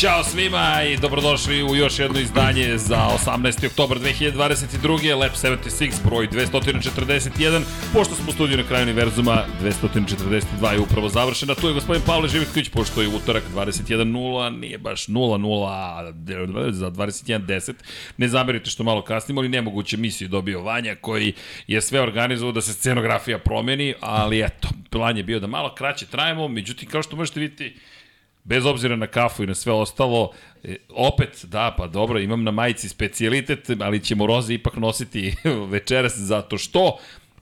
Ćao svima i dobrodošli u još jedno izdanje za 18. oktober 2022. Lab 76, broj 241. Pošto smo u studiju na kraju univerzuma, 242 je upravo završena. Tu je gospodin Pavle Živitković, pošto je utorak 21.0, nije baš 0.0 za 21.10. Ne zamerite što malo kasnimo, ali nemoguće misiju dobio Vanja, koji je sve organizovao da se scenografija promeni, ali eto, plan je bio da malo kraće trajemo, međutim, kao što možete vidjeti, bez obzira na kafu i na sve ostalo, e, opet, da, pa dobro, imam na majici specijalitet, ali ćemo roze ipak nositi večeras zato što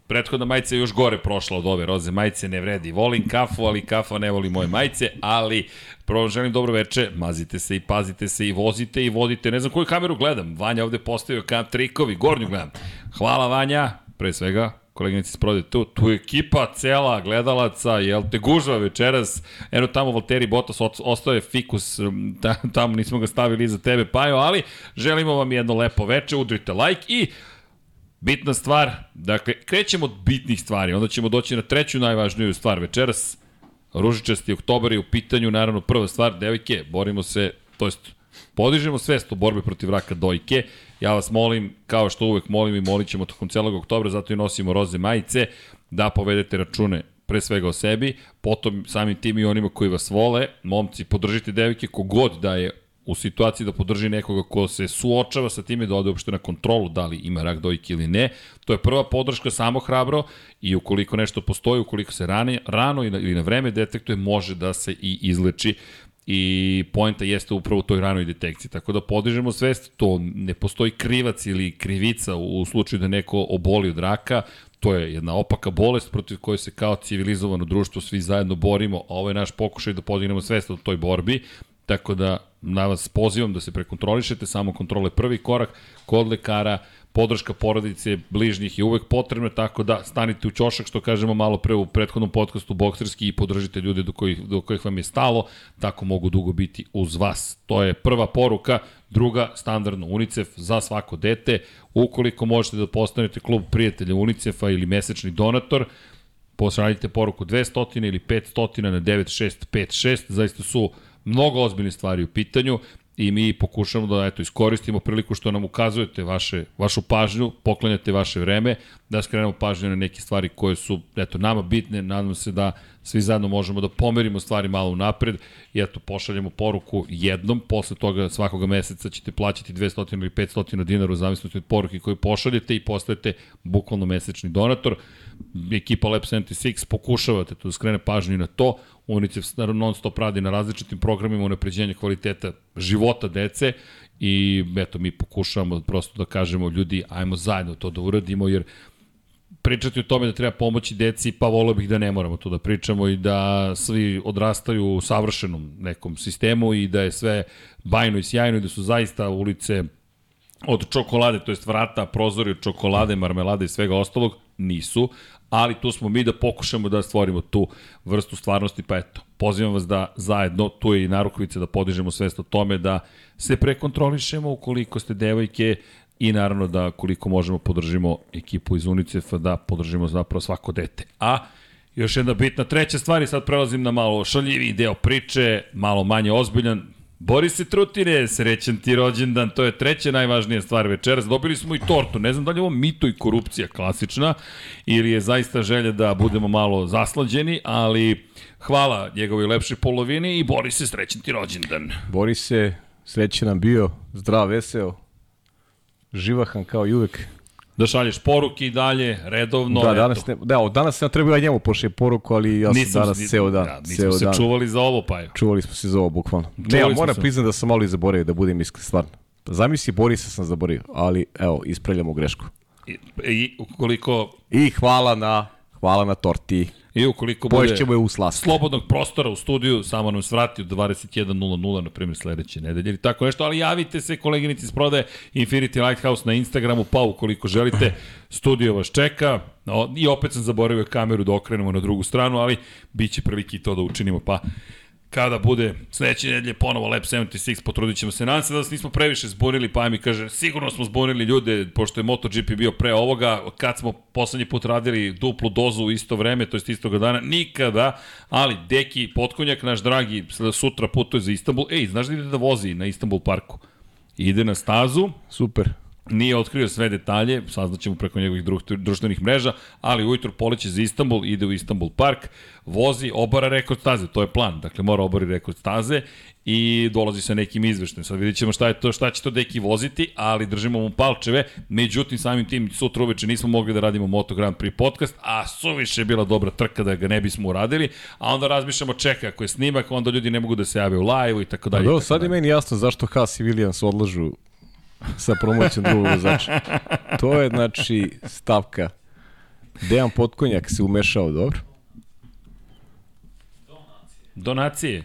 prethodna majica je još gore prošla od ove roze majice, ne vredi. Volim kafu, ali kafa ne voli moje majice, ali prvo želim dobro veče, mazite se i pazite se i vozite i vodite. Ne znam koju kameru gledam, Vanja ovde postavio kam trikovi, gornju gledam. Hvala Vanja, pre svega, koleginici se prode tu, tu ekipa cela gledalaca, jel te gužva večeras, eno tamo Valtteri Bottas ostao je fikus, ta, tamo nismo ga stavili iza tebe Pajo, ali želimo vam jedno lepo veče, udrite like i bitna stvar, dakle, krećemo od bitnih stvari, onda ćemo doći na treću najvažniju stvar večeras, ružičasti oktobar je u pitanju, naravno prva stvar, devojke, borimo se, to jest podižemo svest o borbi protiv raka dojke, Ja vas molim, kao što uvek molim i molit ćemo tokom celog oktobra, zato i nosimo roze majice, da povedete račune pre svega o sebi, potom samim tim i onima koji vas vole, momci, podržite devike kogod da je u situaciji da podrži nekoga ko se suočava sa time da ode uopšte na kontrolu da li ima rak dojke ili ne. To je prva podrška samo hrabro i ukoliko nešto postoji, ukoliko se rane, rano ili na vreme detektuje, može da se i izleči i poenta jeste upravo u toj ranoj detekciji. Tako da podižemo svest, to ne postoji krivac ili krivica u slučaju da neko oboli od raka, to je jedna opaka bolest protiv koje se kao civilizovano društvo svi zajedno borimo, a ovo je naš pokušaj da podignemo svest o toj borbi, tako da na vas pozivam da se prekontrolišete, samo kontrole prvi korak kod lekara, podrška porodice, bližnjih je uvek potrebna, tako da stanite u ćošak, što kažemo malo pre u prethodnom podcastu bokserski i podržite ljude do kojih, do kojih vam je stalo, tako mogu dugo biti uz vas. To je prva poruka, druga, standardno UNICEF za svako dete. Ukoliko možete da postanete klub prijatelja UNICEF-a ili mesečni donator, pošaljite poruku 200 ili 500 na 9656, zaista su mnogo ozbiljne stvari u pitanju i mi pokušamo da eto iskoristimo priliku što nam ukazujete vaše vašu pažnju, poklanjate vaše vreme, da skrenemo pažnju na neke stvari koje su eto nama bitne, nadam se da svi zajedno možemo da pomerimo stvari malo napred i eto pošaljemo poruku jednom, posle toga svakoga meseca ćete plaćati 200 ili 500 dinara u zavisnosti od poruke koju pošaljete i postajete bukvalno mesečni donator. Ekipa Lab 76 pokušavate da skrene pažnju na to, UNICEF non stop radi na različitim programima unapređenja kvaliteta života dece i eto mi pokušavamo prosto da kažemo ljudi ajmo zajedno to da uradimo jer pričati o tome da treba pomoći deci, pa volio bih da ne moramo to da pričamo i da svi odrastaju u savršenom nekom sistemu i da je sve bajno i sjajno i da su zaista ulice od čokolade, to jest vrata, prozori od čokolade, marmelade i svega ostalog, nisu, ali tu smo mi da pokušamo da stvorimo tu vrstu stvarnosti, pa eto, pozivam vas da zajedno, tu je i narukovice, da podižemo svest o tome, da se prekontrolišemo ukoliko ste devojke i naravno da koliko možemo podržimo ekipu iz UNICEF-a, da podržimo zapravo svako dete. A još jedna bitna treća stvar i sad prelazim na malo šaljiviji deo priče, malo manje ozbiljan, Boris Trutine, srećan ti rođendan, to je treća najvažnija stvar večeras. Dobili smo i tortu, ne znam da li je ovo mito i korupcija klasična ili je zaista želja da budemo malo zaslađeni, ali hvala njegovoj lepšoj polovini i Boris se srećan ti rođendan. Boris se srećan nam bio, zdrav, veseo, živahan kao i uvek da šalješ poruke i dalje, redovno. Da, danas, ne, da, danas sam trebao njemu pošle poruku, ali ja sam nisam, danas nisam, ceo dan. Da, nismo ceo se dan. čuvali za ovo, pa je. Čuvali smo se za ovo, bukvalno. Čuvali ne, ja moram priznati da sam malo i zaboravio, da budem iskren, stvarno. Zamisli, Borisa sam zaboravio, ali evo, ispravljamo grešku. I, i ukoliko... I hvala na, hvala na torti. I ukoliko bude je u slobodnog prostora u studiju, samo nam svrati u 21.00, na primjer, sledeće nedelje ili tako nešto, ali javite se koleginici iz prodaje Infinity Lighthouse na Instagramu, pa ukoliko želite, studio vas čeka. I opet sam zaboravio kameru da okrenemo na drugu stranu, ali bit će prilike i to da učinimo, pa kada bude sledeće nedelje ponovo Lab 76, potrudit ćemo se. Nadam se da nas nismo previše zbunili, pa mi kaže, sigurno smo zbunili ljude, pošto je MotoGP bio pre ovoga, kad smo poslednji put radili duplu dozu u isto vreme, to je istoga dana, nikada, ali Deki Potkonjak, naš dragi, sutra putuje za Istanbul. Ej, znaš da ide da vozi na Istanbul parku? Ide na stazu. Super. Nije otkrio sve detalje, saznaćemo preko njegovih društvenih mreža, ali ujutro poleće za Istanbul, ide u Istanbul park, vozi, obara rekord staze, to je plan, dakle mora obari rekord staze i dolazi sa nekim izveštem. Sad vidjet ćemo šta, je to, šta će to deki voziti, ali držimo mu palčeve, međutim samim tim sutra uveče nismo mogli da radimo Moto Grand Prix podcast, a suviše je bila dobra trka da ga ne bismo uradili, a onda razmišljamo čeka, ako je snimak, onda ljudi ne mogu da se jave u live i tako dalje. Da, sad je meni jasno zašto Haas i Williams odlažu sa promocijom drugog vozača. To je, znači, stavka. Dejan Potkonjak se umešao, dobro? Donacije.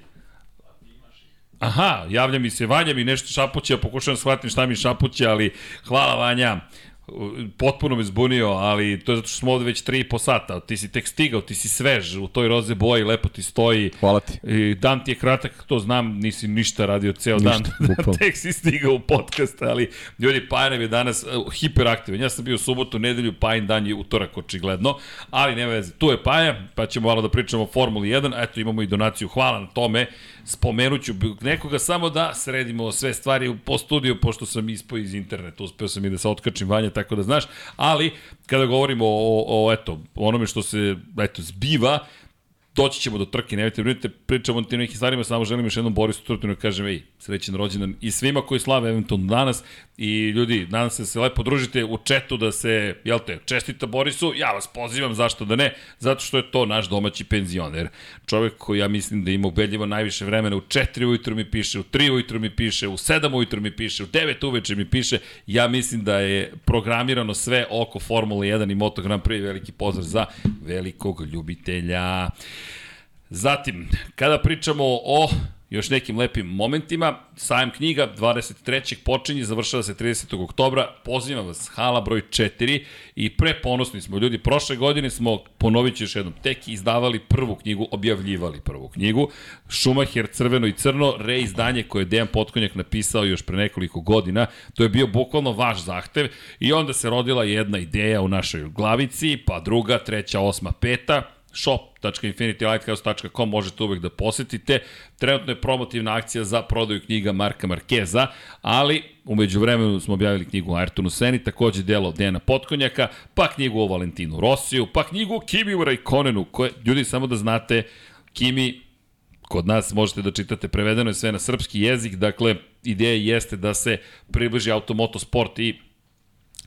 Aha, javlja mi se Vanja mi nešto šapuće, ja pokušavam shvatim šta mi šapuće, ali hvala Vanja potpuno me zbunio, ali to je zato što smo ovde već 3,5 sata, ti si tek stigao, ti si svež u toj roze boji, lepo ti stoji. Hvala ti. I dan ti je kratak, to znam, nisi ništa radio ceo ništa, dan, tek si stigao u podcast, ali ljudi, Pajanev je danas uh, hiperaktivan. Ja sam bio u subotu, nedelju, Pajan dan je utorak očigledno, ali ne veze, tu je Paja, pa ćemo malo da pričamo o Formuli 1, eto imamo i donaciju, hvala na tome, spomenuću nekoga samo da sredimo sve stvari po studiju, pošto sam ispao iz interneta, uspeo sam i da se otkačim vanja, tako da znaš, ali kada govorimo o, o eto, onome što se eto, zbiva, doći ćemo do trke, nemojte brinite, pričamo o tim nekim stvarima, samo želim još jednom Borisu Turtinu da kažem, ej, srećen rođendan i svima koji slave eventualno danas i ljudi, nadam se da se lepo družite u četu da se, jel te, čestita Borisu, ja vas pozivam, zašto da ne, zato što je to naš domaći penzioner. Čovek koji ja mislim da ima ubedljivo najviše vremena, u 4 ujutru mi piše, u 3 ujutru mi piše, u 7 ujutru mi piše, u 9 uveče mi piše, ja mislim da je programirano sve oko Formule 1 i Moto Grand Prix, veliki pozdrav za velikog ljubitelja. Zatim, kada pričamo o još nekim lepim momentima. Sajam knjiga 23. počinje, završava se 30. oktobra. Pozivam vas, hala broj 4 i preponosni smo ljudi. Prošle godine smo, ponovit ću još jednom, tek izdavali prvu knjigu, objavljivali prvu knjigu. Schumacher crveno i crno, reizdanje koje je Dejan Potkonjak napisao još pre nekoliko godina. To je bio bukvalno vaš zahtev i onda se rodila jedna ideja u našoj glavici, pa druga, treća, osma, peta shop.infinitylighthouse.com možete uvek da posetite. Trenutno je promotivna akcija za prodaju knjiga Marka Markeza, ali umeđu vremenu smo objavili knjigu o Ayrtonu Seni, takođe delo Dena Potkonjaka, pa knjigu o Valentinu Rosiju, pa knjigu o Kimi Raikkonenu, koje, ljudi, samo da znate, Kimi kod nas možete da čitate, prevedeno je sve na srpski jezik, dakle, ideja jeste da se približi automotosport i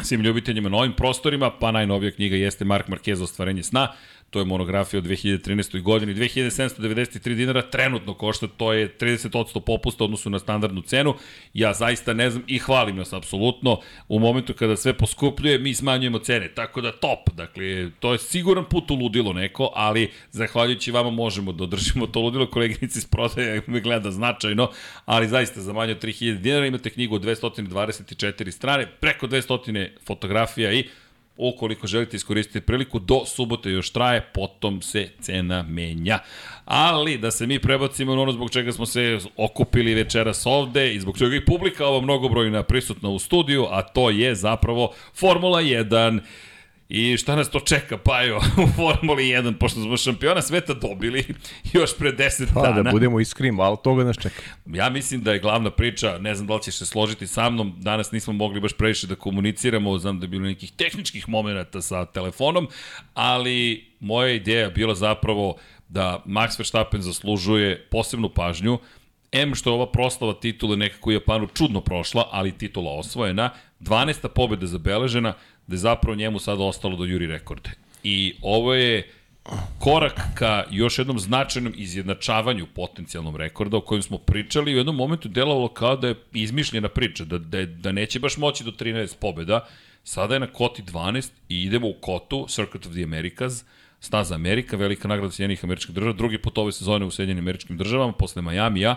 svim ljubiteljima na ovim prostorima, pa najnovija knjiga jeste Mark Marquez ostvarenje sna, to je monografija od 2013. godini, 2793 dinara trenutno košta, to je 30% popusta odnosu na standardnu cenu, ja zaista ne znam i hvalim nas apsolutno, u momentu kada sve poskupljuje, mi smanjujemo cene, tako da top, dakle, to je siguran put u ludilo neko, ali zahvaljujući vama možemo da održimo to ludilo, koleginici iz prodaje me gleda značajno, ali zaista za manje od 3000 dinara imate knjigu od 224 strane, preko 200 fotografija i ukoliko želite iskoristiti priliku, do subote još traje, potom se cena menja. Ali da se mi prebacimo na ono zbog čega smo se okupili večeras ovde i zbog čega i publika ova mnogobrojna prisutna u studiju, a to je zapravo Formula 1. I šta nas to čeka, Pajo, u Formuli 1, pošto smo šampiona sveta dobili još pre 10 pa, dana. Pa, da budemo iskreni, malo toga nas čeka. Ja mislim da je glavna priča, ne znam da li ćeš se složiti sa mnom, danas nismo mogli baš previše da komuniciramo, znam da je bilo nekih tehničkih momenta sa telefonom, ali moja ideja bila zapravo da Max Verstappen zaslužuje posebnu pažnju, M što je ova proslava titule nekako u Japanu čudno prošla, ali titula osvojena, 12. pobjeda zabeležena, da je zapravo njemu sada ostalo da juri rekorde. I ovo je korak ka još jednom značajnom izjednačavanju potencijalnom rekorda o kojem smo pričali i u jednom momentu delovalo kao da je izmišljena priča, da, da, da neće baš moći do 13 pobjeda. Sada je na koti 12 i idemo u kotu Circuit of the Americas, Staza Amerika, velika nagrada Sjedinjenih američkih država, drugi put ove sezone u Sjedinjenim američkim državama, posle Majamija,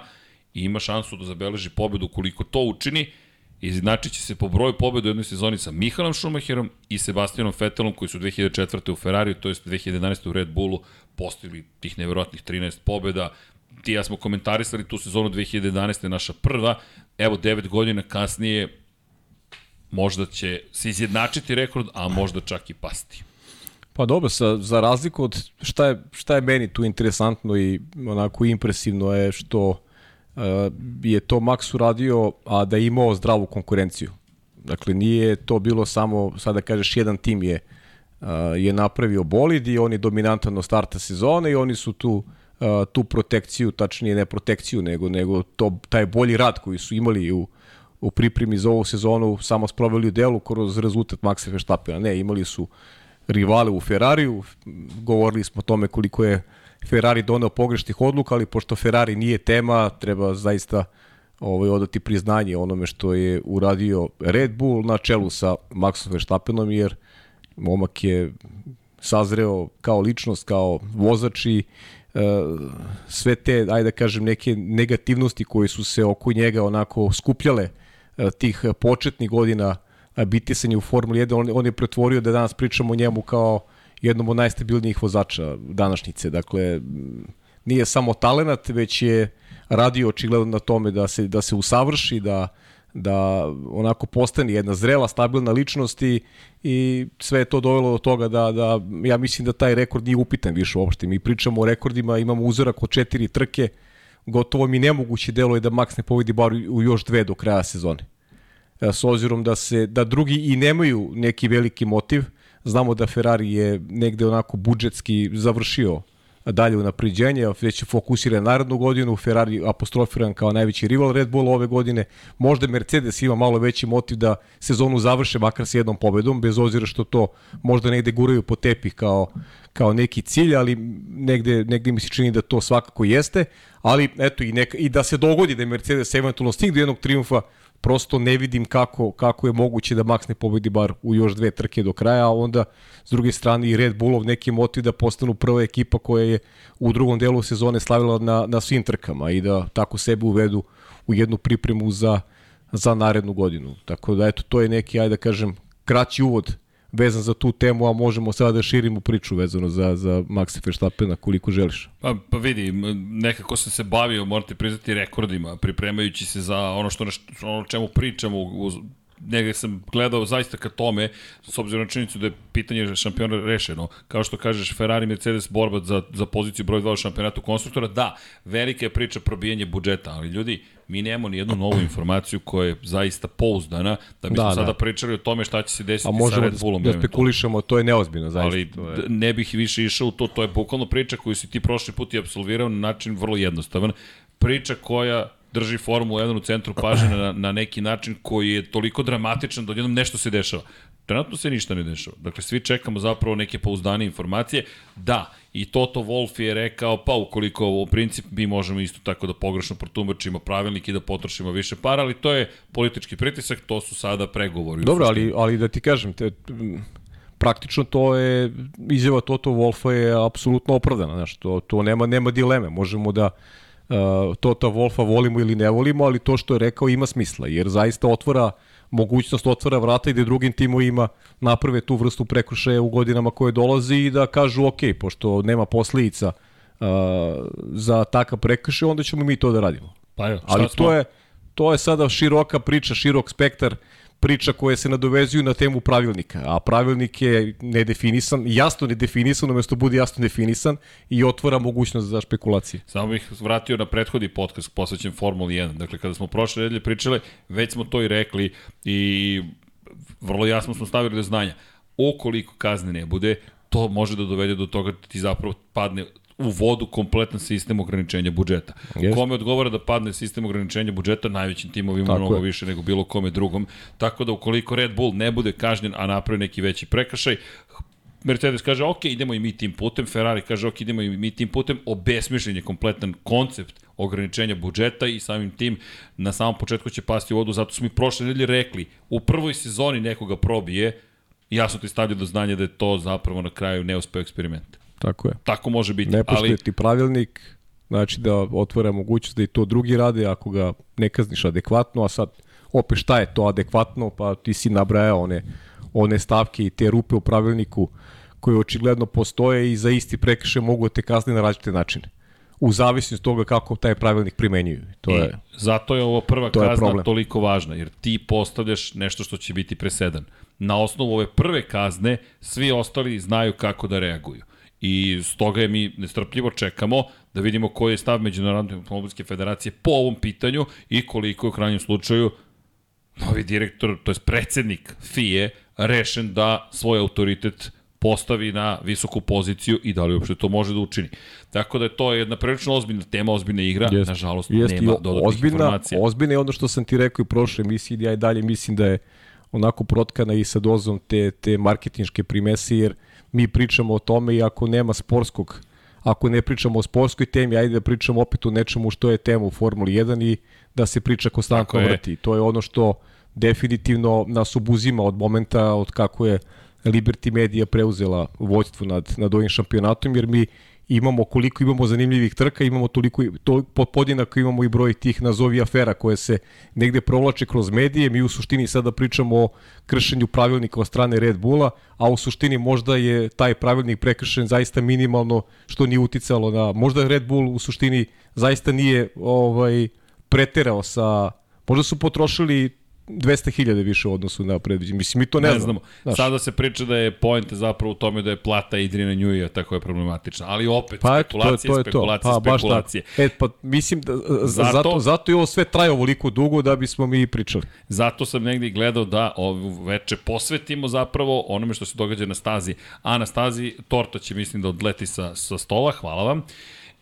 i ima šansu da zabeleži pobedu koliko to učini Izjednačit će se po broju pobjeda u jednoj sezoni sa Mihalom Schumacherom i Sebastianom Vettelom koji su 2004. u Ferrariju, to jest 2011. u Red Bullu postigli tih neverovatnih 13 pobjeda. ti ja smo komentarisali tu sezonu 2011. naša prva, evo 9 godina kasnije možda će se izjednačiti rekord, a možda čak i pasti. Pa dobro, sa, za razliku od šta je, šta je meni tu interesantno i onako impresivno je što je to Max uradio, a da je imao zdravu konkurenciju. Dakle, nije to bilo samo, sada da kažeš, jedan tim je, uh, je napravio bolid i on je dominantan od starta sezone i oni su tu uh, tu protekciju, tačnije ne protekciju, nego, nego to, taj bolji rad koji su imali u, u pripremi za ovu sezonu samo sproveli u delu kroz rezultat Maxa Verstappena. Ne, imali su rivale u Ferrariju, govorili smo o tome koliko je Ferrari doneo pogrešnih odluka, ali pošto Ferrari nije tema, treba zaista ovaj, odati priznanje onome što je uradio Red Bull na čelu sa Maxom Verstappenom, jer momak je sazreo kao ličnost, kao vozač i e, sve te, ajde da kažem, neke negativnosti koje su se oko njega onako skupljale e, tih početnih godina bitisanje u Formuli 1, on, on je pretvorio da danas pričamo o njemu kao jednom od najstabilnijih vozača današnjice. Dakle, nije samo talenat, već je radio očigledno na tome da se, da se usavrši, da, da onako postane jedna zrela, stabilna ličnost i, i sve je to dovelo do toga da, da ja mislim da taj rekord nije upitan više uopšte. Mi pričamo o rekordima, imamo uzorak od četiri trke, gotovo mi nemoguće delo je da Max ne povedi bar u još dve do kraja sezone. E, s obzirom da se da drugi i nemaju neki veliki motiv. Znamo da Ferrari je negde onako budžetski završio dalje u napriđenje, već je fokusiran narednu godinu, Ferrari apostrofiran kao najveći rival Red Bull ove godine, možda Mercedes ima malo veći motiv da sezonu završe makar s jednom pobedom, bez obzira što to možda negde guraju po tepih kao, kao neki cilj, ali negde, negde mi se čini da to svakako jeste, ali eto i, neka, i da se dogodi da je Mercedes eventualno stigne do jednog triumfa, prosto ne vidim kako, kako je moguće da Max ne pobedi bar u još dve trke do kraja, a onda s druge strane i Red Bullov neki motiv da postanu prva ekipa koja je u drugom delu sezone slavila na, na svim trkama i da tako sebe uvedu u jednu pripremu za, za narednu godinu. Tako da eto, to je neki, ajde da kažem, kraći uvod vezan za tu temu, a možemo sada da širimo priču vezano za, za Maxa Verstappena koliko želiš. Pa, pa vidi, nekako sam se bavio, morate priznati, rekordima, pripremajući se za ono što ono čemu pričamo u, negde sam gledao zaista ka tome, s obzirom na činjenicu da je pitanje šampiona rešeno. Kao što kažeš, Ferrari, Mercedes, borba za, za poziciju broj 2 u šampionatu konstruktora, da, velika je priča probijanje budžeta, ali ljudi, mi nemamo ni jednu novu informaciju koja je zaista pouzdana, da bismo da, sada da. pričali o tome šta će se desiti sa Red Bullom. Da, da spekulišemo, to je neozbiljno, zaista. Ali je... ne bih više išao u to, to je bukvalno priča koju si ti prošli put i absolvirao na način vrlo jednostavan. Priča koja drži Formulu 1 u centru pažnje na, na neki način koji je toliko dramatičan da odjednom nešto se dešava. Trenutno se ništa ne dešava. Dakle, svi čekamo zapravo neke pouzdane informacije. Da, i Toto Wolf je rekao, pa ukoliko u princip mi možemo isto tako da pogrešno protumačimo pravilnik i da potrošimo više para, ali to je politički pritisak, to su sada pregovori. Dobro, ali, ali da ti kažem, te, praktično to je izjava Toto Wolfa je apsolutno opravdana, znači to, to nema nema dileme. Možemo da Tota Wolfa volimo ili ne volimo, ali to što je rekao ima smisla, jer zaista otvara mogućnost otvara vrata i da drugim timovima naprave tu vrstu prekršaja u godinama koje dolazi i da kažu ok, pošto nema posledica uh, za takav prekršaj, onda ćemo mi to da radimo. Pa jo, Ali smo? to je, to je sada široka priča, širok spektar uh, priča koje se nadovezuju na temu pravilnika, a pravilnik je nedefinisan, jasno nedefinisan, umesto bude jasno definisan i otvara mogućnost za špekulacije. Samo bih vratio na prethodni podcast posvećen Formuli 1. Dakle, kada smo prošle nedelje pričali, već smo to i rekli i vrlo jasno smo stavili do znanja. Okoliko kazne ne bude, to može da dovede do toga da ti zapravo padne u vodu kompletan sistem ograničenja budžeta. Yes. Kome odgovara da padne sistem ograničenja budžeta, najvećim timovima Tako mnogo je. više nego bilo kome drugom. Tako da ukoliko Red Bull ne bude kažnjen, a napravi neki veći prekršaj, Mercedes kaže, ok, idemo i mi tim putem, Ferrari kaže, ok, idemo i mi tim putem, obesmišljen je kompletan koncept ograničenja budžeta i samim tim na samom početku će pasti u vodu, zato smo mi prošle nedelje rekli, u prvoj sezoni nekoga probije, jasno ti stavljaju do znanja da je to zapravo na kraju neuspeo eksperiment. Tako je. Tako može biti. Ne poštujeti ali... pravilnik, znači da otvore mogućnost da i to drugi rade ako ga ne kazniš adekvatno, a sad opet šta je to adekvatno, pa ti si nabrajao one, one stavke i te rupe u pravilniku koje očigledno postoje i za isti prekršaj mogu da te kazni na različite načine. u zavisnosti toga kako taj pravilnik primenjuju. To I je, zato je ovo prva to kazna toliko važna, jer ti postavljaš nešto što će biti presedan. Na osnovu ove prve kazne, svi ostali znaju kako da reaguju. I stoga je mi nestrpljivo čekamo da vidimo koji je stav Međunarodne automobilske federacije po ovom pitanju i koliko je u krajnjem slučaju novi direktor, to je predsednik FIE, rešen da svoj autoritet postavi na visoku poziciju i da li uopšte to može da učini. Tako da je to jedna prilično ozbiljna tema, ozbiljna igra, Jest. nažalost Jest, nema dodatnih ozbiljna, informacija. Ozbiljna je ono što sam ti rekao i u prošloj emisiji, ja i dalje mislim da je onako protkana i sa dozom te, te marketinške primese, jer mi pričamo o tome i ako nema sportskog, ako ne pričamo o sportskoj temi, ajde da pričamo opet o nečemu što je tema u Formuli 1 i da se priča konstantno vrti. To je ono što definitivno nas obuzima od momenta od kako je Liberty Media preuzela vođstvo nad, nad ovim šampionatom, jer mi imamo koliko imamo zanimljivih trka, imamo toliko, toliko podjednako imamo i broj tih nazovi afera koje se negde provlače kroz medije. Mi u suštini sada pričamo o kršenju pravilnika od strane Red Bulla, a u suštini možda je taj pravilnik prekršen zaista minimalno što nije uticalo na možda Red Bull u suštini zaista nije ovaj preterao sa možda su potrošili 200.000 više u odnosu na predviđenje. Mislim, mi to ne, ne znamo. znamo. Sada se priča da je point zapravo u tome da je plata Idrina Njuija tako je problematična. Ali opet, Pa eto, to je spekulacije, to. Je to. spekulacije, Pa, baš spekulacije. tako. E, pa mislim da zato, Zato- zato, je ovo sve traje ovoliko dugo da bismo mi pričali. Zato sam negdje gledao da ovu veče posvetimo zapravo onome što se događa na stazi. A na stazi torta će mislim da odleti sa, sa stola, hvala vam.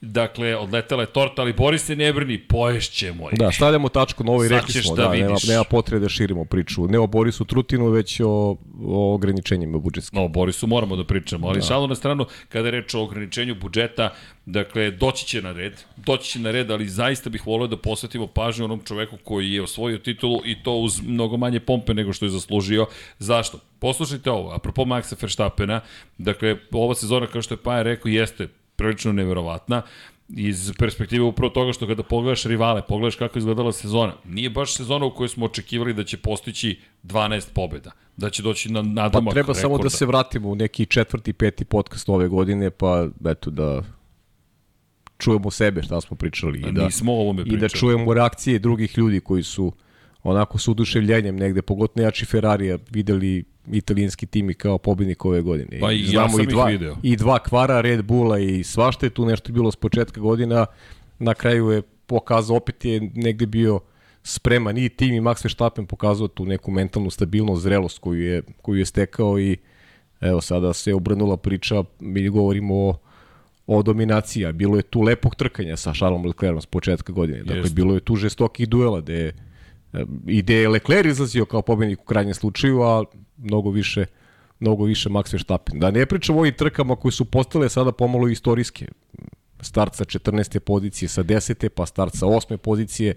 Dakle, odletela je torta, ali Boris se ne brini, poješćemo je. Da, stavljamo tačku na ovo i rekli smo, da da, nema, nema potrebe da širimo priču. Ne o Borisu Trutinu, već o, o ograničenjima budžetskim. No, o Borisu moramo da pričamo, ali da. šalu na stranu, kada je reč o ograničenju budžeta, dakle, doći će na red, doći će na red, ali zaista bih volio da posvetimo pažnju onom čoveku koji je osvojio titulu i to uz mnogo manje pompe nego što je zaslužio. Zašto? Poslušajte ovo, apropo Maxa Verstappena, dakle, ova sezona, kao što je Paja rekao, jeste prilično neverovatna iz perspektive upravo toga što kada pogledaš rivale, pogledaš kako je izgledala sezona, nije baš sezona u kojoj smo očekivali da će postići 12 pobjeda, da će doći na Pa nadomak treba samo da rekorda. se vratimo u neki četvrti, peti podcast ove godine, pa eto da čujemo sebe šta smo pričali i da, Nismo ovome i pričali. da čujemo reakcije drugih ljudi koji su onako s uduševljenjem negde, pogotovo jači Ferrarija, videli italijanski tim i kao pobednik ove godine. Pa i ja sam ih dva, video. I dva kvara Red Bulla i svašta je tu nešto bilo s početka godina. Na kraju je pokazao, opet je negde bio spreman i tim i Max Verstappen pokazao tu neku mentalnu stabilnost, zrelost koju je, koju je stekao i evo sada se obrnula priča, mi govorimo o o dominaciji, a bilo je tu lepog trkanja sa Charlesom Leclerom s početka godine. Dakle, Jeste. bilo je tu žestokih duela gde je i gde je Leclerc izlazio kao pobednik u krajnjem slučaju, a mnogo više mnogo više Max Verstappen. Da ne pričamo o ovim trkama koje su postale sada pomalo istorijske. Start sa 14. pozicije, sa 10. pa start sa 8. pozicije.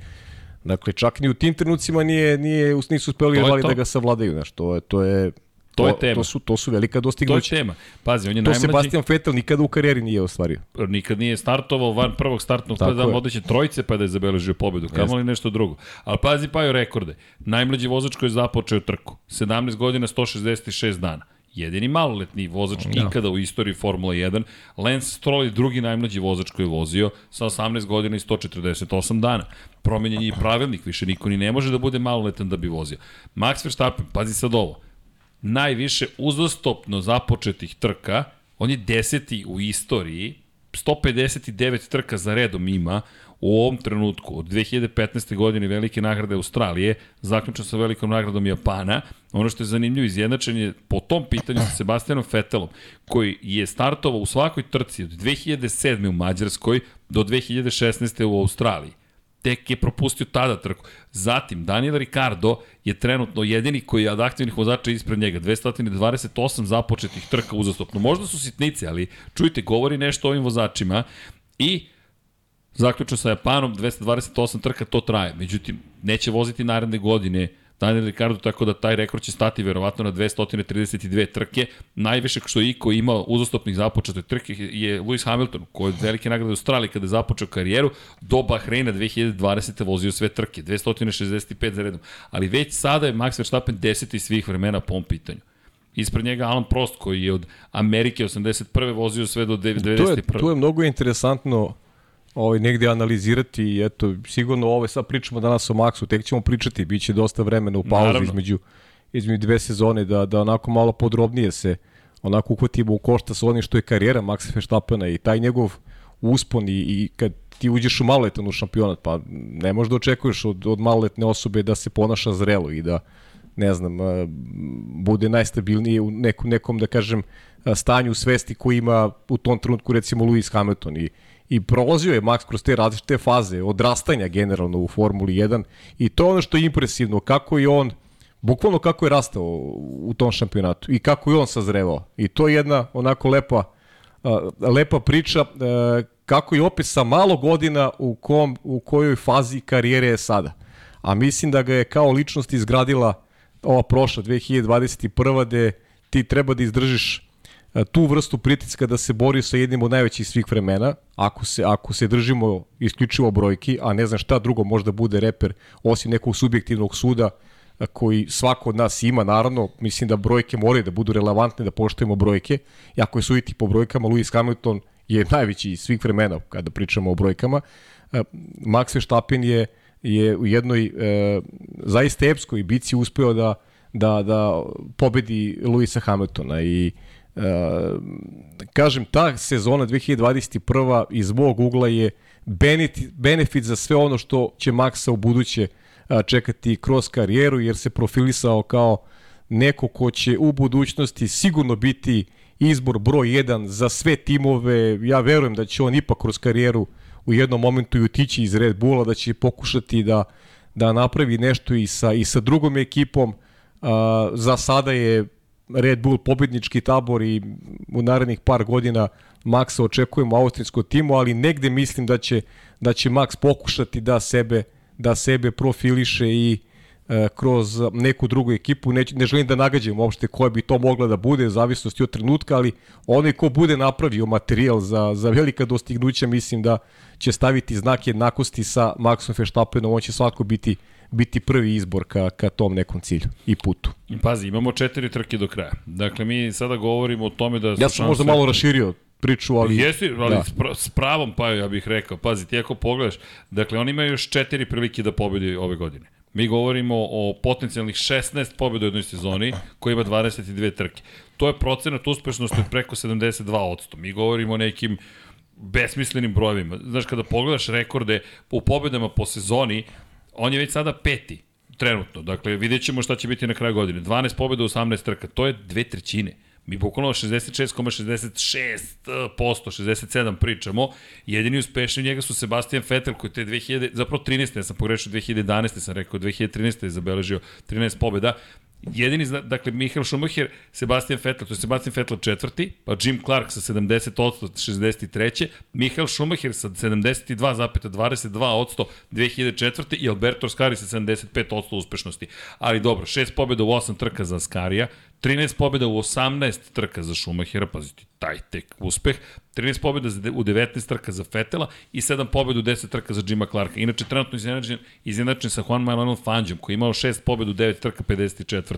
Dakle, čak ni u tim trenucima nije, nije, nisu uspeli To to. da ga savladaju. Znaš, to je, to je, To je tema. To su, to su velika To je dostignuća. tema. Pazi, on je To najmlađi, Sebastian Vettel nikada u karijeri nije ostvario. nikad nije startovao van prvog startnog tada je. vodeće trojice pa da je zabeležio pobedu, kamo li nešto drugo. Ali pazi paju rekorde. Najmlađi vozač koji je započeo trku. 17 godina, 166 dana. Jedini maloletni vozač Da. ikada u istoriji Formula 1. Lance Stroll je drugi najmlađi vozač koji je vozio sa 18 godina i 148 dana. Promenjen je i pravilnik, više niko ni ne može da bude maloletan da bi vozio. Max Verstappen, pazi sad ovo, najviše uzastopno započetih trka, on je deseti u istoriji, 159 trka za redom ima u ovom trenutku, od 2015. godine velike nagrade Australije, zaključno sa velikom nagradom Japana. Ono što je zanimljivo, izjednačen je po tom pitanju sa Sebastianom Vettelom, koji je startovao u svakoj trci od 2007. u Mađarskoj do 2016. u Australiji tek je propustio tada trku. Zatim, Daniel Ricardo je trenutno jedini koji je od aktivnih vozača ispred njega. 228 započetih trka uzastopno. Možda su sitnice, ali čujte, govori nešto o ovim vozačima i zaključno sa Japanom, 228 trka, to traje. Međutim, neće voziti naredne godine Daniel Ricardo, tako da taj rekord će stati verovatno na 232 trke. Najviše što je iko imao uzastopnih započete trke je Lewis Hamilton, koji je velike nagrade u Australiji kada je započeo karijeru, do Bahreina 2020. vozio sve trke, 265 za redom. Ali već sada je Max Verstappen deseti svih vremena po ovom pitanju. Ispred njega Alan Prost koji je od Amerike 81. vozio sve do To je, 91. to je mnogo interesantno ovaj, negde analizirati i eto, sigurno ovo sad pričamo danas o Maxu, tek ćemo pričati, bit će dosta vremena u pauzi Naravno. između, između dve sezone da, da onako malo podrobnije se onako uhvatimo u košta sa onim što je karijera Maxa Verstappena i taj njegov uspon i, i kad ti uđeš u maloletan u šampionat, pa ne možeš da očekuješ od, od maloletne osobe da se ponaša zrelo i da, ne znam, bude najstabilniji u nekom, nekom da kažem, stanju svesti koji ima u tom trenutku recimo Lewis Hamilton i, i prolazio je Max kroz te različite faze odrastanja generalno u Formuli 1 i to je ono što je impresivno, kako je on bukvalno kako je rastao u tom šampionatu i kako je on sazrevao. I to je jedna onako lepa, lepa priča kako je opet sa malo godina u, kom, u kojoj fazi karijere je sada. A mislim da ga je kao ličnost izgradila ova prošla 2021. gde ti treba da izdržiš tu vrstu pritiska da se bori sa jednim od najvećih svih vremena, ako se, ako se držimo isključivo brojki, a ne znam šta drugo možda bude reper, osim nekog subjektivnog suda, koji svako od nas ima, naravno, mislim da brojke moraju da budu relevantne, da poštojemo brojke. I ako je suditi po brojkama, Lewis Hamilton je najveći iz svih vremena kada pričamo o brojkama. Max Verstappen je, je u jednoj e, zaista epskoj bici uspeo da, da, da pobedi Luisa Hamiltona i e, kažem, ta sezona 2021. iz mog ugla je benefit, benefit za sve ono što će Maxa u buduće čekati kroz karijeru, jer se profilisao kao neko ko će u budućnosti sigurno biti izbor broj 1 za sve timove. Ja verujem da će on ipak kroz karijeru u jednom momentu i utići iz Red Bulla, da će pokušati da, da napravi nešto i sa, i sa drugom ekipom. A, za sada je Red Bull pobednički tabor i u narednih par godina Maxa očekujemo u austrijskom timu, ali negde mislim da će, da će Max pokušati da sebe da sebe profiliše i e, kroz neku drugu ekipu. Ne, ne želim da nagađam uopšte koja bi to mogla da bude, u zavisnosti od trenutka, ali onaj ko bude napravio materijal za, za velika dostignuća, mislim da će staviti znak jednakosti sa Maxom Verstappenom, on će svako biti biti prvi izbor ka, ka tom nekom cilju i putu. Pazi, imamo četiri trke do kraja. Dakle, mi sada govorimo o tome da... Ja sam možda malo raširio priču, ali... Jesi, ali da. s pravom, pa ja bih rekao, pazi, ti ako pogledaš, dakle, oni imaju još četiri prilike da pobedi ove godine. Mi govorimo o potencijalnih 16 pobjeda u jednoj sezoni koja ima 22 trke. To je procenat uspešnosti preko 72%. Mi govorimo o nekim besmislenim brojevima. Znaš, kada pogledaš rekorde u pobedama po sezoni, on je već sada peti trenutno. Dakle, vidjet ćemo šta će biti na kraju godine. 12 pobjeda u 18 trka, to je dve trećine. Mi bukvalno 66,66%, 67 pričamo. Jedini uspešni njega su Sebastian Vettel koji te 2000, zapravo 13. Ja sam pogrešio 2011. sam rekao 2013. je zabeležio 13 pobjeda. Jedini, dakle, Michael Schumacher, Sebastian Vettel, to je Sebastian Vettel četvrti, pa Jim Clark sa 70 od 63. Michael Schumacher sa 72,22 od 2004. i Alberto Scari sa 75 od uspešnosti. Ali dobro, šest pobjeda u 8 trka za Scarija, 13 pobjeda u 18 trka za Schumachera, pazite, taj tek uspeh, 13 pobjeda u 19 trka za Fetela i 7 pobjeda u 10 trka za Jima Clarka. Inače, trenutno izjednačen, izjednačen sa Juan Manuel Fangijom, koji je imao 6 pobjeda u 9 trka 54.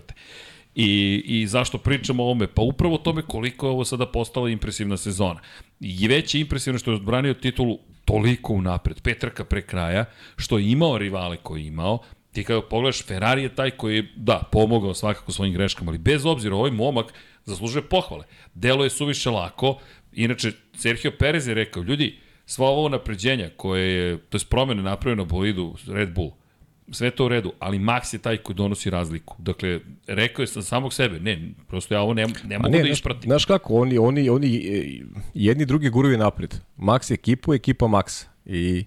I, I zašto pričamo o ovome? Pa upravo o tome koliko je ovo sada postala impresivna sezona. I već je impresivno što je odbranio titulu toliko unapred, pet trka pre kraja, što je imao rivale koje je imao, Ti kada pogledaš, Ferrari je taj koji je, da, pomogao svakako svojim greškama, ali bez obzira, ovaj momak zaslužuje pohvale. Delo je suviše lako, inače, Sergio Perez je rekao, ljudi, sva ovo napređenja koje je, to je promene napravljeno bolidu Red Bull, sve to u redu, ali Max je taj koji donosi razliku. Dakle, rekao je sam samog sebe, ne, prosto ja ovo ne, ne mogu ne, da ispratim. Znaš kako, oni, oni, oni e, jedni drugi guruju napred. Max ekipu, ekipa Max. I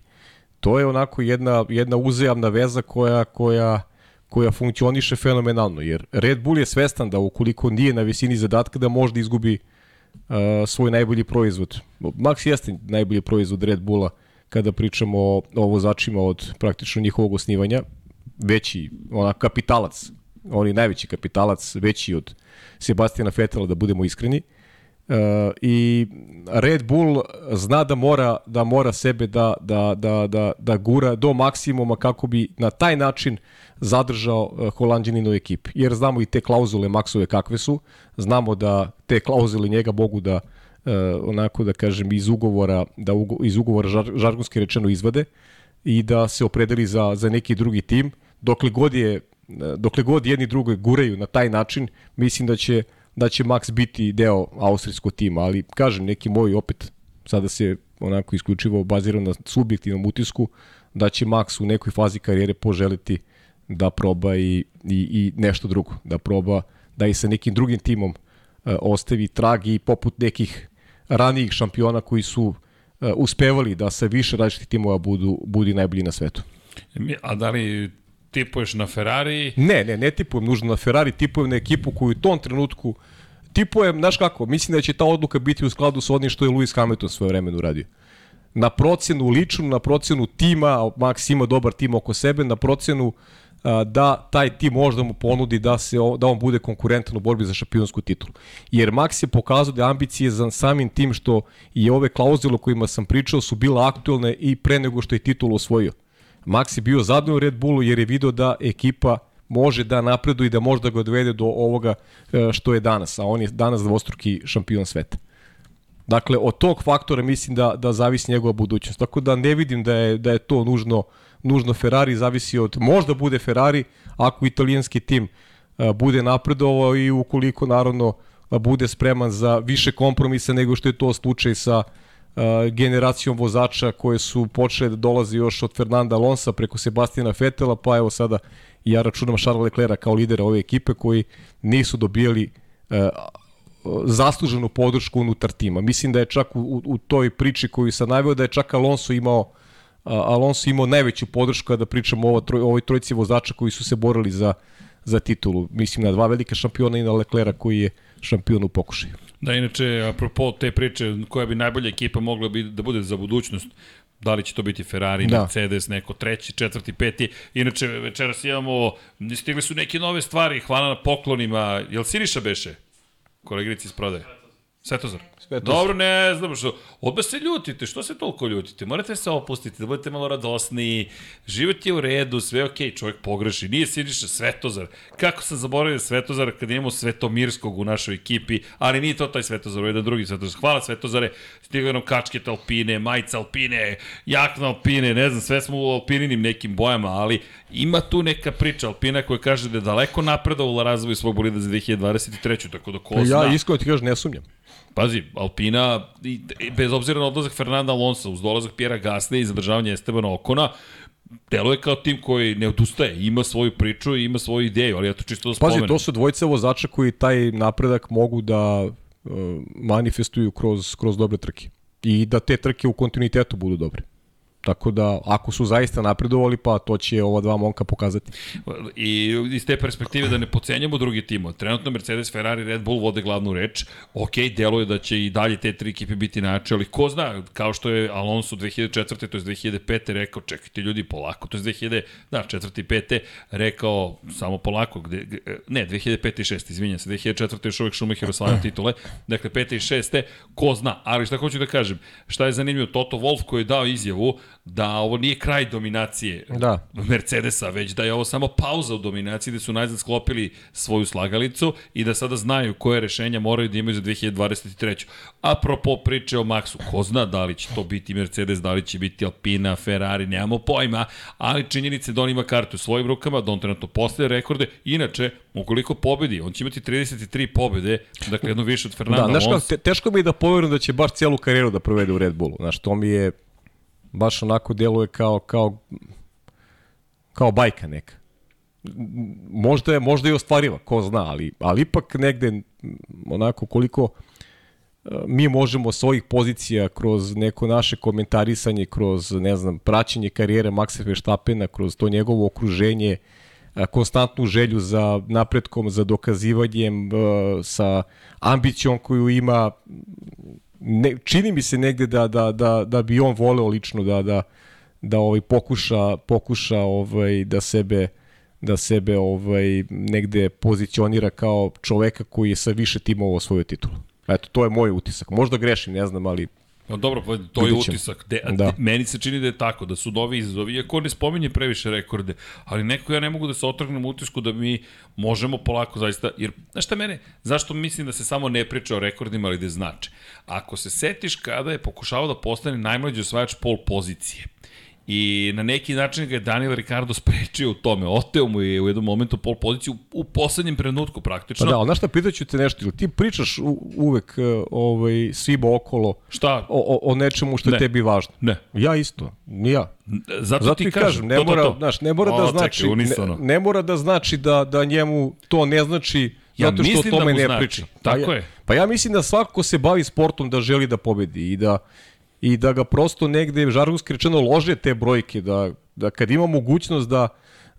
to je onako jedna, jedna uzajamna veza koja, koja, koja funkcioniše fenomenalno, jer Red Bull je svestan da ukoliko nije na visini zadatka da može da izgubi uh, svoj najbolji proizvod. Max jeste najbolji proizvod Red Bulla kada pričamo o, o vozačima od praktično njihovog osnivanja, veći, ona kapitalac, on je najveći kapitalac, veći od Sebastiana Fetela, da budemo iskreni. Uh, I Red Bull zna da mora da mora sebe da, da, da, da, da gura do maksimuma kako bi na taj način zadržao uh, Holandjaninu ekipi. Jer znamo i te klauzule Maksove kakve su, znamo da te klauzule njega mogu da onako da kažem iz ugovora da ugo, iz ugovora žar, žargonski rečeno izvade i da se opredeli za za neki drugi tim dokle god je dokle god jedni drugi guraju na taj način mislim da će da će Max biti deo austrijskog tima ali kažem neki moj opet sada se onako isključivo baziram na subjektivnom utisku da će Max u nekoj fazi karijere poželiti da proba i, i, i nešto drugo, da proba da i sa nekim drugim timom e, ostavi trag i poput nekih ranijih šampiona koji su e, uspevali da sa više različitih timova budu, budu najbolji na svetu. A da li tipuješ na Ferrari? Ne, ne, ne tipujem nužno na Ferrari, tipujem na ekipu koju u tom trenutku tipujem, znaš kako, mislim da će ta odluka biti u skladu sa onim što je Lewis Hamilton svoje vremenu uradio. Na procenu ličnu, na procenu tima, Max ima dobar tim oko sebe, na procenu da taj tim možda mu ponudi da se da on bude konkurentan u borbi za šampionsku titulu. Jer Max je pokazao da ambicije za samim tim što i ove klauzule o kojima sam pričao su bile aktuelne i pre nego što je titulu osvojio. Max je bio u Red Bullu jer je video da ekipa može da napreduje i da može da ga odvede do ovoga e, što je danas, a on je danas dvostruki šampion sveta. Dakle, od tog faktora mislim da, da zavisi njegova budućnost. Tako da ne vidim da je, da je to nužno uh, nužno Ferrari, zavisi od, možda bude Ferrari, ako italijanski tim bude napredovao i ukoliko naravno bude spreman za više kompromisa nego što je to slučaj sa generacijom vozača koje su počele da dolaze još od Fernanda Alonso preko Sebastina Fetela, pa evo sada ja računam Charles Leclerc kao lidera ove ekipe koji nisu dobijali zasluženu podršku unutar tima. Mislim da je čak u, u toj priči koju sam naveo da je čak Alonso imao uh, Alonso imao najveću podršku kada pričamo o ovo troj, ovoj trojici vozača koji su se borili za, za titulu. Mislim na dva velika šampiona i na Leclera koji je šampion u pokušaju. Da, inače, apropo te priče, koja bi najbolja ekipa mogla bi da bude za budućnost, da li će to biti Ferrari, da. Mercedes, neko treći, četvrti, peti. Inače, večeras imamo, stigli su neke nove stvari, hvala na poklonima. Jel Siriša beše? Koleginici iz prodaje. Svetozar. Svetos. Dobro, ne znam što. Odmah se ljutite, što se toliko ljutite? Morate se opustiti, da budete malo radosniji. Život je u redu, sve je okej, okay, čovjek pogreši. Nije Siniša Svetozar. Kako sam zaboravio Svetozar kad imamo Svetomirskog u našoj ekipi, ali nije to taj Svetozar, ovo je jedan drugi Svetozar. Hvala Svetozare, stigao nam kačket Alpine, majica Alpine, jakna Alpine, ne znam, sve smo u Alpininim nekim bojama, ali ima tu neka priča Alpina koja kaže da je daleko napredovala razvoj svog bolida za 2023. Tako da ko zna. Ja iskreno ti kažem, ne sumnjam. Pazi, Alpina, bez obzira na odlazak Fernanda Alonso, uz dolazak Pjera Gasne i zadržavanje Estebana Okona, deluje kao tim koji ne odustaje, ima svoju priču i ima svoju ideju, ali ja to čisto da spomenem. Pazi, to su dvojice vozača koji taj napredak mogu da uh, manifestuju kroz, kroz dobre trke. I da te trke u kontinuitetu budu dobre. Tako da, ako su zaista napredovali, pa to će ova dva momka pokazati. I iz te perspektive da ne pocenjamo drugi timo. Trenutno Mercedes, Ferrari, Red Bull vode glavnu reč. Ok, deluje da će i dalje te tri ekipe biti nače, ali ko zna, kao što je Alonso 2004. to je 2005. rekao, čekajte ljudi, polako, to je 2000, da, 4. i 5. rekao, samo polako, gde, ne, 2005. i 6. izvinjam se, 2004. još uvek Schumacher osvajao titule, dakle 5. i 6. ko zna, ali šta hoću da kažem, šta je zanimljivo, Toto Wolf koji je dao izjavu, da ovo nije kraj dominacije da. Mercedesa, već da je ovo samo pauza u dominaciji gde su najzad sklopili svoju slagalicu i da sada znaju koje rešenja moraju da imaju za 2023. Apropo priče o Maxu, ko zna da li će to biti Mercedes, da li će biti Alpina, Ferrari, nemamo pojma, ali činjenice da on ima kartu u svojim rukama, da on trenutno postaje rekorde, inače, ukoliko pobedi, on će imati 33 pobede, dakle jedno više od Fernanda da, znaš te, teško mi je da poverujem da će baš celu karijeru da provede u Red Bullu, znaš, to mi je baš onako deluje kao, kao, kao bajka neka. Možda je, možda je ostvariva, ko zna, ali, ali ipak negde onako koliko e, mi možemo s ovih pozicija kroz neko naše komentarisanje, kroz, ne znam, praćenje karijere Maxa Verstappena, kroz to njegovo okruženje, e, konstantnu želju za napretkom, za dokazivanjem, e, sa ambicijom koju ima, ne, čini mi se negde da, da, da, da bi on voleo lično da, da, da ovaj pokuša, pokuša ovaj, da sebe da sebe ovaj negde pozicionira kao čoveka koji je sa više timova osvojio titulu. Eto, to je moj utisak. Možda grešim, ne znam, ali No dobro, pa to je utisak. De, da. meni se čini da je tako, da su novi izazovi, iako ne spominje previše rekorde, ali neko ja ne mogu da se otrgnem utisku da mi možemo polako zaista, jer, znaš šta mene, zašto mislim da se samo ne priča o rekordima, ali da znači? Ako se setiš kada je pokušavao da postane najmlađi osvajač pol pozicije, I na neki način ga je Daniel Ricardo sprečio u tome. Oteo mu je u jednom momentu pol poziciju u poslednjem trenutku praktično. Pa da, ali znaš šta, pitaću te nešto. Ili ti pričaš u, uvek uh, ovaj, svima okolo šta? O, o, o nečemu što ne. je tebi važno? Ne. Ja isto. Ja. Zato, Zato ti kažem, kažem ne, to, mora, to, to. Znaš, ne mora da o, da znači, čekaj, ne, ne mora da znači da, da njemu to ne znači ja zato što o tome da ne znači. priča. Tako pa je. Pa ja mislim da svako ko se bavi sportom da želi da pobedi i da i da ga prosto negde, žargonski rečeno, lože te brojke, da, da kad ima mogućnost da,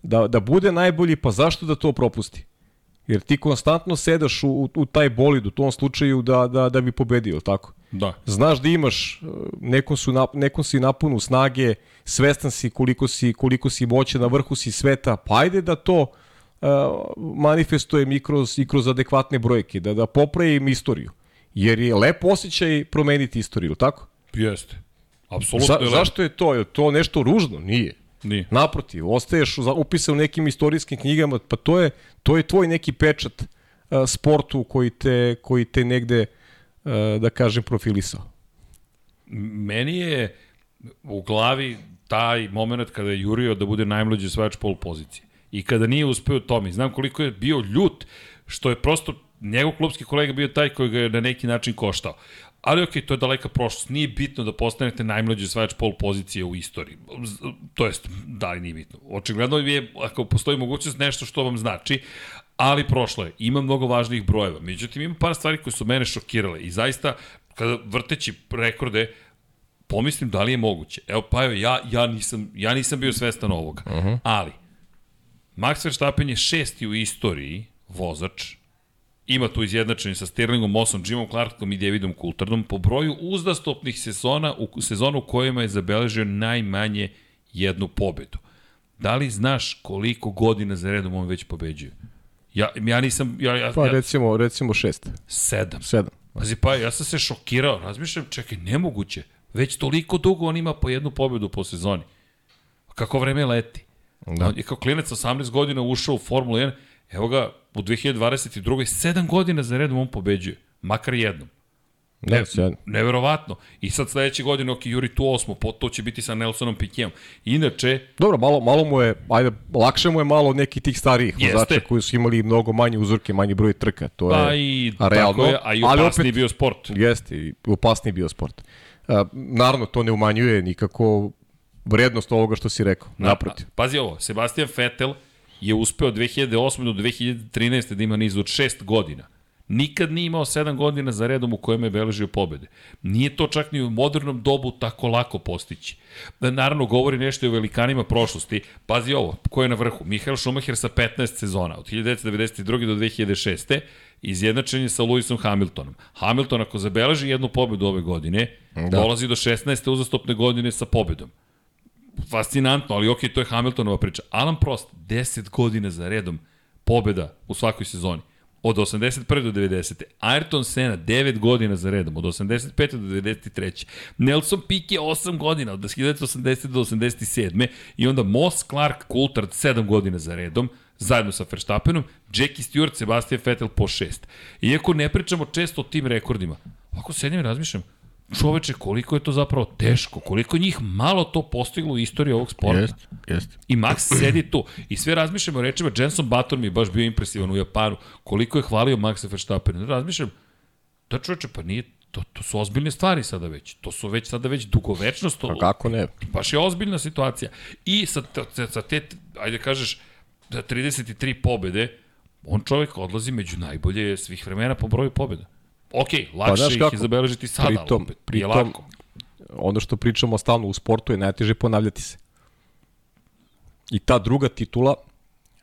da, da bude najbolji, pa zašto da to propusti? Jer ti konstantno sedaš u, u, u taj bolid, u tom slučaju da, da, da bi pobedio, tako? Da. Znaš da imaš, nekom, su nekom si napunu snage, svestan si koliko si, koliko si moće na vrhu si sveta, pa ajde da to uh, manifestujem i kroz, i kroz adekvatne brojke, da, da popravim istoriju. Jer je lepo osjećaj promeniti istoriju, tako? Jeste. Apsolutno Za, je zašto je to? Je to nešto ružno? Nije. Nije. Naprotiv, ostaješ upisan u nekim istorijskim knjigama, pa to je, to je tvoj neki pečat uh, sportu koji te, koji te negde, uh, da kažem, profilisao. Meni je u glavi taj moment kada je jurio da bude najmlađi osvajač pol pozicije. I kada nije uspeo Tomi, znam koliko je bio ljut, što je prosto njegov klubski kolega bio taj koji ga je na neki način koštao. Ali okej, okay, to je daleka prošlost. Nije bitno da postanete najmlađi osvajač pol pozicije u istoriji. To jest, da li nije bitno. Očigledno je, ako postoji mogućnost, nešto što vam znači, ali prošlo je. Ima mnogo važnijih brojeva. Međutim, ima par stvari koje su mene šokirale i zaista, kada vrteći rekorde, pomislim da li je moguće. Evo, pa evo, ja, ja, nisam, ja nisam bio svestan ovoga. Uh -huh. Ali, Max Verstappen je šesti u istoriji vozač Ima tu izjednačenje sa Stirlingom, Mossom, Jimom Clarkom i Davidom Coulthardom po broju uzdastopnih sezona u sezonu u kojima je zabeležio najmanje jednu pobedu. Da li znaš koliko godina za redom on već pobeđuje? Ja, ja nisam... Ja, ja, pa ja, recimo, recimo šest. Sedam. Sedam. Pazi, pa ja sam se šokirao, razmišljam, čekaj, nemoguće. Već toliko dugo on ima po jednu pobedu po sezoni. Kako vreme leti. Da. On je kao klinac 18 godina ušao u Formulu 1, evo ga, u 2022. 7 godina za redom on pobeđuje. Makar jednom. Ne, ne, neverovatno. I sad sledeće godine, ok, Juri tu osmo, po, to će biti sa Nelsonom Piqueom. Inače... Dobro, malo, malo mu je, ajde, lakše mu je malo neki tih starijih vozača koji su imali mnogo manje uzorke, manji broj trka. To pa je i, realno. Tako je, a i opasniji bio sport. Jeste, i opasniji bio sport. Uh, naravno, to ne umanjuje nikako vrednost ovoga što si rekao. Naprotiv. Pazi ovo, Sebastian Vettel je uspeo 2008. do 2013. da ima niz od 6 godina. Nikad nije imao 7 godina za redom u kojem je beležio pobede. Nije to čak ni u modernom dobu tako lako postići. Da naravno govori nešto o velikanima prošlosti. Pazi ovo, ko je na vrhu? Mihael Schumacher sa 15 sezona, od 1992. do 2006. Izjednačen je sa Lewisom Hamiltonom. Hamilton ako zabeleži jednu pobedu ove godine, da. dolazi do 16. uzastopne godine sa pobedom fascinantno, ali okej, to je Hamiltonova priča. Alan Prost, 10 godina za redom pobeda u svakoj sezoni. Od 81. do 90. Ayrton Senna 9 godina za redom, od 85. do 93. Nelson Piquet 8 godina, od 1980. do 87. I onda Moss Clark Coulthard 7 godina za redom, zajedno sa Verstappenom, Jackie Stewart, Sebastian Vettel po 6. Iako ne pričamo često o tim rekordima, ovako sedim i razmišljam, čoveče, koliko je to zapravo teško, koliko njih malo to postiglo u istoriji ovog sporta. Jest, jest. I Max sedi tu. I sve razmišljamo rečima, Jenson Button mi je baš bio impresivan u Japanu, koliko je hvalio Maxa Verstappen. Razmišljam, da čoveče, pa nije to, to su ozbiljne stvari sada već. To su već sada već dugovečnost. Pa kako ne? Baš je ozbiljna situacija. I sa, sa te, ajde kažeš, da 33 pobede, on čovjek odlazi među najbolje svih vremena po broju pobeda ok, lakše pa, ih kako, zabeležiti sada, pritom, opet, pritom, nije lako. Ono što pričamo stalno u sportu je najteže ponavljati se. I ta druga titula,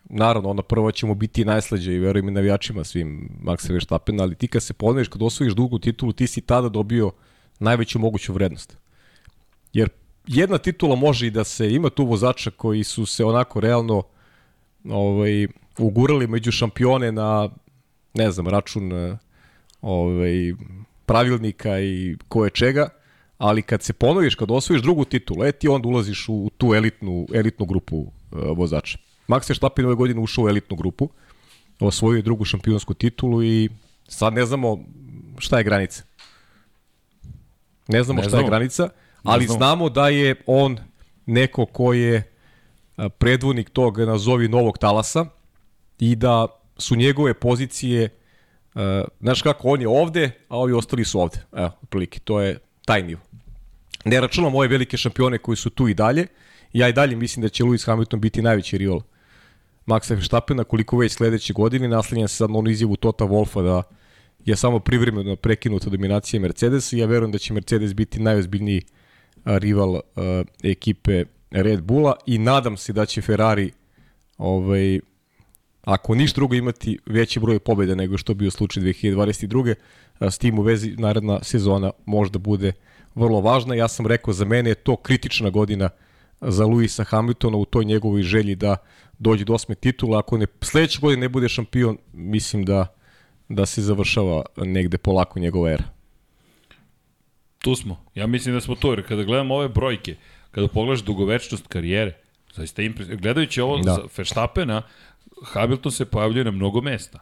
naravno, ona prva će mu biti najslađa i verujem i navijačima svim Maxa Verstappen, ali ti kad se ponaviš, kad osvojiš drugu titulu, ti si tada dobio najveću moguću vrednost. Jer jedna titula može i da se ima tu vozača koji su se onako realno ovaj, ugurali među šampione na, ne znam, račun ovaj, pravilnika i koje čega, ali kad se ponoviš, kad osvojiš drugu titulu, e ti onda ulaziš u tu elitnu, elitnu grupu uh, vozača. Max Verstappen ove godine ušao u elitnu grupu, osvojio je drugu šampionsku titulu i sad ne znamo šta je granica. Ne znamo ne šta znamo. je granica, ali znamo. znamo da je on neko ko je predvodnik tog nazovi novog talasa i da su njegove pozicije uh, znaš kako, on je ovde, a ovi ostali su ovde. Evo, otprilike, to je taj nivo. Ne računam ove velike šampione koji su tu i dalje. Ja i dalje mislim da će Lewis Hamilton biti najveći rival Maxa Verstappena, koliko već sledeće godine. Naslednja se sad na onu izjavu Tota Wolfa da je samo privremeno prekinuta dominacija Mercedesa i ja verujem da će Mercedes biti najozbiljniji rival uh, ekipe Red Bulla i nadam se da će Ferrari ovaj, ako ništa drugo imati veći broj pobjeda nego što bio slučaj 2022. S tim u vezi naredna sezona možda bude vrlo važna. Ja sam rekao, za mene je to kritična godina za Luisa Hamiltona u toj njegovoj želji da dođe do osme titula. Ako ne, sledeće godine ne bude šampion, mislim da, da se završava negde polako njegova era. Tu smo. Ja mislim da smo tu, jer kada gledamo ove brojke, kada pogledaš dugovečnost karijere, zaista impresivno. Gledajući ovo da. za Verstappena, Hamilton se pojavljuje na mnogo mesta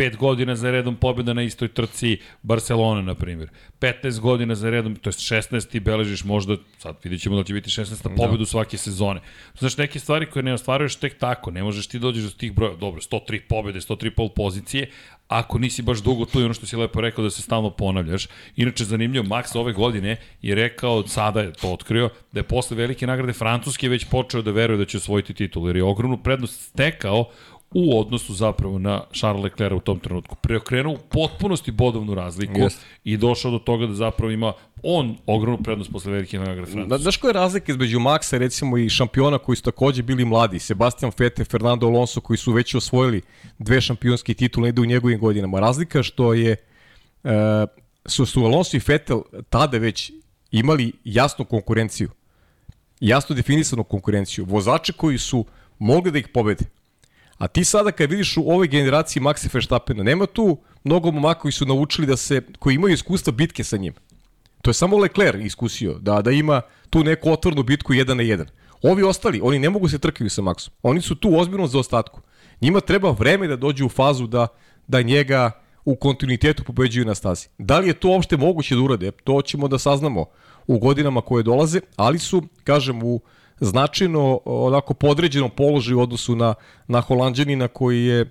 pet godina za redom pobjeda na istoj trci Barcelona, na primjer. 15 godina za redom, to je 16 i beležiš možda, sad vidjet ćemo da će biti 16. Da. pobedu svake sezone. Znaš, neke stvari koje ne ostvaruješ tek tako, ne možeš ti dođeš do tih broja, dobro, 103 pobjede, 103 pol pozicije, ako nisi baš dugo tu i ono što si lepo rekao da se stalno ponavljaš. Inače, zanimljivo, Max ove godine je rekao, sada je to otkrio, da je posle velike nagrade Francuske već počeo da veruje da će osvojiti titul, jer je ogromnu prednost stekao u odnosu zapravo na Charles Leclerc u tom trenutku. Preokrenuo u potpunosti bodovnu razliku yes. i došao do toga da zapravo ima on ogromnu prednost posle velike nagrade Francuske. Znaš koja je razlika između Maxa recimo i šampiona koji su takođe bili mladi, Sebastian Vettel, Fernando Alonso koji su već osvojili dve šampionske titule ide u njegovim godinama. Razlika što je uh, su, su Alonso i Vettel tada već imali jasnu konkurenciju. Jasno definisanu konkurenciju. Vozače koji su mogli da ih pobede. A ti sada kad vidiš u ovoj generaciji Maxa Verstappena, nema tu mnogo momaka koji su naučili da se, koji imaju iskustva bitke sa njim. To je samo Leclerc iskusio, da, da ima tu neku otvornu bitku jedan na jedan. Ovi ostali, oni ne mogu se trkaju sa Maxom. Oni su tu ozbiljno za ostatku. Njima treba vreme da dođu u fazu da, da njega u kontinuitetu pobeđuju na stazi. Da li je to uopšte moguće da urade? To ćemo da saznamo u godinama koje dolaze, ali su, kažem, u značajno onako podređenom položaju u odnosu na, na Holandjanina koji je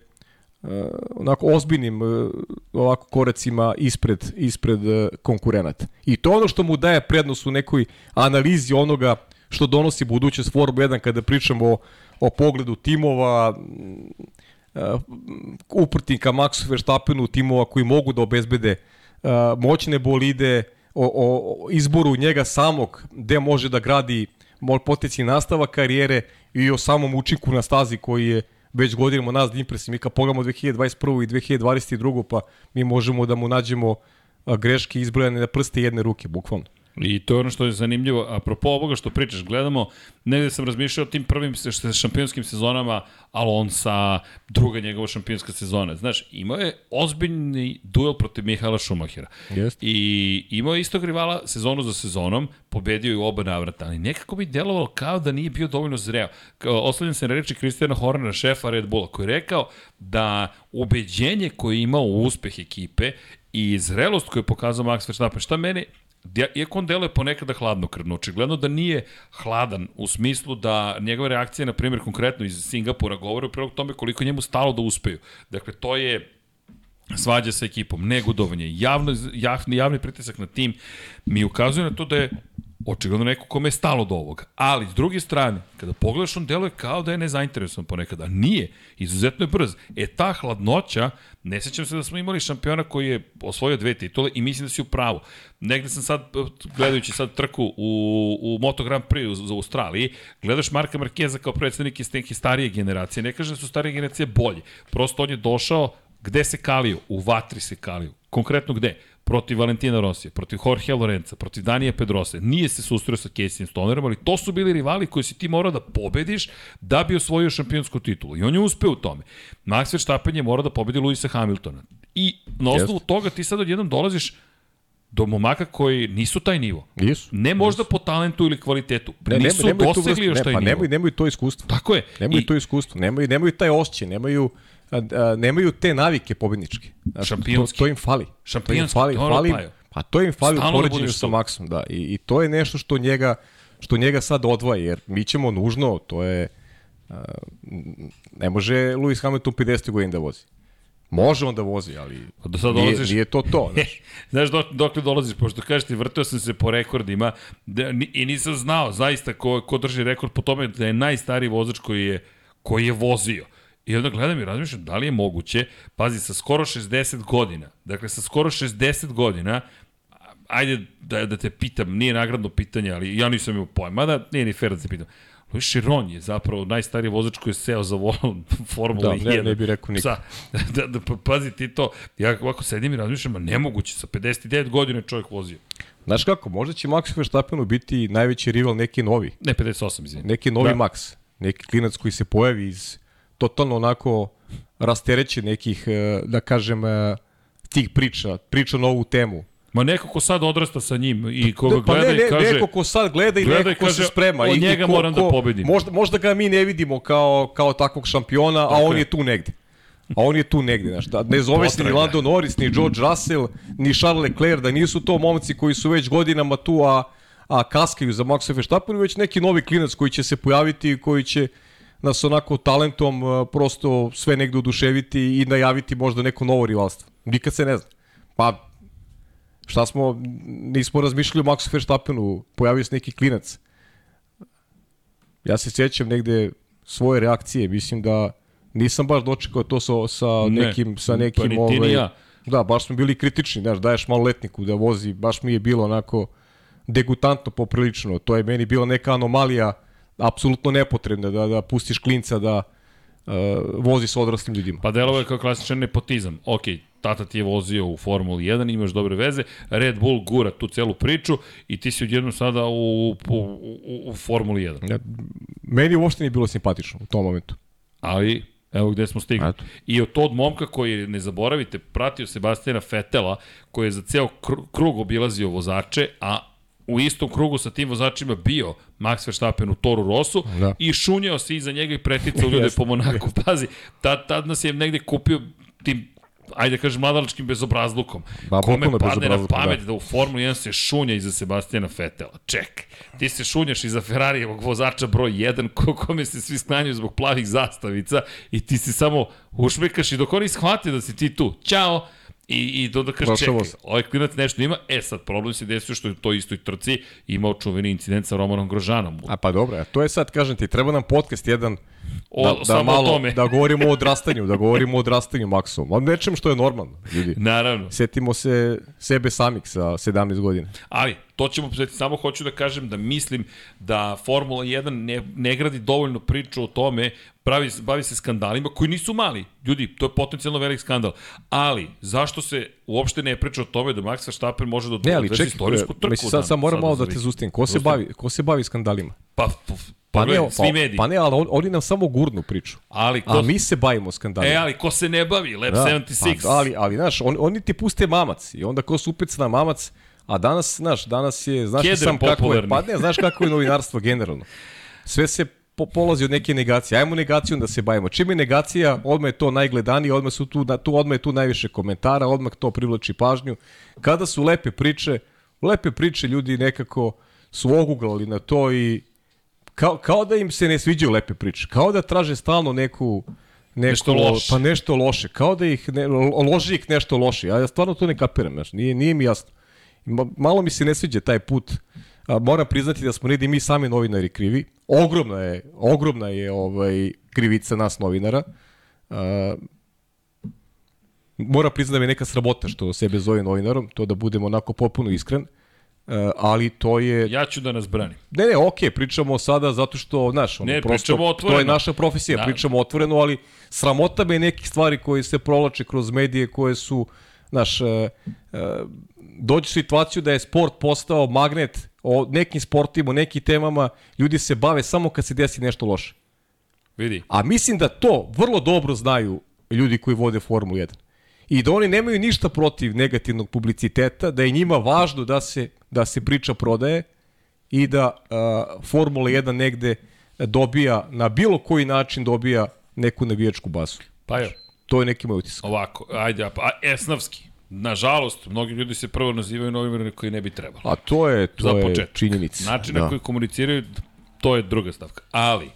uh, onako ozbiljnim uh, ovako korecima ispred, ispred uh, konkurenata. I to ono što mu daje prednost u nekoj analizi onoga što donosi budućnost Formula 1 kada pričamo o, o pogledu timova, uh, uprtinka Maxu Verstappenu, timova koji mogu da obezbede uh, moćne bolide, o, o izboru njega samog, gde može da gradi mol potici nastava karijere i o samom učinku na stazi koji je već godinama nas da. Mi kad pogledamo 2021. i 2022. pa mi možemo da mu nađemo greške izbrojane na prste jedne ruke, bukvalno. I to je ono što je zanimljivo. Apropo ovoga što pričaš, gledamo, negde sam razmišljao o tim prvim šampionskim sezonama Alonsa, druga njegova šampionska sezona. Znaš, imao je ozbiljni duel protiv Mihaela Šumahira. Yes. I imao je istog rivala sezonu za sezonom, pobedio je u oba navrata, ali nekako bi delovalo kao da nije bio dovoljno zreo. Oslovljam se na reči Kristijana Hornera, šefa Red Bulla, koji je rekao da ubeđenje koje je imao u uspeh ekipe i zrelost koju je pokazao Max Verstappen, šta mene Iako on deluje ponekada hladnokrvno, očigledno da nije hladan u smislu da njegove reakcije, na primjer, konkretno iz Singapura govore u prilog tome koliko njemu stalo da uspeju. Dakle, to je svađa sa ekipom, negodovanje, javno, javni, javni pritisak na tim mi ukazuje na to da je očigledno neko kome je stalo do ovoga. Ali, s druge strane, kada pogledaš, on deluje kao da je nezainteresovan ponekada. Nije. Izuzetno je brz. E, ta hladnoća, ne sećam se da smo imali šampiona koji je osvojio dve titule i mislim da si u pravu. Negde sam sad, gledajući sad trku u, u Moto Grand Prix za Australiji, gledaš Marka Markeza kao predstavnik iz neke starije generacije. Ne kažem da su starije generacije bolji. Prosto on je došao gde se kalio? U vatri se kalio. Konkretno gde? Protiv Valentina Rosija, protiv Jorge Lorenza, protiv Danije Pedrose. Nije se susreo sa Casey Stonerom, ali to su bili rivali koji si ti morao da pobediš da bi osvojio šampionsku titulu. I on je uspeo u tome. Max Verstappen je morao da pobedi Luisa Hamiltona. I na osnovu yes. toga ti sad odjednom dolaziš do momaka koji nisu taj nivo. Nisu. Ne možda po talentu ili kvalitetu. Ne, nisu nemaju tu dosegli još ne, taj pa nivo. nemaju, nemaju to iskustvo. Tako je. Nemaju I to iskustvo, nemaju, nemaju taj osjećaj, nemaju, nemaju te navike pobedničke. Šampionski. To, to im fali. Šampionski, to im fali, dobro, fali, Pajo. pa to im fali Stalno u da poređenju sa. Maxom, da. I, I to je nešto što njega, što njega sad odvaja, jer mi ćemo nužno, to je, ne može Lewis Hamilton 50 godina da vozi. Može on da vozi, ali Do sad nije, dolaziš- nije to to. Znaš. Znaš dok, dokle dolaziš, pošto kažeš ti, vrteo sam se po rekordima da, i nisam znao zaista ko, ko drži rekord po tome da je najstariji vozač koji je, koji je vozio. I onda gledam i razmišljam da li je moguće, pazi, sa skoro 60 godina, dakle sa skoro 60 godina, ajde da, da te pitam, nije nagradno pitanje, ali ja nisam imao pojma, da nije ni fair da te pitam. Luis Chiron je zapravo najstariji vozač koji je seo za volan Formula Da, 1. ne- ne bi rekao niko. Sa, da, da, pa, pazi ti to, ja ovako sedim i razmišljam, a nemoguće, sa 59 godina je čovjek vozio. Znaš kako, možda će Max Verstappenu biti najveći rival neki novi. Ne, 58, izvini. neki novi Da. da. Max, neki klinac koji se pojavi iz totalno onako rastereće nekih, e, da kažem, e, tih priča, priča na ovu temu. Ma neko ko sad odrasta sa njim i koga pa gleda ne, ne, i kaže... neko ko sad gleda i gleda neko i ko kaže, se sprema. od njega i ko, moram da ko, pobedim. Možda, možda ga mi ne vidimo kao, kao takvog šampiona, a on je. tu negde. A on je tu negde, znaš, da ne zove se ni. Lando Norris, ni George Russell, ni Charles Leclerc, da nisu to momci koji su već godinama tu, a, a kaskaju za Maxa Verstappenu, već neki novi klinac koji će se pojaviti i koji će nas onako talentom a, prosto sve negde oduševiti i najaviti možda neko novo rivalstvo. Nikad se ne zna. Pa, šta smo, nismo razmišljali o Maxu Verstappenu, pojavio se neki klinac. Ja se sjećam negde svoje reakcije, mislim da nisam baš dočekao to sa, sa Ne, nekim, sa pa nekim ni ovaj, ja. Da, baš smo bili kritični, znaš, daješ maloletniku da vozi, baš mi je bilo onako degutantno poprilično. To je meni bila neka anomalija apsolutno nepotrebna da, da pustiš klinca da uh, vozi sa odraslim ljudima. Pa delo je kao klasičan nepotizam. Ok, tata ti je vozio u Formuli 1, imaš dobre veze, Red Bull gura tu celu priču i ti si odjednom sada u, u, u, u Formuli 1. Ja, meni uopšte nije bilo simpatično u tom momentu. Ali, evo gde smo stigli. Eto. I od tog momka koji, ne zaboravite, pratio Sebastijana Fetela, koji je za ceo kru- krug obilazio vozače, a u istom krugu sa tim vozačima bio Max Verstappen u Toru Rosu Da. i šunjao se iza njega i preticao ljude po Monaku. Pazi, tad, tad nas je negde kupio tim ajde da kažem, mladalačkim bezobrazlukom. Ba, Kome potpuno padne na bezobrazlukom, pamet da. da. u Formuli 1 se šunja iza Sebastijana Fetela. Ček, ti se šunjaš iza Ferrarijevog vozača broj 1, ko, kome se svi sklanjaju zbog plavih zastavica i ti se samo ušmekaš i dok oni shvate da si ti tu, ćao, I, i do da kaže, čekaj, ovaj klinac nešto ima, e sad problem se desio što je u toj istoj trci imao čuveni incident sa Romanom Grožanom. A pa dobro, a to je sad, kažem ti, treba nam podcast jedan O, da, da samo malo, o tome. da govorimo o odrastanju, da govorimo o odrastanju Maxu. O nečem što je normalno, ljudi. Naravno. Setimo se sebe samih sa 17 godina. Ali, to ćemo posvetiti. Samo hoću da kažem da mislim da Formula 1 ne, ne gradi dovoljno priču o tome, pravi, bavi se skandalima koji nisu mali. Ljudi, to je potencijalno velik skandal. Ali, zašto se uopšte ne priča o tome da Max Verstappen može da odveze istorijsku trku? mislim, sad, sad moram malo da te zustim. Ko se, bavi, ko se bavi skandalima? Pa, pa, Pa pogledaj, ne, svi pa, mediji. pa ne, ali on, oni nam samo gurnu priču. ali ko, A mi se bavimo skandalima. E, ali ko se ne bavi? Lab Da, 76. Pa, ali, ali, znaš, on, oni ti puste mamac i onda ko upec na mamac, a danas, znaš, danas je, znaš Keder sam kako je, popularni. pa ne, znaš kako je novinarstvo generalno. Sve se po, polazi od neke negacije. Ajmo negacijom da se bavimo. Čim je negacija, odmah je to najgledanije, odmah, su tu, tu, odmah je tu najviše komentara, odmah to privlači pažnju. Kada su lepe priče, lepe priče ljudi nekako su oguglali na to i kao, kao da im se ne sviđaju lepe priče. Kao da traže stalno neku neko, Nešto loše. Pa nešto loše. Kao da ih ne, loži ih nešto loše. Ja stvarno to ne kapiram. Znaš. Nije, nije mi jasno. Ma, malo mi se ne sviđa taj put. A, moram priznati da smo negdje mi sami novinari krivi. Ogromna je, ogromna je ovaj, krivica nas novinara. A, moram priznati da mi je neka sramota što sebe zove novinarom, to da budemo onako potpuno iskren. A, ali to je Ja ću da nas branim. Ne, ne, okej, pričamo sada zato što, znaš, ono, Ne, prosto, to je naša profesija, Da. pričamo otvoreno, ali sramota me nekih stvari koje se provlače kroz medije koje su, znaš, e, e, dođe u situaciju da je sport postao magnet o nekim sportima, o nekim temama, ljudi se bave samo kad se desi nešto loše. Vidi. A mislim da to vrlo dobro znaju ljudi koji vode Formulu 1. i da oni nemaju ništa protiv negativnog publiciteta, da je njima važno da se, da se priča prodaje i da uh, Formula 1 negde dobija, na bilo koji način dobija neku navijačku basu. Pa je. To je neki moj utisak. Ovako, ajde, pa esnavski. Nažalost, mnogi ljudi se prvo nazivaju novinari koji ne bi trebalo. A to je, to je činjenica. Način na da. koji komuniciraju, to je druga stavka. Ali,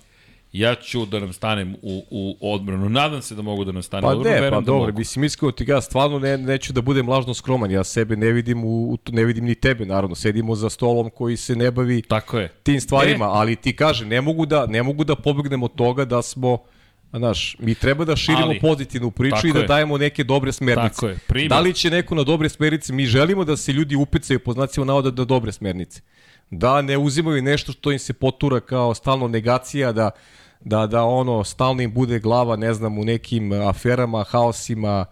ja ću da nam stanem u, u odbranu. Nadam se da mogu da nam stanem Pa u odbranu. ne, pa verujem da dobro, mogu. mislim iskreno ti ga stvarno ne, neću da budem lažno skroman, ja sebe ne vidim, u, ne vidim ni tebe, naravno, sedimo za stolom koji se ne bavi Tako je. tim stvarima, E. ali ti kaže, ne mogu da, ne mogu da pobegnemo od toga da smo Znaš, mi treba da širimo Ali, pozitivnu priču i da je. dajemo neke dobre smernice. Tako je, primer. Da li će neko na dobre smernice? Mi želimo da se ljudi upecaju po znacima navoda na dobre smernice. Da ne uzimaju nešto što im se potura kao stalno negacija, da, da, da ono stalno im bude glava, ne znam, u nekim aferama, haosima,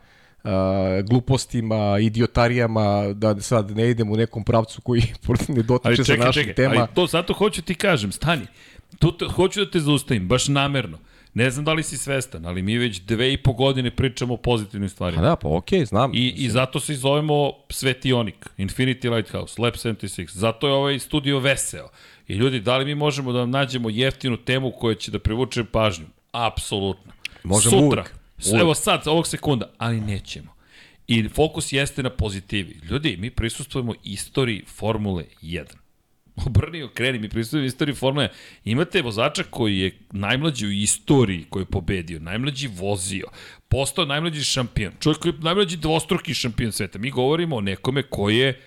uh, glupostima, idiotarijama, da sad ne idem u nekom pravcu koji ne dotiče sa naših čekaj, tema. ali to zato hoću ti kažem, stani. Tu te, hoću da te zaustavim, baš namerno. Ne znam da li si svestan, ali mi već dve i po godine pričamo o pozitivnim stvarima. Pa da, pa okej, okay, znam. I, I zato se zovemo Svetionik, Infinity Lighthouse, Lab 76. Zato je ovaj studio veseo. I ljudi, da li mi možemo da vam nađemo jeftinu temu koja će da privuče pažnju? Apsolutno. Možemo Sutra. uvek. Uvek. Evo sad, ovog sekunda, ali nećemo. I fokus jeste na pozitivi. Ljudi, mi prisustujemo istoriji Formule 1. Obrni okreni, mi prisutujemo istoriji Formule 1. Imate vozača koji je najmlađi u istoriji koji je pobedio, najmlađi vozio, postao najmlađi šampion, čovjek koji je najmlađi dvostruki šampion sveta. Mi govorimo o nekome koji je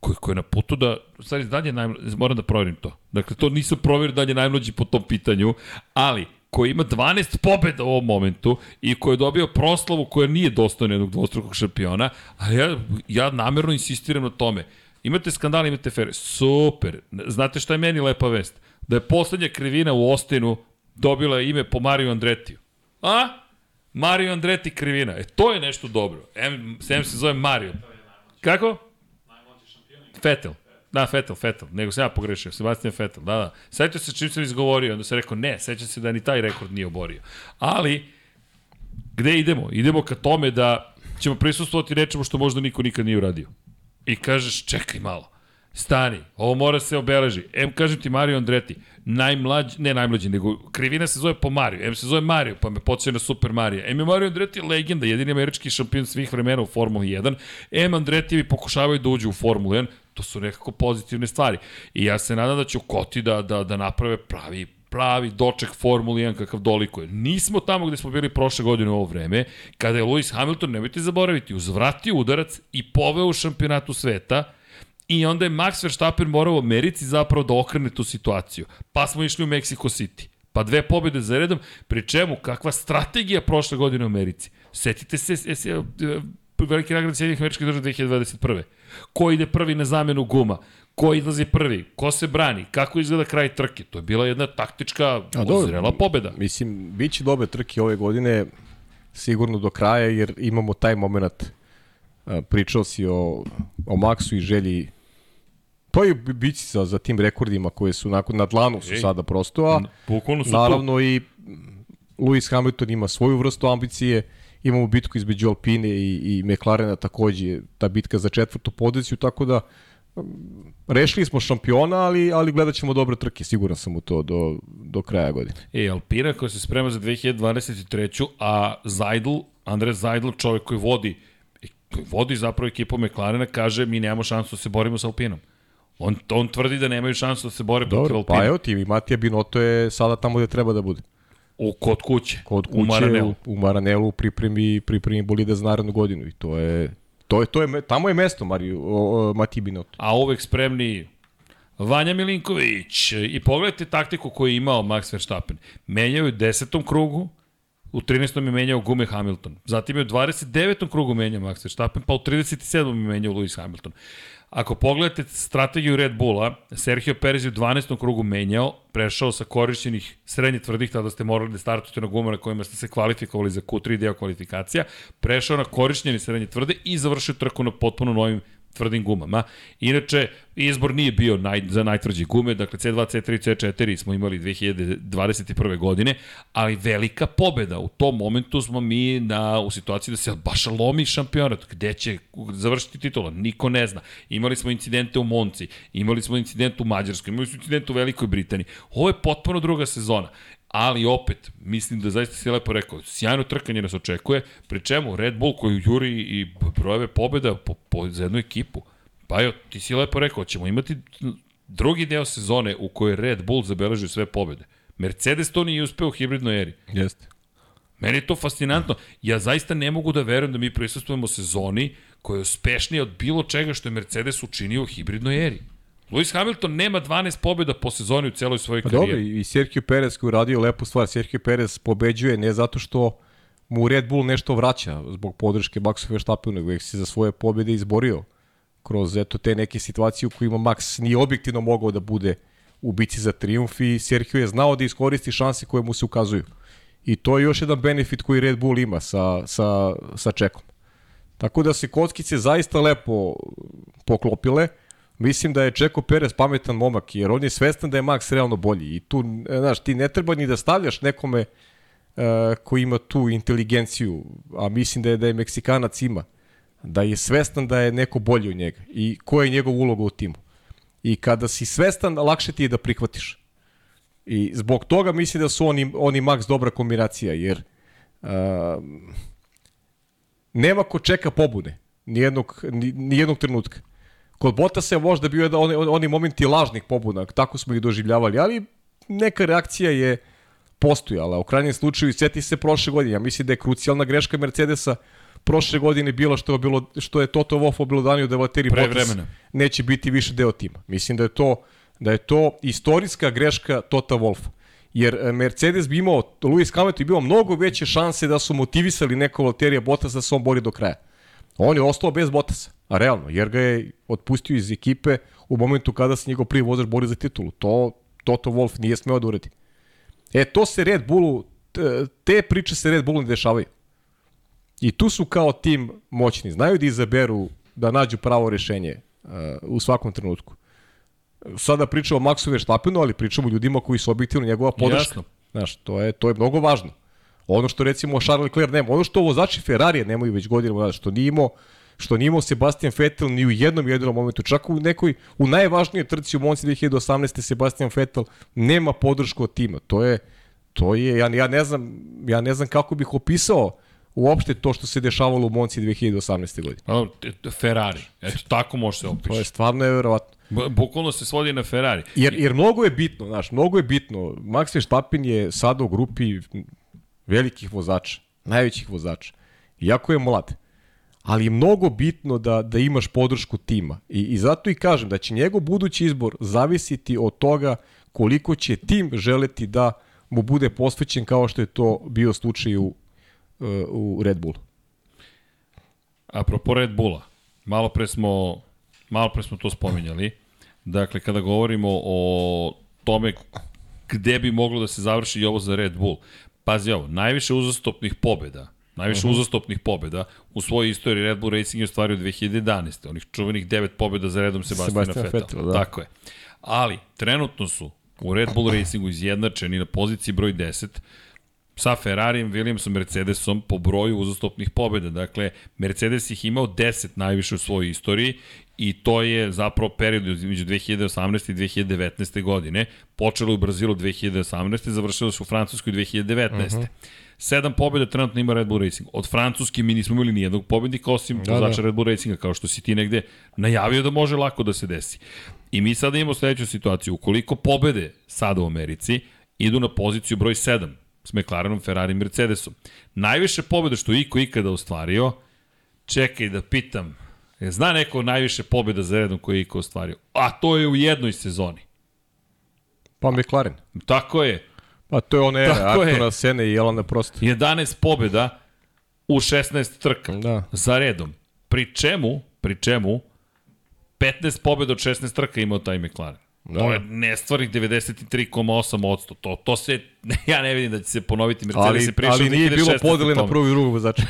koji, koji je na putu da, u stvari, dalje najmlađi, moram da proverim to. Dakle, to nisam proverio da je najmlađi po tom pitanju, ali koji ima 12 pobjeda u ovom momentu i koji je dobio proslavu koja nije dostojna jednog dvostrukog šampiona, ali ja, ja namerno insistiram na tome. Imate skandal, imate fere. Super. Znate šta je meni lepa vest? Da je poslednja krivina u Ostinu dobila ime po Mariju Andretiju. A? Mario Andreti krivina. E, to je nešto dobro. M, M se zove Mario. Kako? Fetel. Da, Fetel, Fetel. Nego sam ja pogrešio. Sebastian Fetel. Da, da. Sjetio se čim sam izgovorio, onda sam rekao ne, seća se da ni taj rekord nije oborio. Ali, gde idemo? Idemo ka tome da ćemo prisustovati nečemu što možda niko nikad nije uradio. I kažeš, čekaj malo. Stani, ovo mora se obeleži. M, kažem ti Mario Andreti, najmlađi, ne najmlađi, nego krivina se zove po Mario. M se zove Mario, pa me podsjeća na Super Mario. M je Mario Andreti legenda, jedini američki šampion svih vremena u Formuli 1. M Andretijevi pokušavaju da uđu u Formulu 1. To su nekako pozitivne stvari. I ja se nadam da će Koti da, da, da naprave pravi pravi doček Formuli 1 kakav dolikuje. Nismo tamo gde smo bili prošle godine u ovo vreme, kada je Lewis Hamilton, nemojte zaboraviti, uzvratio udarac i poveo u šampionatu sveta, I onda je Max Verstappen morao u Americi zapravo da okrene tu situaciju. Pa smo išli u Mexico City. Pa dve pobjede za redom, pri čemu kakva strategija prošle godine u Americi. Setite se, se, se veliki nagrad Sjedinjih američkih država 2021. Ko ide prvi na zamenu guma? Ko izlazi prvi? Ko se brani? Kako izgleda kraj trke? To je bila jedna taktička uzrela pobjeda. Mislim, bit će dobre trke ove godine, sigurno do kraja, jer imamo taj moment. Pričao si o, o Maxu i želji Pa i bići za, za tim rekordima koje su nakon na dlanu su Ej, sada prosto, a naravno tu. i Lewis Hamilton ima svoju vrstu ambicije, imamo bitku između Alpine i, i McLarena takođe, ta bitka za četvrtu poziciju, tako da rešili smo šampiona, ali, ali gledat ćemo dobre trke, siguran sam u to do, do kraja godine. E, Alpina koja se sprema za 2023. A Zajdl, Andre Zajdl, čovjek koji vodi koji vodi zapravo ekipu McLarena, kaže mi nemamo šansu da se borimo sa Alpinom. On, on tvrdi da nemaju šansu da se bore protiv Dobro, Alpina. pa evo ti, Matija Binotto je sada tamo gde treba da bude. U, kod kuće. Kod kuće, u Maranelu. U, u Maranelu pripremi, pripremi bolide za narednu godinu i to je, to je, to je, tamo je mesto Mariju, o, o, Matiji Binotto. A uvek spremni Vanja Milinković. I pogledajte taktiku koju je imao Max Verstappen. Menjaju u desetom krugu, u 13. je menjao gume Hamilton. Zatim je u 29. krugu menjao Max Verstappen, pa u 37. je menjao Lewis Hamilton. Ako pogledate strategiju Red Bulla, Sergio Perez je u 12. krugu menjao, prešao sa korišćenih srednje tvrdih, tada ste morali da startujete na gumama na kojima ste se kvalifikovali za Q3 deo kvalifikacija, prešao na korišćeni srednje tvrde i završio trku na potpuno novim tvrdim gumama. Inače, izbor nije bio naj, za najtvrđe gume, dakle C2, C3, C4 smo imali 2021. godine, ali velika pobeda. U tom momentu smo mi na, u situaciji da se baš lomi šampionat. Gde će završiti titula? Niko ne zna. Imali smo incidente u Monci, imali smo incident u Mađarskoj, imali smo incident u Velikoj Britaniji. Ovo je potpuno druga sezona ali opet, mislim da zaista si lepo rekao, sjajno trkanje nas očekuje, pri čemu Red Bull koji juri i brojeve pobjeda po, po, za jednu ekipu. Pa jo, ti si lepo rekao, ćemo imati drugi deo sezone u kojoj Red Bull zabeleži sve pobjede. Mercedes to nije uspeo u hibridnoj eri. Jeste. Meni je to fascinantno. Ja zaista ne mogu da verujem da mi prisustujemo sezoni koja je uspešnija od bilo čega što je Mercedes učinio u hibridnoj eri. Lewis Hamilton nema 12 pobjeda po sezoni u celoj svojoj pa karijeri. Dobro, i Sergio Perez koji uradio lepu stvar, Sergio Perez pobeđuje ne zato što mu Red Bull nešto vraća zbog podrške Maxu Verstappenu, nego je se za svoje pobjede izborio kroz eto te neke situacije u kojima Max nije objektivno mogao da bude u bici za triumf i Sergio je znao da iskoristi šanse koje mu se ukazuju. I to je još jedan benefit koji Red Bull ima sa, sa, sa čekom. Tako da se kockice zaista lepo poklopile. Mislim da je Čeko Perez pametan momak, jer on je svestan da je Max realno bolji. I tu, znaš, ti ne treba ni da stavljaš nekome uh, koji ima tu inteligenciju, a mislim da je, da je Meksikanac ima, da je svestan da je neko bolji od njega i koja je njegov uloga u timu. I kada si svestan, lakše ti je da prihvatiš. I zbog toga mislim da su oni, oni Max dobra kombinacija, jer uh, nema ko čeka pobune, nijednog, nijednog trenutka. Kod Botasa je možda bio jedan, oni, oni momenti lažnih pobuna, tako smo ih doživljavali, ali neka reakcija je postojala. U krajnjem slučaju, sjeti se prošle godine, ja mislim da je krucijalna greška Mercedesa prošle godine bilo što je, bilo, što je Toto Wolff obilodanio da Valtteri Bottas neće biti više deo tima. Mislim da je to, da je to istorijska greška Tota Wolffa. Jer e, Mercedes bi imao, Lewis Hamilton bi imao mnogo veće šanse da su motivisali neko Valtterija Bottas da se on bori do kraja. On je ostao bez Bottasa. A realno, jer ga je otpustio iz ekipe u momentu kada se njegov prvi vozač bori za titulu. To Toto Wolf nije smeo da uredi. E, to se Red Bullu, te priče se Red Bullu ne dešavaju. I tu su kao tim moćni. Znaju da izaberu, da nađu pravo rešenje uh, u svakom trenutku. Sada pričamo o Maxu Verstappenu, ali pričamo o ljudima koji su objektivno njegova podrška. Jasno. Znaš, to je, to je mnogo važno. Ono što recimo Charles Leclerc nema, ono što vozači Ferrarije nemaju već godinama, što nije imao što nije imao Sebastian Vettel ni u jednom jedinom momentu. Čak u nekoj, u najvažnijoj trci u Monci 2018. Sebastian Vettel nema podršku od tima. To je, to je, ja, ja, ne znam, ja ne znam kako bih opisao uopšte to što se dešavalo u Monci 2018. godine. Ferrari. Eto, tako može se opiši. To je stvarno nevjerovatno. Bukvalno se svodi na Ferrari. Jer, jer mnogo je bitno, znaš, mnogo je bitno. Max Verstappen je sada u grupi velikih vozača, najvećih vozača. Iako je mlad ali je mnogo bitno da, da imaš podršku tima. I, I zato i kažem da će njegov budući izbor zavisiti od toga koliko će tim želeti da mu bude posvećen kao što je to bio slučaj u, u Red Bullu. Apropo Red Bulla, malo pre smo, malo pre smo to spominjali. Dakle, kada govorimo o tome gde bi moglo da se završi i ovo za Red Bull. Pazi ovo, najviše uzastopnih pobjeda Najviše uh mhm. -huh. uzastopnih pobjeda u svojoj istoriji Red Bull Racing je ostvario 2011. Onih čuvenih devet pobjeda za redom Sebastina Sebastian Vettel. Da. Tako je. Ali, trenutno su u Red Bull Racingu izjednačeni na poziciji broj 10 sa Ferrarijem, Williamsom, Mercedesom po broju uzastopnih pobjeda. Dakle, Mercedes ih imao 10 najviše u svojoj istoriji i to je zapravo period između 2018. i 2019. godine. Počelo u Brazilu 2018. završilo se u Francuskoj 2019. Uh -huh. Sedam pobjeda trenutno ima Red Bull Racing. Od Francuske mi nismo imali nijednog pobednika osim da, vozača da. Red Bull Racinga, kao što si ti negde najavio da može lako da se desi. I mi sada imamo sledeću situaciju. Ukoliko pobede sada u Americi, idu na poziciju broj 7 s McLarenom, Ferrari i Mercedesom. Najviše pobjede što iko ikada ostvario, čekaj da pitam, je zna neko najviše pobjeda za redom koje je iko ostvario? A to je u jednoj sezoni. Pa McLaren. Tako je. Pa to je ona era, Artuna Sene i Jelana Prost. 11 pobjeda u 16 trka da. za redom. Pri čemu, pri čemu, 15 pobjeda od 16 trka imao taj McLaren. Da. To je nestvarih 93,8%. To, to se, ja ne vidim da će se ponoviti. Mercedes ali, je prišao ali nije bilo podeli na prvu i drugu vozača.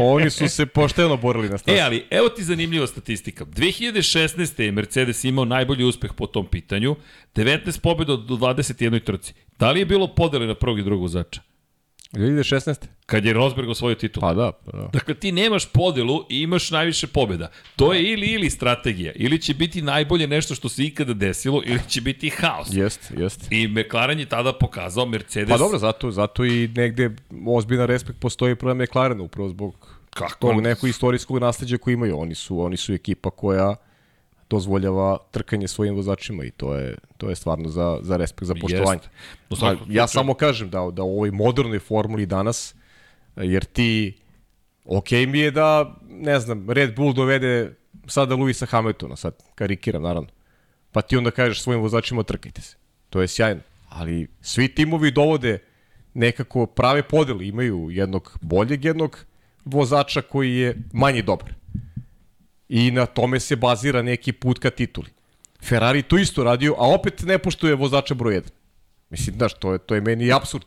Oni su se pošteno borili na stazi. E, ali evo ti zanimljiva statistika. 2016. je Mercedes imao najbolji uspeh po tom pitanju. 19 pobjeda do 21 trci. Da li je bilo podeli na prvog i drugog vozača? 2016. Kad je Rosberg osvojio titul. Pa da, pa da. Dakle, ti nemaš podelu i imaš najviše pobjeda. To je ili ili strategija. Ili će biti najbolje nešto što se ikada desilo, ili će biti haos. Jest, jest. I McLaren je tada pokazao Mercedes... Pa dobro, zato, zato i negde ozbiljna respekt postoji prema McLarenu, upravo zbog Kako? tog nekog istorijskog nasledđa koji imaju. Oni su, oni su ekipa koja dozvoljava trkanje svojim vozačima i to je to je stvarno za za respekt za poštovanje. No, ja samo kažem da da u ovoj modernoj formuli danas jer ti ok mi je da ne znam Red Bull dovede sada Luisa Hamiltona sad karikiram naravno. Pa ti onda kažeš svojim vozačima trkajte se. To je sjajno, ali svi timovi dovode nekako prave podeli, imaju jednog boljeg jednog vozača koji je manje dobar i na tome se bazira neki put ka tituli. Ferrari to isto radio, a opet ne poštuje vozača broj 1. Mislim, znaš, to je, to je meni absurd.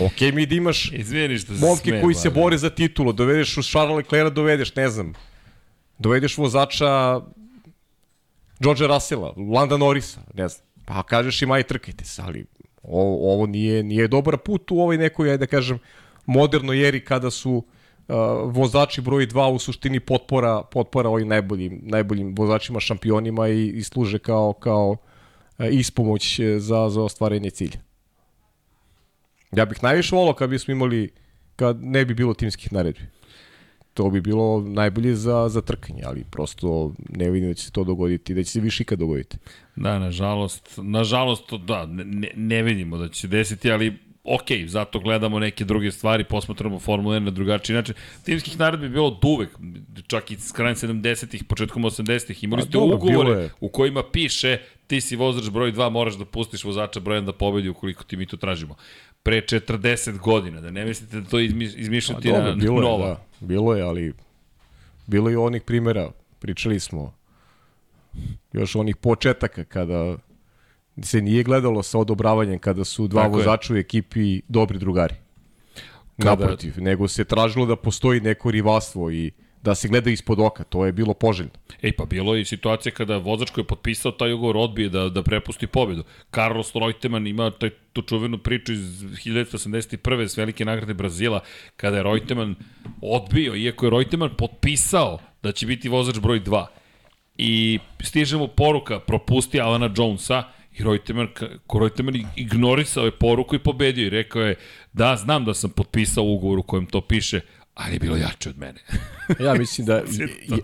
Ok, mi da imaš Izvini što momke smem, koji se bore za titulu, dovedeš u Charles Leclerc, dovedeš, ne znam, dovedeš vozača George Russella, Landa Norrisa, ne znam. Pa kažeš im aj trkajte se, ali ovo, ovo nije, nije dobar put u ovoj nekoj, da kažem, modernoj eri kada su vozači broj 2 u suštini potpora potpora ovim najboljim najboljim vozačima šampionima i, i služe kao kao uh, ispomoć za za ostvarenje cilja. Ja bih najviše volao kad bismo imali kad ne bi bilo timskih naredbi. To bi bilo najbolje za, za trkanje, ali prosto ne vidim da će se to dogoditi, da će se više ikad dogoditi. Da, nažalost, nažalost, da, ne, ne vidimo da će se desiti, ali ok, zato gledamo neke druge stvari, posmatramo Formula 1 na drugačiji način. Timskih naredbi je bilo uvek, čak i s krajem 70-ih, početkom 80-ih, imali ste ugovore u kojima piše ti si vozač broj 2, moraš da pustiš vozača broj 1 da pobedi ukoliko ti mi to tražimo. Pre 40 godina, da ne mislite da to izmišljati na bilo nova. Je, da, bilo je, ali bilo je onih primera, pričali smo još onih početaka kada se nije gledalo sa odobravanjem kada su dva Tako vozača u ekipi dobri drugari. Kada... Naprotiv, nego se tražilo da postoji neko rivalstvo i da se gleda ispod oka, to je bilo poželjno. Ej, pa bilo je i situacija kada vozač koji je potpisao taj ugovor odbije da, da prepusti pobedu. Carlos Reutemann ima taj, tu čuvenu priču iz 1981. s velike nagrade Brazila, kada je Reutemann odbio, iako je Reutemann potpisao da će biti vozač broj 2. I stiže mu poruka, propusti Alana Jonesa, I Reutemann, Reutemann ignorisao je poruku i pobedio i rekao je da, znam da sam potpisao ugovor u kojem to piše, ali je bilo jače od mene. ja mislim da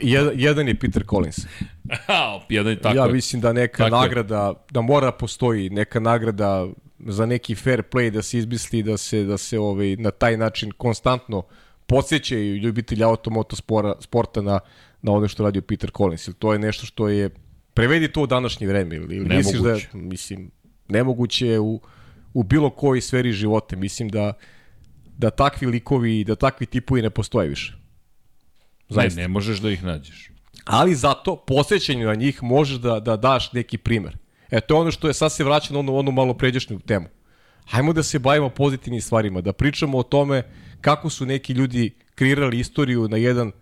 jedan, jedan je Peter Collins. jedan je tako. Ja mislim da neka tako nagrada, je. da mora postoji neka nagrada za neki fair play da se izmisli da se da se ovaj na taj način konstantno podsjećaju ljubitelji automoto sporta na na ono što radio Peter Collins. Ili to je nešto što je Prevedi to u današnje vreme ili, ili misliš da mislim nemoguće je u u bilo kojoj sferi života. Mislim da da takvi likovi, da takvi tipovi ne postoje više. Zaista. Ne, ne možeš da ih nađeš. Ali zato posvećenju na njih možeš da, da daš neki primer. E, to je ono što je sad se vraća na onu, onu malo pređašnju temu. Hajmo da se bavimo pozitivnim stvarima, da pričamo o tome kako su neki ljudi kreirali istoriju na jedan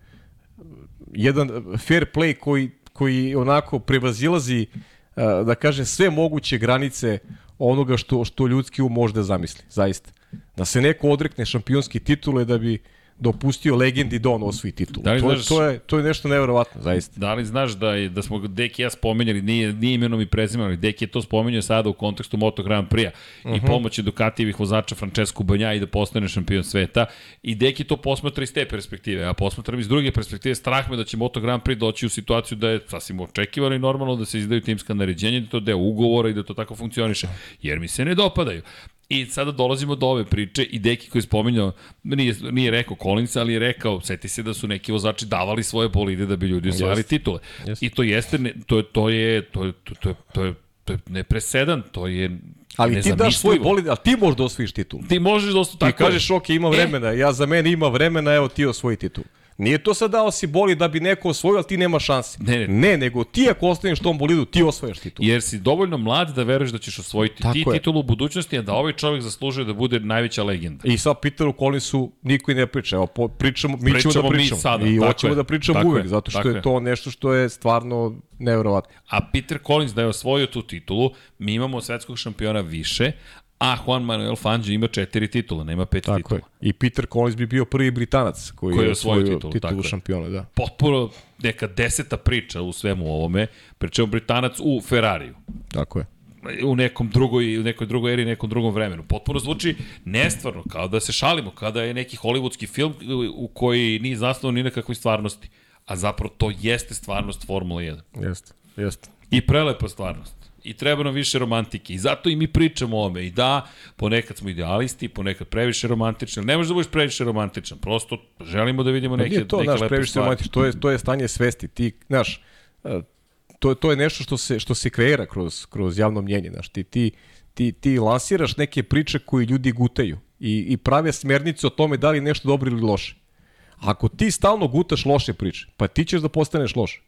jedan fair play koji koji onako prevazilazi da kažem sve moguće granice onoga što što ljudski um može da zamisli, zaista. Da se neko odrekne šampionske titule da bi dopustio legendi da on osvoji titul. Da to, znaš, to, je, to je nešto neverovatno, zaista. Da li znaš da, je, da smo Deki ja spomenjali, nije, nije imenom i prezimenom, ali Deki je to spomenuo sada u kontekstu Moto Grand Prix-a uh -huh. i mhm. pomoći Ducatijevih vozača Francesco Banja i da postane šampion sveta. I Deki to posmatra iz te perspektive, a posmatram iz druge perspektive. Strah me da će Moto Grand Prix doći u situaciju da je sasvim očekivano i normalno da se izdaju timska naređenja, da to deo ugovora i da to tako funkcioniše. Jer mi se ne dopadaju. I sada dolazimo do ove priče i Deki koji je spominjao, nije, nije rekao Collins, ali je rekao, seti se da su neki vozači davali svoje bolide da bi ljudi osvajali titule. Jest. I to jeste, to je, to je, to je, to je, to je, to je nepresedan, to je Ali ti daš svoj bolid, ali ti možeš da osvojiš titul. Ti možeš da osvojiš, tako Ti kažeš, ok, ima e. vremena, e. ja za mene ima vremena, evo ti osvoji titul. Nije to sad dao si boli da bi neko osvojio, ali ti nema šanse. Ne, ne. ne nego ti ako ostaneš tom bolidu, ti osvojaš titul. Jer si dovoljno mlad da veruješ da ćeš osvojiti Tako ti je. titulu u budućnosti, a da ovaj čovjek zaslužuje da bude najveća legenda. I sad Peteru Collinsu niko i ne priča. Evo, po, pričamo, mi Pričamo ćemo da mi pričamo. sada, I tako hoćemo je, da pričamo tako uvek, je, zato što tako je je. to nešto što je stvarno nevjerovatno. A Peter Collins da je osvojio tu titulu, mi imamo svetskog šampiona više, a Juan Manuel Fangio ima četiri titula, nema pet Tako titula. je. I Peter Collins bi bio prvi Britanac koji, Koji je osvojio titulu, titulu, tako šampiona. Da. Potpuno neka deseta priča u svemu ovome, pričamo Britanac u Ferrariju Tako je. u nekom drugoj, u nekoj drugoj eri, nekom drugom vremenu. Potpuno zvuči nestvarno, kao da se šalimo, kao da je neki hollywoodski film u koji nije zasnovan ni na kakvoj stvarnosti. A zapravo to jeste stvarnost Formula 1. Jeste. Jeste. I prelepa stvarnost. I treba nam više romantike. I zato i mi pričamo o ome. I da, ponekad smo idealisti, ponekad previše romantični. ali Ne možeš da budeš previše romantičan. Prosto želimo da vidimo Pa neke, nije to, neke znaš, lepe previše stvari. to je, to je stanje svesti. Ti, znaš, e, to, to je nešto što se, što se kreira kroz, kroz javno mnjenje, znaš, ti, ti, ti, ti lansiraš neke priče koje ljudi gutaju i, i prave smernice o tome da li je nešto dobro ili loše. Ako ti stalno gutaš loše priče, pa ti ćeš da postaneš loš.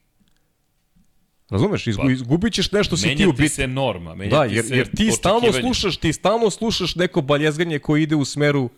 Razumeš? Izgu, Pa, izgubit ćeš nešto si ti u biti. se norma. Da, jer, jer ti stalno slušaš, ti stalno slušaš neko baljezganje koje ide u smeru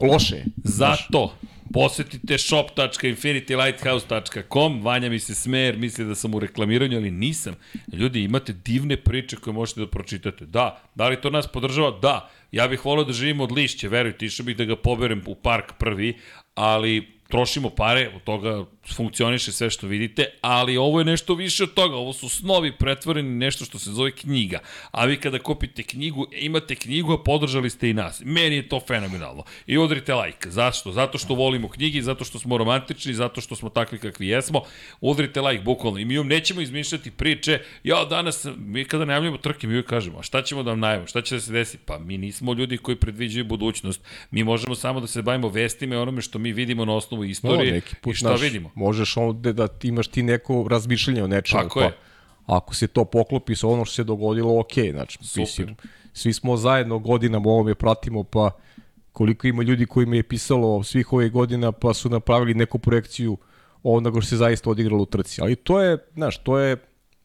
loše. Zato, posetite shop.infinitylighthouse.com, Vanja mi se smer, misli da sam u reklamiranju, ali nisam. Ljudi, imate divne priče koje možete da pročitate. Da, da li to nas podržava? Da. Ja bih volio da živim od lišće, verujte, išao bih da ga poberem u park prvi, ali trošimo pare, od toga funkcioniše sve što vidite, ali ovo je nešto više od toga, ovo su snovi pretvoreni nešto što se zove knjiga. A vi kada kupite knjigu, imate knjigu, a podržali ste i nas. Meni je to fenomenalno. I udrite like. Zašto? Zato što volimo knjigi, zato što smo romantični, zato što smo takvi kakvi jesmo. Udrite like, bukvalno. I mi vam nećemo izmišljati priče. Ja, danas, mi kada najavljamo trke, mi uvijek kažemo, a šta ćemo da vam najavimo? Šta će da se desi? Pa mi nismo ljudi koji predviđaju budućnost. Mi možemo samo da se bavimo vestima i onome što mi vidimo na osnovu istorije No, neki put, i šta znaš, vidimo. Možeš ovde da ti imaš ti neko razmišljanje o nečemu. Tako pa, je. Ako se to poklopi sa ono što se dogodilo, ok, znači, mislim, svi smo zajedno godinama ovome pratimo, pa koliko ima ljudi koji mi je pisalo svih ovih godina, pa su napravili neku projekciju onoga što se zaista odigralo u trci. Ali to je, znaš, to je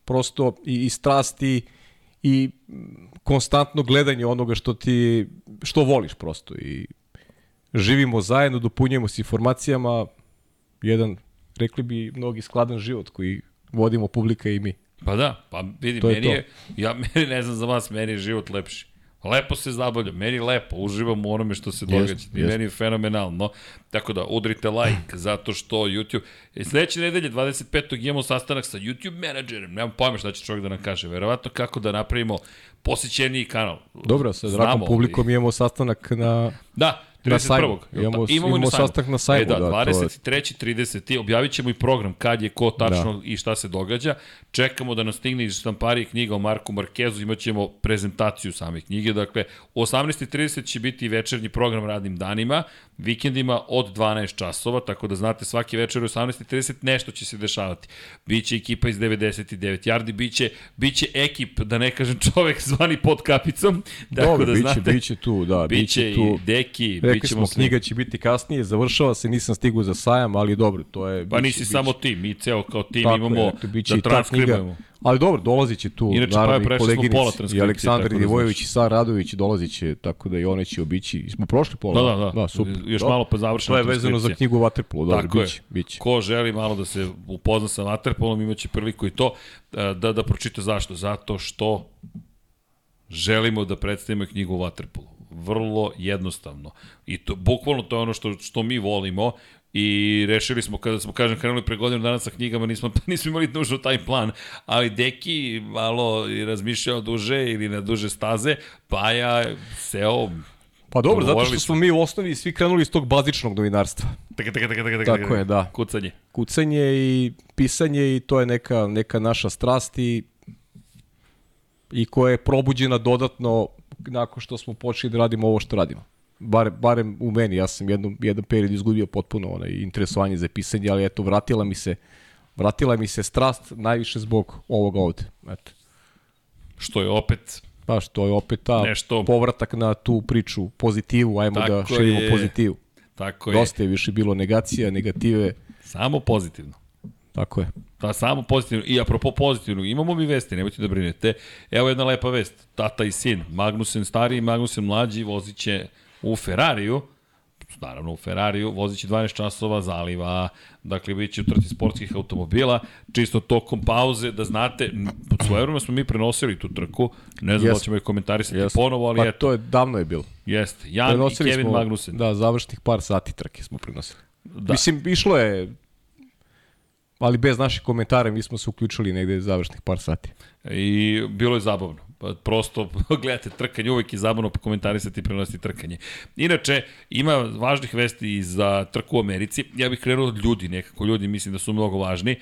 prosto i, i strasti i konstantno gledanje onoga što ti, što voliš prosto i živimo zajedno, dopunjujemo se informacijama, jedan, rekli bi, mnogi skladan život koji vodimo publika i mi. Pa da, pa vidi, To je meni to. je, ja meni ne znam za vas, meni je život lepši. Lepo se zabavljam, meni je lepo, uživam u onome što se događa. Jest, I jest. meni je fenomenalno. Tako da, udrite like, zato što YouTube... E, sledeće nedelje, 25. imamo sastanak sa YouTube menadžerem. Nemam pojma šta će čovjek da nam kaže. Verovatno kako da napravimo posjećeniji kanal. Dobro, sa dragom publikom imamo sastanak na... Da, 31. sajmu. Imamo- imamo i na sajmu. sastanak na sajmu, E, da, da, to je- 23. 30. Objavit ćemo i program kad je ko tačno da. i šta se događa. Čekamo da nas stigne iz štamparije knjiga o Marku Markezu, imat ćemo prezentaciju same knjige. Dakle, u 18.30 će biti večernji program radnim danima, vikendima od 12 časova, tako da znate svaki večer u 18.30 nešto će se dešavati. Biće ekipa iz 99 Jardi, biće, biće ekip, da ne kažem čovek zvani pod kapicom. Tako Dobro, da biće, znate, biće tu, da, biće, biće, i tu. Deki, Rekli bićemo smo, s njim. knjiga će biti kasnije, završava se, nisam stigao za sajam, ali dobro, to je... Pa biće- nisi biće. samo ti, mi ceo kao tim Tako imamo je, dakle, biće da i transkribujemo. Ali dobro, dolazit će tu, Inače, pa naravno, i smo pola koleginici, i Aleksandar da Divojević znaš. i Sara Radović dolazit će, tako da i one će obići. Smo prošli pola? Da, da, da. da super. Još Dobro. malo pa završena To je vezano za knjigu Vaterpolo, dobro, Tako biće, je. biće. Ko želi malo da se upozna sa Waterpolom, imaće priliku i to e, da, da pročita zašto. Zato što želimo da predstavimo knjigu o Waterpolu. Vrlo jednostavno. I to, bukvalno to je ono što, što mi volimo i rešili smo, kada smo, kažem, krenuli pre godinu dana sa knjigama, nismo, nismo imali nužno taj plan, ali Deki malo i razmišljao duže ili na duže staze, pa ja seo Pa dobro, zato što smo mi u osnovi svi krenuli iz tog bazičnog novinarstva. Taka, taka, taka, taka, Tako je, da. Kucanje. Kucanje i pisanje i to je neka, neka naša strast i, i koja je probuđena dodatno nakon što smo počeli da radimo ovo što radimo. Bare, barem u meni, ja sam jednom, jedan period izgubio potpuno onaj interesovanje za pisanje, ali eto, vratila mi se vratila mi se strast najviše zbog ovoga ovde. Eto. Što je opet Baš to je opet ta Nešto- povratak na tu priču, pozitivu, ajmo da Tako širimo je. pozitivu. Tako je. Dosta je više bilo negacija, negative. Samo pozitivno. Tako je. Da, samo pozitivno. I apropo pozitivno, imamo mi vesti, nemojte da brinete. Evo jedna lepa vest. Tata i sin, Magnusen stari i Magnusen mlađi vozit će u Ferrariju, naravno u Ferrariju, vozit će 12 časova zaliva, dakle bit će u trci sportskih automobila, čisto tokom pauze, da znate, svojevremeno smo mi prenosili tu trku, ne znam yes. da ćemo je komentarisati yes. ponovo, ali pa, eto. to je davno je bilo. Jeste, Jan prenosili i Kevin smo, Magnussen. Da, završnih par sati trke smo prenosili. Da. Mislim, išlo je ali bez naših komentara mi smo se uključili negde završnih par sati. I bilo je zabavno. Pa prosto gledate trkanje, uvek je zabavno komentarisati i prenositi trkanje. Inače, ima važnih vesti za trku u Americi. Ja bih krenuo od ljudi nekako. Ljudi mislim da su mnogo važni.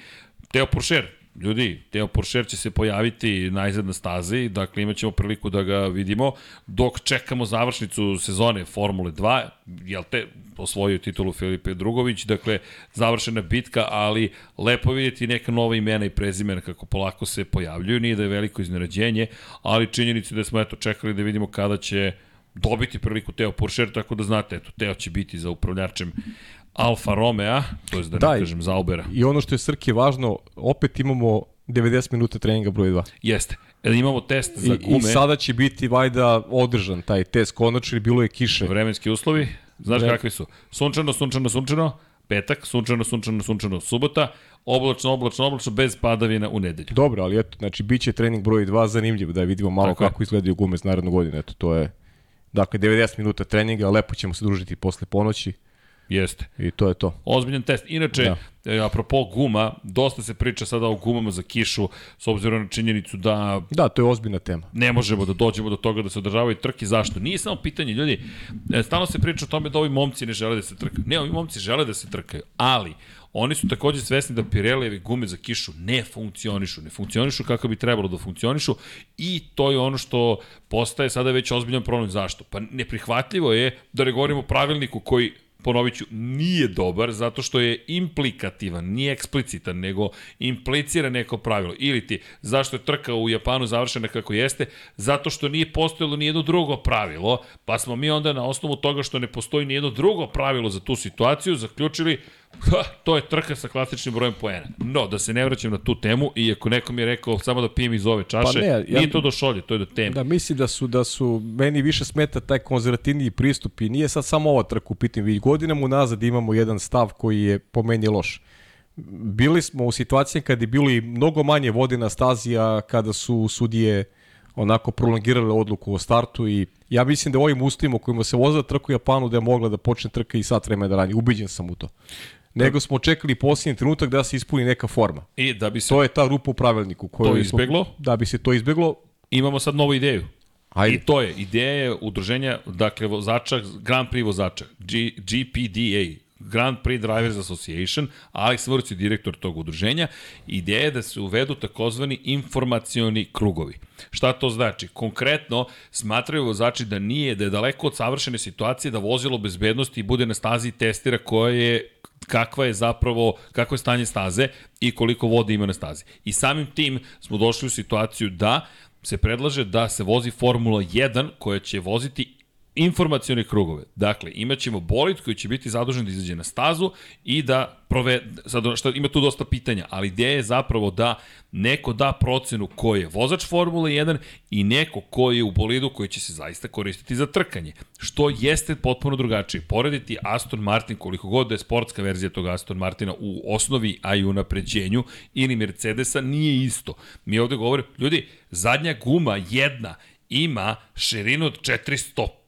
Teo Porcher, Ljudi, Teo Porcher će se pojaviti najzad na stazi, dakle imat ćemo priliku da ga vidimo, dok čekamo završnicu sezone Formule 2, jel te, osvojio titulu Filipe Drugović, dakle, završena bitka, ali lepo vidjeti neka nova imena i prezimena kako polako se pojavljuju, nije da je veliko iznenađenje, ali činjenici da smo eto čekali da vidimo kada će dobiti priliku Teo Porcher, tako da znate, eto, Teo će biti za upravljačem Alfa Romeo, to je da ne da, kažem Zaubera. I ono što je Srki važno, opet imamo 90 minuta treninga broj 2. Jeste. E, imamo test za gume. I, I sada će biti vajda održan taj test konačno, bilo je kiše. Vremenski uslovi, znaš Vre... kakvi su? Sunčano, sunčano, sunčano, petak, sunčano, sunčano, sunčano, subota, oblačno, oblačno, oblačno, bez padavina u nedelju. Dobro, ali eto, znači, bit će trening broj 2 zanimljiv, da vidimo malo Tako kako je. izgledaju gume s narednog godine, eto, to je, dakle, 90 minuta treninga, lepo ćemo se družiti posle ponoći, Jeste. I to je to. Ozbiljan test. Inače, da. E, apropo guma, dosta se priča sada o gumama za kišu, s obzirom na činjenicu da... Da, to je ozbiljna tema. Ne možemo da dođemo do toga da se održavaju trke. Zašto? Nije samo pitanje, ljudi, e, stalno se priča o tome da ovi momci ne žele da se trkaju. Ne, ovi momci žele da se trkaju, ali oni su takođe svesni da Pirellijevi gume za kišu ne funkcionišu, ne funkcionišu kako bi trebalo da funkcionišu i to je ono što postaje sada već ozbiljan problem. Zašto? Pa neprihvatljivo je da ne govorimo o pravilniku koji ponovit ću, nije dobar zato što je implikativan, nije eksplicitan, nego implicira neko pravilo. Ili ti, zašto je trka u Japanu završena kako jeste? Zato što nije postojalo nijedno drugo pravilo, pa smo mi onda na osnovu toga što ne postoji nijedno drugo pravilo za tu situaciju zaključili Ha, to je trka sa klasičnim brojem poena. No, da se ne vraćam na tu temu, iako neko mi je rekao samo da pijem iz ove čaše, pa ne, ja, nije to do šolje, to je do teme. Da, mislim da su, da su, meni više smeta taj konzervativniji pristup i nije sad samo ova trka u pitanju, već godinama unazad imamo jedan stav koji je po meni loš. Bili smo u situaciji kada je bilo i mnogo manje vode na stazi, a kada su sudije onako prolongirale odluku o startu i ja mislim da ovim uslovima kojima se vozila trka u Japanu da je mogla da počne trka i sat vremena ranije. Ubiđen sam u to nego smo čekali posljednji trenutak da se ispuni neka forma. I da bi se to je ta rupa u pravilniku koju to izbeglo. Smo, da bi se to izbeglo, imamo sad novu ideju. Ajde. I to je ideja udruženja, dakle, vozača, Grand Prix vozača, G, GPDA, Grand Prix Drivers Association, Alex Vrć je direktor tog udruženja, ideja je da se uvedu takozvani informacioni krugovi. Šta to znači? Konkretno, smatraju vozači da nije, da je daleko od savršene situacije da vozilo bezbednosti bude na stazi testira koja je kakva je zapravo, kakvo je stanje staze i koliko vode ima na stazi. I samim tim smo došli u situaciju da se predlaže da se vozi Formula 1 koja će voziti informacione krugove. Dakle, imaćemo bolid koji će biti zadužen da izađe na stazu i da prove, sad, što, ima tu dosta pitanja, ali ideja je zapravo da neko da procenu ko je vozač Formule 1 i neko ko je u bolidu koji će se zaista koristiti za trkanje. Što jeste potpuno drugačije. Porediti Aston Martin, koliko god da je sportska verzija tog Aston Martina u osnovi, a i u napređenju, ili Mercedesa, nije isto. Mi ovde govorimo, ljudi, zadnja guma jedna ima širinu od 400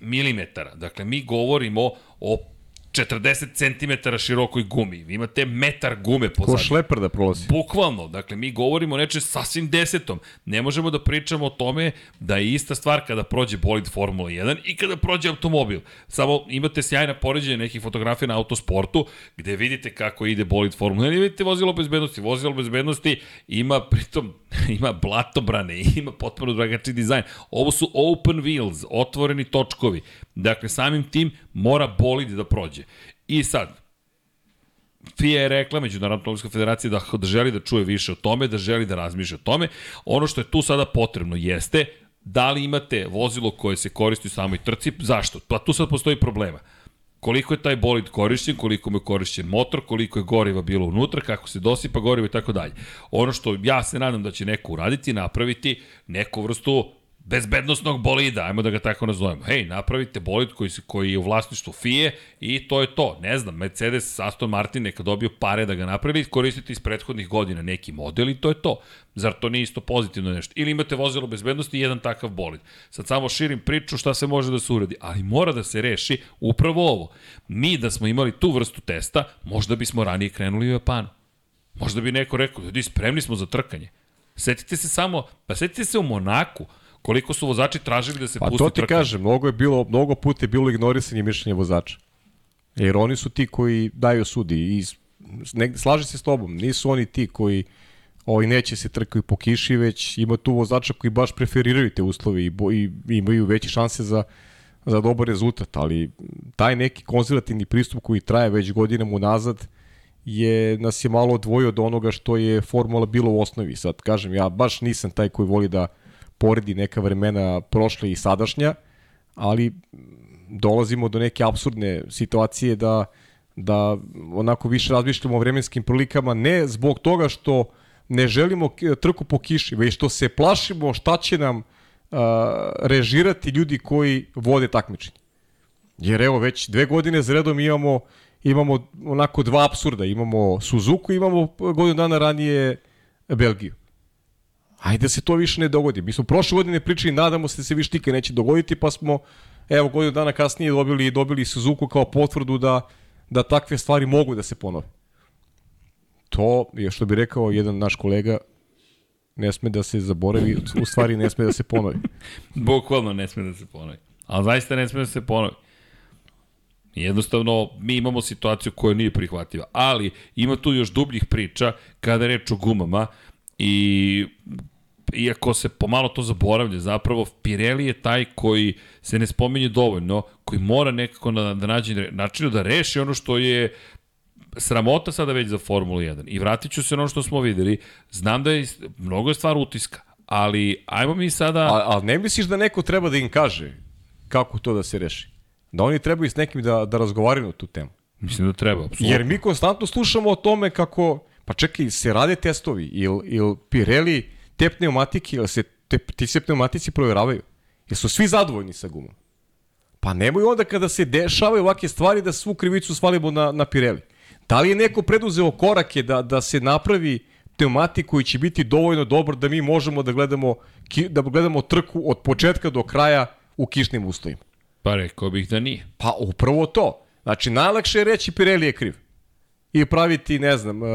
5 mm. Dakle, mi govorimo o 40 cm širokoj gumi. Vi imate metar gume pozadnje. Ko šleper da prolazi. Bukvalno. Dakle, mi govorimo o neče sasvim desetom. Ne možemo da pričamo o tome da je ista stvar kada prođe bolid Formula 1 i kada prođe automobil. Samo imate sjajna poređenja nekih fotografija na autosportu gde vidite kako ide bolid Formula 1 i vidite vozilo bezbednosti. Vozilo bezbednosti ima pritom ima blatobrane, ima potpuno drugačiji dizajn. Ovo su open wheels, otvoreni točkovi. Dakle, samim tim mora bolid da prođe. I sad, FIA je rekla, Međunarodna automobilska federacija, da, da želi da čuje više o tome, da želi da razmišlja o tome. Ono što je tu sada potrebno jeste da li imate vozilo koje se koristi u samoj trci, zašto? Pa tu sad postoji problema. Koliko je taj bolid korišćen, koliko mu je korišćen motor, koliko je goriva bilo unutra, kako se dosipa gorivo i tako dalje. Ono što ja se nadam da će neko uraditi, napraviti neku vrstu bezbednostnog bolida, ajmo da ga tako nazovemo. Hej, napravite bolid koji, koji je u vlasništvu FIE i to je to. Ne znam, Mercedes, Aston Martin neka dobiju pare da ga napravi, koristite iz prethodnih godina neki model i to je to. Zar to nije isto pozitivno nešto? Ili imate vozilo bezbednosti i jedan takav bolid. Sad samo širim priču šta se može da se uradi, ali mora da se reši upravo ovo. Mi da smo imali tu vrstu testa, možda bismo ranije krenuli u Japanu. Možda bi neko rekao, ljudi, spremni smo za trkanje. Setite se samo, pa setite se u Monaku, Koliko su vozači tražili da se pa, pusti trka? Pa to ti kažem, mnogo, je bilo, mnogo puta je bilo ignorisanje mišljenja vozača. Jer oni su ti koji daju sudi i ne, slaže se s tobom, nisu oni ti koji ovaj, neće se trkaju po kiši, već ima tu vozača koji baš preferiraju te uslove i, bo, i imaju veće šanse za, za dobar rezultat, ali taj neki konzervativni pristup koji traje već godinama unazad je, nas je malo odvojio od onoga što je formula bilo u osnovi. Sad kažem, ja baš nisam taj koji voli da poredi neka vremena prošle i sadašnja, ali dolazimo do neke absurdne situacije da da onako više razmišljamo o vremenskim prilikama ne zbog toga što ne želimo trku po kiši, već što se plašimo šta će nam uh, režirati ljudi koji vode takmičenje. Jer evo već dve godine za redom imamo imamo onako dva absurda, imamo Suzuku, imamo godinu dana ranije Belgiju. Ajde da se to više ne dogodi. Mi smo prošle godine pričali, nadamo se da se više nikad neće dogoditi, pa smo evo godinu dana kasnije dobili dobili Suzuku kao potvrdu da da takve stvari mogu da se ponove. To je što bi rekao jedan naš kolega ne sme da se zaboravi, u stvari ne sme da se ponovi. Bukvalno ne sme da se ponovi. Ali zaista ne sme da se ponovi. Jednostavno, mi imamo situaciju koja nije prihvatljiva. Ali, ima tu još dubljih priča kada reč o gumama i iako se pomalo to zaboravlja, zapravo Pirelli je taj koji se ne spominje dovoljno, koji mora nekako da, da nađe način da reši ono što je sramota sada već za Formulu 1. I vratit ću se na ono što smo videli. Znam da je mnogo je stvar utiska, ali ajmo mi sada... A, a ne misliš da neko treba da im kaže kako to da se reši? Da oni trebaju s nekim da, da razgovaraju na tu temu? Mislim da treba, apsolutno. Jer mi konstantno slušamo o tome kako, pa čekaj, se rade testovi, ili, ili Pirelli te pneumatike, ili se te, ti se pneumatici provjeravaju? Jesu svi zadovoljni sa gumom? Pa nemoj onda kada se dešavaju ovakve stvari da svu krivicu svalimo na, na Pirelli. Da li je neko preduzeo korake da, da se napravi pneumatik koji će biti dovoljno dobar da mi možemo da gledamo, da gledamo trku od početka do kraja u kišnim uslovima? Pa rekao bih da nije. Pa upravo to. Znači, najlakše je reći Pirelli je kriv i praviti, ne znam, uh,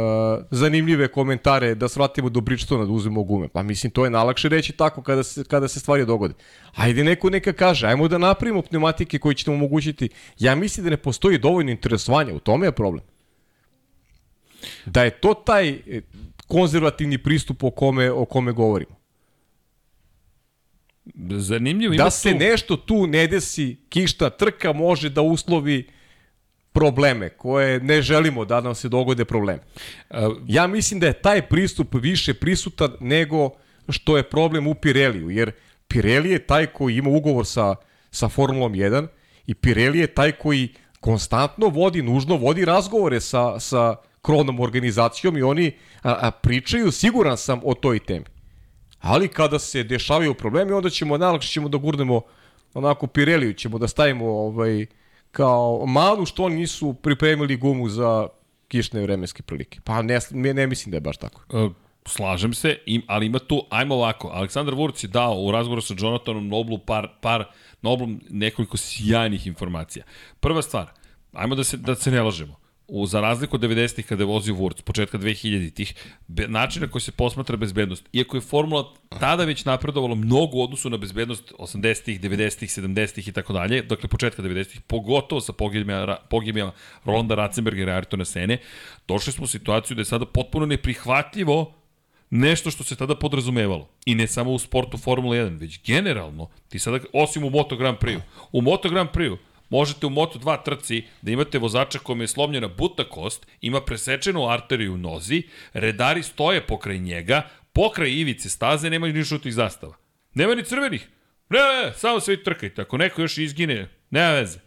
zanimljive komentare da svratimo do Bridgestona da uzmemo gume. Pa mislim, to je najlakše reći tako kada se, kada se stvari dogode. Ajde neko neka kaže, ajmo da napravimo pneumatike koji će nam omogućiti. Ja mislim da ne postoji dovoljno interesovanja, u tome je problem. Da je to taj e, konzervativni pristup o kome, o kome govorimo. Zanimljivo. Da se tu... nešto tu ne desi, kišta trka može da uslovi probleme koje ne želimo da nam se dogode probleme. Ja mislim da je taj pristup više prisutan nego što je problem u Pireliju, jer Pirelli je taj koji ima ugovor sa, sa Formulom 1 i Pirelli je taj koji konstantno vodi, nužno vodi razgovore sa, sa krovnom organizacijom i oni a, a, pričaju, siguran sam, o toj temi. Ali kada se dešavaju problemi, onda ćemo, najlakše ćemo da gurnemo onako Pireliju, ćemo da stavimo ovaj, kao malu što nisu pripremili gumu za kišne vremenske prilike. Pa ne, ne mislim da je baš tako. Uh, slažem se, im, ali ima tu, ajmo ovako, Aleksandar Vurc je dao u razgovoru sa Jonathanom Noblu par, par Noblu nekoliko sjajnih informacija. Prva stvar, ajmo da se, da se ne lažemo u, za razliku od 90-ih kada je vozio Wurz, početka 2000-ih, način na koji se posmatra bezbednost, iako je formula tada već napredovalo mnogo u odnosu na bezbednost 80-ih, 90-ih, 70-ih i tako dalje, dakle početka 90-ih, pogotovo sa pogibima, pogibima Rolanda Ratzenberga i Ayrtona Sene, došli smo u situaciju da je sada potpuno neprihvatljivo nešto što se tada podrazumevalo. I ne samo u sportu Formula 1, već generalno, ti sada, osim u Moto Grand Prix, u Moto Grand Prix, Možete u Moto2 trci da imate vozača kome je slomljena buta kost, ima presečenu arteriju u nozi, redari stoje pokraj njega, pokraj ivice staze nema ni žutih zastava. Nema ni crvenih. Ne, ne, samo se vi trkajte. Ako neko još izgine, nema veze.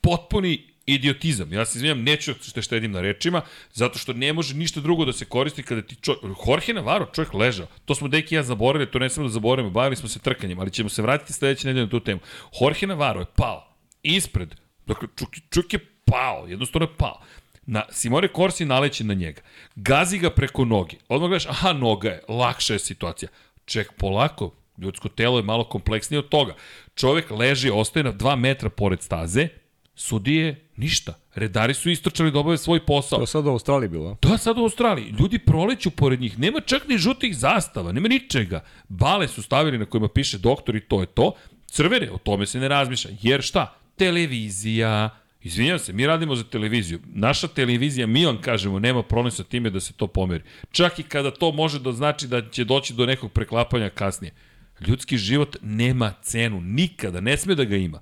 Potpuni idiotizam. Ja se izvinjam, neću što štedim na rečima, zato što ne može ništa drugo da se koristi kada ti čo... Jorge Navarro, čovjek ležao. To smo deki ja zaboravili, to ne smemo da zaboravimo, bavili smo se trkanjem, ali ćemo se vratiti sledeće nedelje na tu temu. Jorge Navarro je pao ispred, dakle, čuk, čuk je pao, jednostavno je pao. Na, Simone Corsi naleće na njega. Gazi ga preko noge. Odmah gledaš, aha, noga je, lakša je situacija. Ček, polako, ljudsko telo je malo kompleksnije od toga. Čovek leži, ostaje na 2 metra pored staze, sudije ništa. Redari su istočali da obave svoj posao. To je sad u Australiji bilo. To je sad u Australiji. Ljudi proleću pored njih. Nema čak ni žutih zastava, nema ničega. Bale su stavili na kojima piše doktor i to je to. Crvene, o tome se ne razmišlja. Jer šta? Televizija. Izvinjam se, mi radimo za televiziju. Naša televizija, mi vam kažemo, nema problem sa time da se to pomeri. Čak i kada to može da znači da će doći do nekog preklapanja kasnije. Ljudski život nema cenu, nikada, ne sme da ga ima.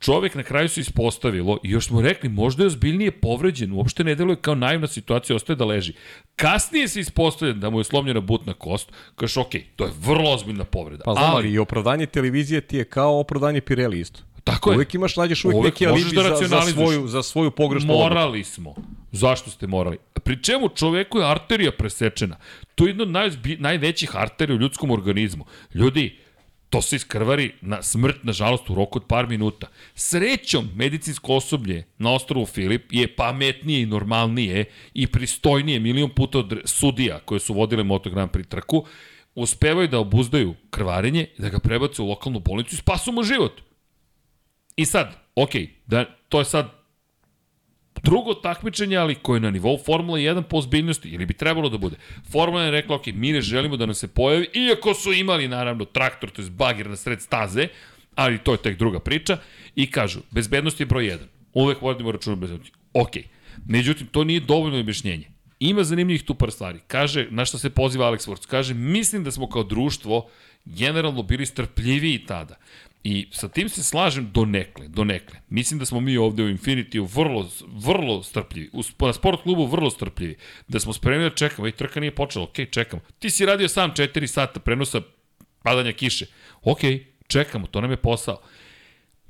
Čovek na kraju se ispostavilo i još smo rekli, možda je ozbiljnije povređen, uopšte ne deluje kao naivna situacija, ostaje da leži. Kasnije se ispostavlja da mu je slomljena butna kost, kažeš, ok, to je vrlo ozbiljna povreda. Pa znam, ali, ali i opravdanje televizije ti je kao opravdanje Pirelli isto. Tako je. Uvijek imaš, nađeš uvijek, uvijek neki alibi da za, za, svoju, za svoju pogrešnu Morali smo. Zašto ste morali? Pri čemu čoveku je arterija presečena. To je jedna od naj, najvećih arterija u ljudskom organizmu. Ljudi, to se iskrvari na smrt, nažalost, u roku od par minuta. Srećom, medicinsko osoblje na ostrovu Filip je pametnije i normalnije i pristojnije milion puta od sudija koje su vodile Moto Grand Prix trku, uspevaju da obuzdaju krvarenje, da ga prebace u lokalnu bolnicu i spasu mu život. I sad, ok, da, to je sad drugo takmičenje, ali koje je na nivou Formula 1 po ozbiljnosti, ili bi trebalo da bude. Formula 1 je rekla, ok, mi ne želimo da nam se pojavi, iako su imali, naravno, traktor, to je bagir na sred staze, ali to je tek druga priča, i kažu, bezbednost je broj 1. Uvek vodimo račun o bezbednosti. Ok, međutim, to nije dovoljno objašnjenje. Ima zanimljivih tu par stvari. Kaže, na što se poziva Alex Wurz, kaže, mislim da smo kao društvo generalno bili strpljiviji tada. I sa tim se slažem do nekle, do nekle. Mislim da smo mi ovde u Infinity vrlo, vrlo strpljivi. U, na sport klubu vrlo strpljivi. Da smo spremni da čekamo. I trka nije počela. Ok, čekamo. Ti si radio sam 4 sata prenosa padanja kiše. Ok, čekamo. To nam je posao.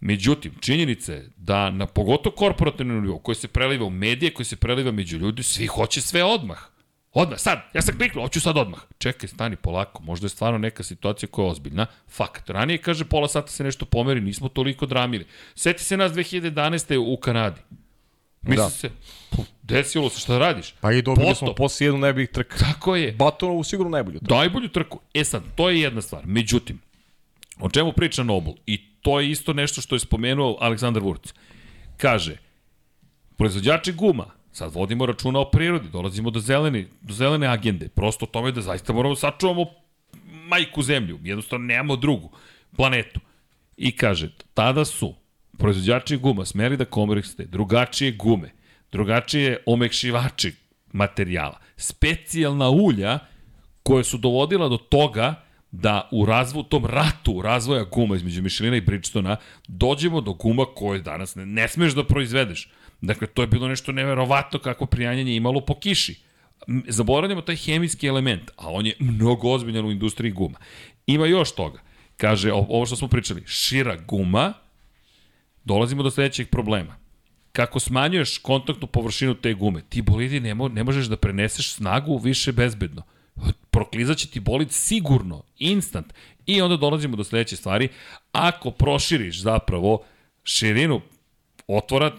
Međutim, činjenica je da na pogotovo korporativnom nivou, koji se preliva u medije, koji se preliva među ljudi, svi hoće sve odmah. Odmah, sad, ja sam kliknuo, hoću sad odmah. Čekaj, stani polako, možda je stvarno neka situacija koja je ozbiljna. Fakt, ranije kaže pola sata se nešto pomeri, nismo toliko dramili. Seti se nas 2011. u Kanadi. Misli da. se, desilo se, šta radiš? Pa i dobili Poto. smo posle jednu najboljih trka. Tako je. Batonovu sigurno najbolju trku. Najbolju trku. E sad, to je jedna stvar. Međutim, o čemu priča Nobel? I to je isto nešto što je spomenuo Aleksandar Vurc. Kaže, proizvođači guma Sad vodimo računa o prirodi, dolazimo do zelene, do zelene agende. Prosto tome da zaista moramo da sačuvamo majku zemlju, jednostavno nemamo drugu planetu. I kaže, tada su proizvođači guma smeri da koriste drugačije gume, drugačije omekšivači materijala, specijalna ulja koje su dovodila do toga da u razvoju, tom ratu razvoja guma između Michelina i Bridgestona dođemo do guma koje danas ne, ne smeš da proizvedeš. Dakle, to je bilo nešto neverovatno kako prijanjanje imalo po kiši. Zaboravljamo taj hemijski element, a on je mnogo ozbiljan u industriji guma. Ima još toga. Kaže, ovo što smo pričali, šira guma, dolazimo do sledećeg problema. Kako smanjuješ kontaktnu površinu te gume, ti bolidi ne, mo, ne možeš da preneseš snagu više bezbedno. Proklizaće ti bolid sigurno, instant. I onda dolazimo do sledeće stvari. Ako proširiš zapravo širinu otvora,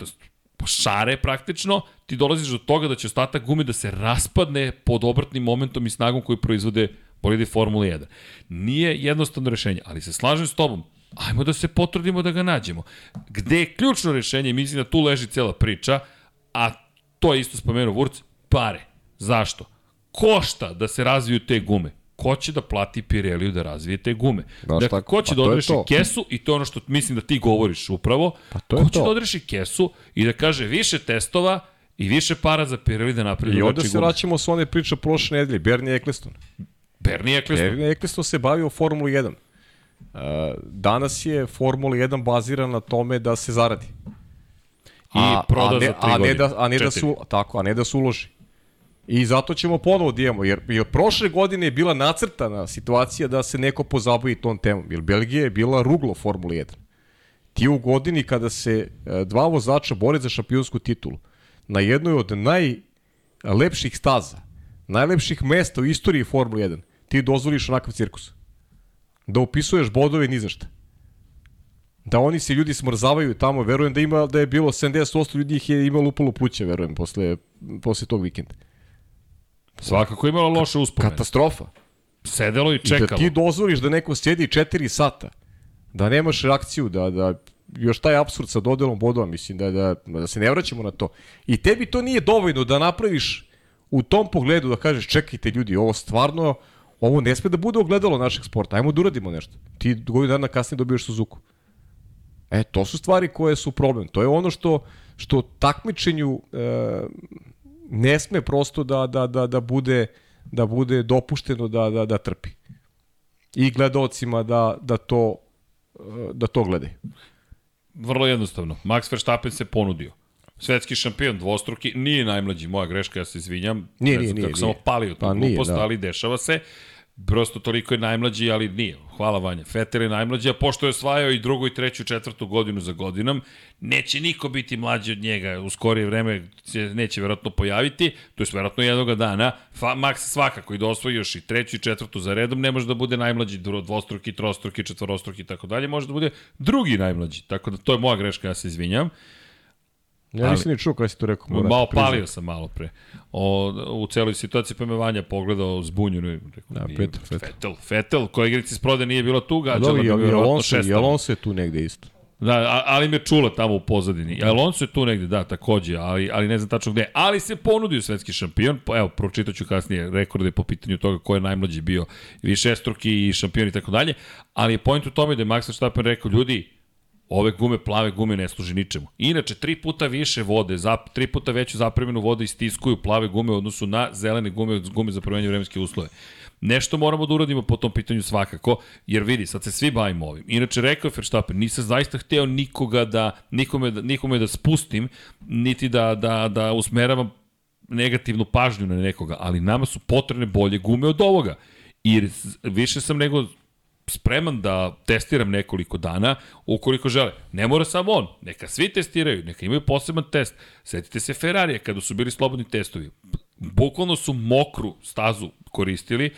šare praktično, ti dolaziš do toga da će ostatak gume da se raspadne pod obratnim momentom i snagom koju proizvode bolidi Formula 1. Nije jednostavno rešenje, ali se slažem s tobom, ajmo da se potrudimo da ga nađemo. Gde je ključno rešenje, mislim da tu leži cela priča, a to je isto spomenuo Vurc, pare. Zašto? Košta da se razviju te gume ko će da plati Pireliju da razvije te gume. Znaš dakle, ko će pa da odreši kesu, i to je ono što mislim da ti govoriš upravo, pa to ko će to. da odreši kesu i da kaže više testova i više para za Pirelli da napravi I onda se vraćamo s one priče prošle nedelje, Bernie Eccleston. Bernie Eccleston. Bernie Eccleston se bavio Formulu 1. Uh, danas je Formula 1 bazirana na tome da se zaradi. I a, proda a ne, za tri a ne da, a ne da su, tako, a ne da se uloži. I zato ćemo ponovo da imamo, jer od prošle godine je bila nacrtana situacija da se neko pozabavi tom temom, jer Belgija je bila ruglo Formula 1. Ti u godini kada se e, dva vozača bore za šampionsku titulu, na jednoj od najlepših staza, najlepših mesta u istoriji Formule 1, ti dozvoliš onakav cirkus. Da upisuješ bodove ni za šta. Da oni se ljudi smrzavaju tamo, verujem da ima da je bilo 70% ljudi ih je imalo upalo pluće, verujem, posle, posle tog vikenda. Svakako imalo loše uspomene. Katastrofa. Sedelo i I čekalo. da ti dozvoliš da neko sjedi 4 sata, da nemaš reakciju, da, da još taj absurd sa dodelom bodova, mislim da, da, da se ne vraćamo na to. I tebi to nije dovoljno da napraviš u tom pogledu da kažeš čekajte ljudi, ovo stvarno, ovo ne sme da bude ogledalo našeg sporta, ajmo da uradimo nešto. Ti godinu dana kasnije dobiješ Suzuku. E, to su stvari koje su problem. To je ono što, što takmičenju e, ne sme prosto da, da, da, da bude da bude dopušteno da, da, da trpi. I gledalcima da, da to e, da to gledaju. Vrlo jednostavno. Max Verstappen se ponudio. Svetski šampion, dvostruki, nije najmlađi, moja greška, ja se izvinjam. Nije, Ne znam nije, kako nije, sam opalio tu Pa nije, glupost, da. ali dešava se. Prosto toliko je najmlađi, ali nije. Hvala Vanja. Fetel je najmlađi, a pošto je osvajao i drugu, i treću, četvrtu godinu za godinom, neće niko biti mlađi od njega. U skorije vreme se neće verovatno pojaviti, to je verovatno jednog dana. Fa, Max svakako i da osvoji još i treću i četvrtu za redom, ne može da bude najmlađi dvostruki, trostruki, četvorostruki i tako dalje, može da bude drugi najmlađi. Tako da to je moja greška, ja se izvinjam. Ja nisam ni čuo kada si to rekao. moram Malo ti priznati. palio sam malo pre. O, u celoj situaciji pa me Vanja pogledao zbunjeno rekao, Da, Petar, Petar. Fetel, Fetel, koja igrici s prode nije bilo tu, gađala Dobro, bi me i verovatno Alonso, šestama. Je tu negde isto. Da, a- ali me čula tamo u pozadini. Alonso je tu negde, da, takođe, ali, ali ne znam tačno gde. Ali se ponudio svetski šampion, pa evo, pročitat ću kasnije rekorde po pitanju toga ko je najmlađi bio, višestruki i šampion i tako dalje, ali je point u tome da je Max Verstappen rekao, ljudi, ove gume, plave gume ne služi ničemu. Inače, tri puta više vode, zap, tri puta veću zapremenu vode istiskuju plave gume u odnosu na zelene gume, gume za promenje vremenske uslove. Nešto moramo da uradimo po tom pitanju svakako, jer vidi, sad se svi bavimo ovim. Inače, rekao je Verstappen, nisam zaista hteo nikoga da, nikome da, nikome da spustim, niti da, da, da usmeravam negativnu pažnju na nekoga, ali nama su potrebne bolje gume od ovoga. I više sam nego spreman da testiram nekoliko dana ukoliko žele. Ne mora samo on, neka svi testiraju, neka imaju poseban test. Setite se Ferrarija kada su bili slobodni testovi. Bukvalno su mokru stazu koristili.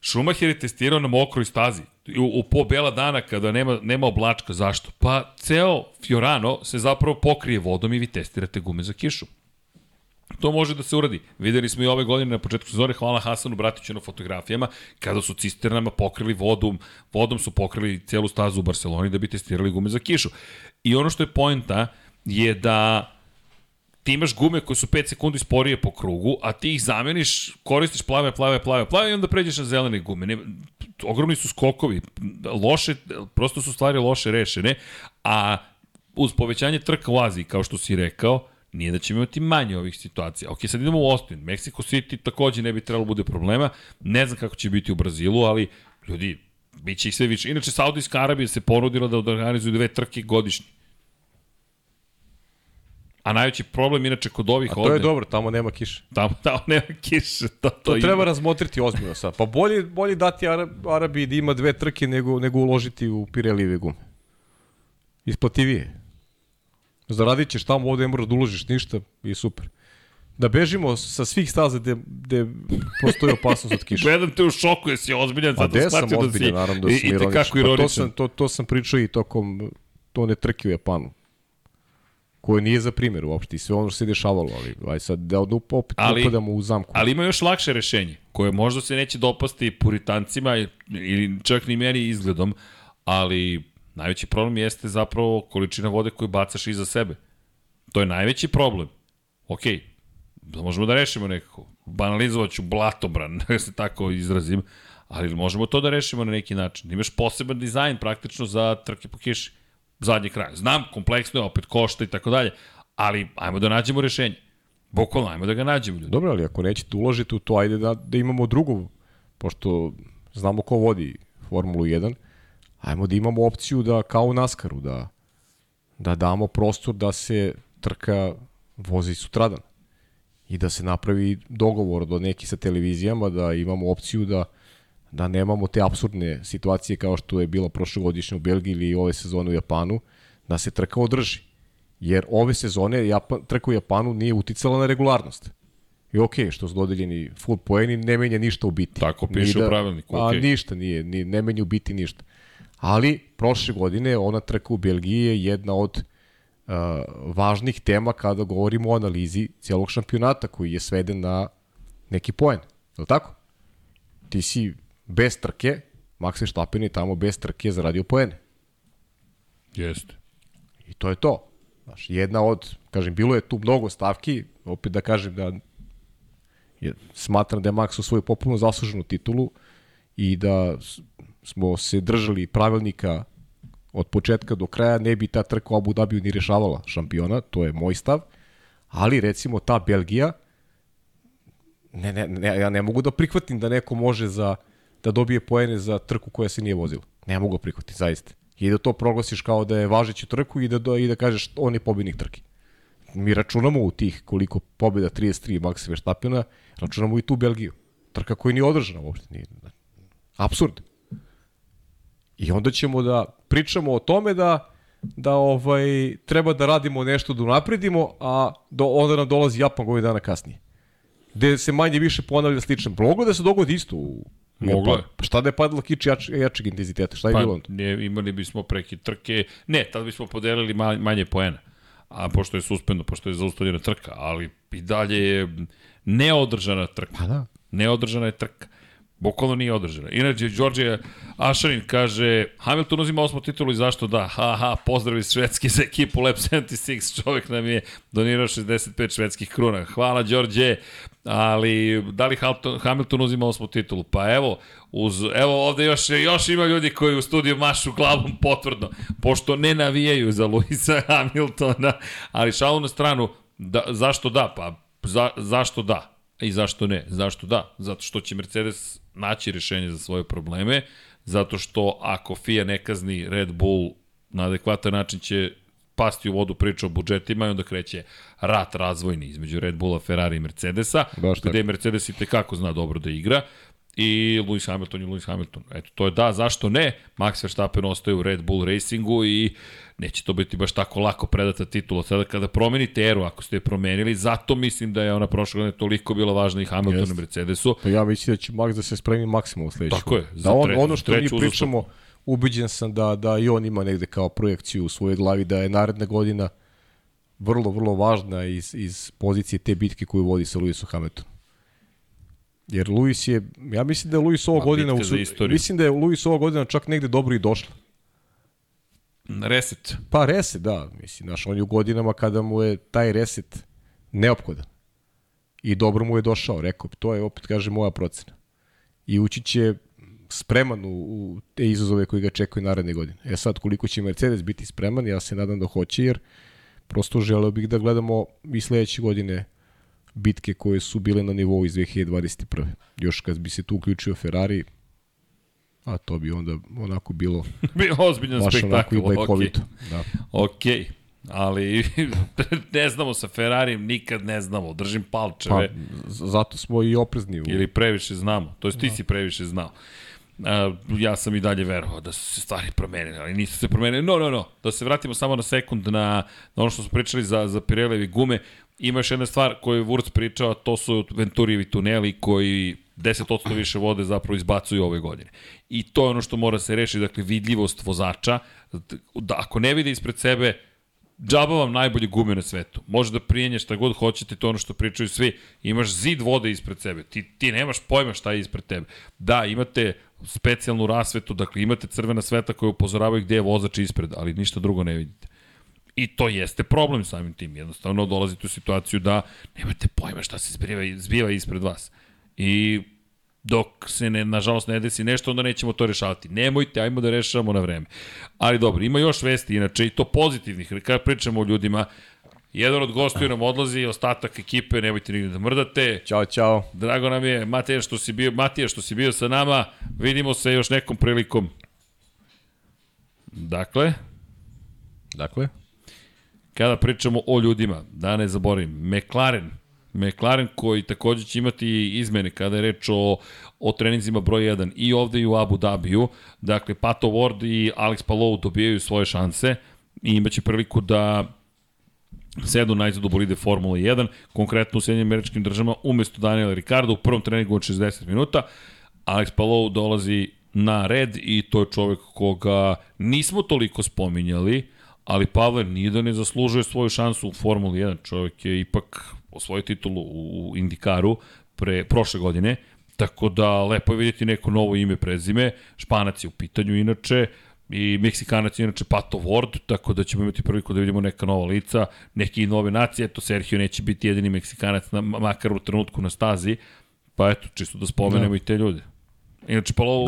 Schumacher je testirao na mokroj stazi. U, u po bela dana kada nema, nema oblačka. Zašto? Pa ceo Fiorano se zapravo pokrije vodom i vi testirate gume za kišu. To može da se uradi. Videli smo i ove godine na početku sezone, hvala Hasanu Bratiću na fotografijama, kada su cisternama pokrili vodom, vodom su pokrili celu stazu u Barceloni da bi testirali gume za kišu. I ono što je poenta je da ti imaš gume koje su 5 sekundi sporije po krugu, a ti ih zameniš, koristiš plave, plave, plave, plave i onda pređeš na zelene gume. Ne, ogromni su skokovi, loše, prosto su stvari loše rešene, a uz povećanje trka u Aziji, kao što si rekao, nije da ćemo imati manje ovih situacija. Ok, sad idemo u Austin. Mexico City takođe ne bi trebalo bude problema. Ne znam kako će biti u Brazilu, ali ljudi, bit će ih sve više. Inače, Saudijska Arabija se ponudila da organizuju dve trke godišnje. A najveći problem, inače, kod ovih A to ovde... je dobro, tamo nema kiše. Tamo, tamo nema kiše. To, to, To ima. treba razmotriti ozbiljno sad. Pa bolje, bolje dati Arab, Arabiji da ima dve trke nego, nego uložiti u Pirelijeve gume. Isplativije. Zaradit ćeš tamo, ovde ne moraš da uložiš ništa i super. Da bežimo sa svih staza gde, gde postoji opasnost od kiše. Gledam te u šoku, jesi ozbiljan, Pa zato shvatio da si naravno da i, sam i te ironičan. Pa to sam, to, to sam pričao i tokom to ne trke u Japanu koje nije za primjer uopšte i sve ono što se dešavalo, ali aj sad da od- opet Ali- upadamo u zamku. Ali ima još lakše rešenje, koje možda se neće dopasti puritancima ili čak ni meni izgledom, ali najveći problem jeste zapravo količina vode koju bacaš iza sebe. To je najveći problem. Ok, da možemo da rešimo nekako. Banalizovat ću blatobran, da se tako izrazim, ali možemo to da rešimo na neki način. Imaš poseban dizajn praktično za trke po kiši. Zadnji kraj. Znam, kompleksno je, opet košta i tako dalje, ali ajmo da nađemo rešenje. Bukvalno, ajmo da ga nađemo ljudi. Dobro, ali ako nećete uložiti u to, ajde da, da imamo drugu, pošto znamo ko vodi Formulu 1, ajmo da imamo opciju da, kao u Naskaru, da, da damo prostor da se trka vozi sutradan. I da se napravi dogovor do neki sa televizijama, da imamo opciju da da nemamo te absurdne situacije kao što je bilo prošlogodišnje u Belgiji ili ove sezone u Japanu, da se trka održi. Jer ove sezone Japan, trka u Japanu nije uticala na regularnost. I okay, što su dodeljeni full poeni, ne menja ništa u biti. Tako piše da, u pravilniku, okay. A ništa nije, ni, ne menja u biti ništa. Ali, prošle godine, ona trka u Belgiji je jedna od uh, važnih tema kada govorimo o analizi cijelog šampionata koji je sveden na neki poen. Je li tako? Ti si bez trke, Max Verstappen je tamo bez trke zaradio poene. Jeste. I to je to. Znaš, jedna od, kažem, bilo je tu mnogo stavki, opet da kažem da je, smatram da je Max svoju popuno zasluženu titulu i da smo se držali pravilnika od početka do kraja, ne bi ta trka Abu Dhabiju ni rešavala šampiona, to je moj stav, ali recimo ta Belgija, ne, ne, ne, ja ne mogu da prihvatim da neko može za, da dobije poene za trku koja se nije vozila. Ne mogu da prihvatiti, zaista. I da to proglasiš kao da je važeću trku i da, i da kažeš on je pobednik trke. Mi računamo u tih koliko pobjeda 33 Maxa Verstappena, računamo i tu Belgiju. Trka koja nije održana uopšte. Nije, absurd. I onda ćemo da pričamo o tome da da ovaj treba da radimo nešto da unapredimo, a do, onda nam dolazi Japan godinu dana kasnije. Gde se manje više ponavlja slično. Moglo da se dogodi isto u Moglo je. Pa šta da je padalo kič jač, jačeg intenziteta? Šta je pa, bilo onda? Ne, imali bismo preki trke. Ne, tad bismo podelili manje poena. A pošto je suspendno, pošto je zaustavljena trka, ali i dalje je neodržana trka. Pa da. Neodržana je trka. Bukvalno nije održana. Inače, Đorđe Ašarin kaže, Hamilton uzima osmo titulu i zašto da? Ha, ha, pozdrav iz Švedske za ekipu Lab 76. Čovek nam je donirao 65 švedskih kruna. Hvala, Đorđe. Ali, da li Hamilton uzima osmu titulu? Pa evo, uz, evo ovde još, još ima ljudi koji u studiju mašu glavom potvrdno, pošto ne navijaju za Luisa Hamiltona, ali šalu na stranu, da, zašto da? Pa, za, zašto da? I zašto ne? Zašto da? Zato što će Mercedes naći rešenje za svoje probleme, zato što ako FIA ne kazni Red Bull na adekvatan način će pasti u vodu priča o budžetima i onda kreće rat razvojni između Red Bulla, Ferrari i Mercedesa, Baš gde tako. Mercedes i tekako zna dobro da igra i Lewis Hamilton i Lewis Hamilton. Eto, to je da, zašto ne? Max Verstappen ostaje u Red Bull Racingu i neće to biti baš tako lako predata titula. Sada kada promenite eru, ako ste je promenili, zato mislim da je ona prošla godine toliko bila važna i Hamiltonu i Mercedesu. Pa ja mislim da će Max da se spremi maksimum u sledeću. Tako je. Da on, ono što mi pričamo, ubiđen sam da, da i on ima negde kao projekciju u svojoj glavi, da je naredna godina vrlo, vrlo važna iz, iz pozicije te bitke koju vodi sa Lewisom Hamiltonom. Jer Luis je, ja mislim da je Luis ova godina, u, mislim da je Luis ova godina čak negde dobro i došla. Reset. Pa reset, da. Mislim, znaš, on je u godinama kada mu je taj reset neophodan. I dobro mu je došao, rekao, to je opet, kaže, moja procena. I ući će spreman u, u te izazove koji ga čekaju naredne godine. E sad, koliko će Mercedes biti spreman, ja se nadam da hoće, jer prosto želeo bih da gledamo i sledeće godine bitke koje su bile na nivou iz 2021. Još kad bi se tu uključio Ferrari, a to bi onda onako bilo bi ozbiljan baš spektakl. onako i. Okay. Da. Ok, ali ne znamo sa Ferrarijem, nikad ne znamo, držim palčeve. Pa, zato smo i oprezni. U... Ili previše znamo, to jest ti da. si previše znao. Ja sam i dalje verovao da su se stvari promenile, ali nisu se promenile. No, no, no, da se vratimo samo na sekund na, na ono što smo pričali za, za Pirellevi gume. Ima još jedna stvar koju je Wurz pričao, to su Venturijevi tuneli koji 10% više vode zapravo izbacuju ove godine. I to je ono što mora se reši, dakle vidljivost vozača, da ako ne vide ispred sebe, džaba vam najbolje gume na svetu. Može da prijenje šta god hoćete, to ono što pričaju svi. Imaš zid vode ispred sebe. Ti, ti nemaš pojma šta je ispred tebe. Da, imate specijalnu rasvetu, dakle imate crvena sveta koja upozoravaju gde je vozač ispred, ali ništa drugo ne vidite. I to jeste problem samim tim. Jednostavno dolazite u situaciju da nemate pojma šta se zbiva, zbiva ispred vas. I dok se ne, nažalost ne desi nešto, onda nećemo to rešavati. Nemojte, ajmo da rešavamo na vreme. Ali dobro, ima još vesti, inače, i to pozitivnih. Kada pričamo o ljudima, jedan od gostiju nam odlazi, ostatak ekipe, nemojte nigde da mrdate. Ćao, čao. Drago nam je, Matija što si bio, Matija što si bio sa nama, vidimo se još nekom prilikom. Dakle, Dakle? Kada pričamo o ljudima, da ne zaboravim, McLaren McLaren koji takođe će imati izmene kada je reč o, o treninzima broj 1 i ovde i u Abu Dhabiju. Dakle, Pato Ward i Alex Palou dobijaju svoje šanse i imaće priliku da sedu najzad u bolide Formula 1, konkretno u Sjedinjim američkim državama, umesto Daniela Ricardo u prvom treningu od 60 minuta. Alex Palou dolazi na red i to je čovek koga nismo toliko spominjali, ali Pavle nije da ne zaslužuje svoju šansu u Formuli 1. Čovek je ipak osvojio titulu u Indikaru pre, prošle godine, tako da lepo je vidjeti neko novo ime prezime. Španac je u pitanju inače, i Meksikanac je inače Pato Ward, tako da ćemo imati prvi da vidimo neka nova lica, neke nove nacije, eto Sergio neće biti jedini Meksikanac, na, makar u trenutku na stazi, pa eto, čisto da spomenemo da. i te ljude. Inače, Palou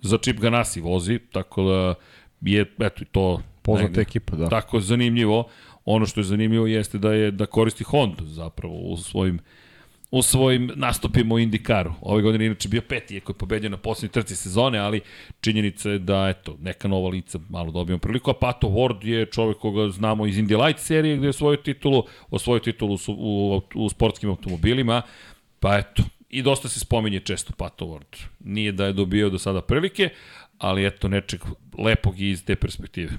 za Chip Ganassi vozi, tako da je, eto, i to... Poznata ekipa, da. Tako zanimljivo. Ono što je zanimljivo jeste da je da koristi Honda zapravo u svojim u svojim nastupima u Indikaru. Ove godine inače bio peti, iako je pobedio na poslednjoj trci sezone, ali činjenica je da, eto, neka nova lica malo dobijamo priliku, a Pato Ward je čovek koga znamo iz Indy Light serije gde je svoju titulu, osvojio titulu u, u, u sportskim automobilima, pa eto, i dosta se spominje često Pato Ward. Nije da je dobio do sada prilike, ali eto nečeg lepog iz te perspektive.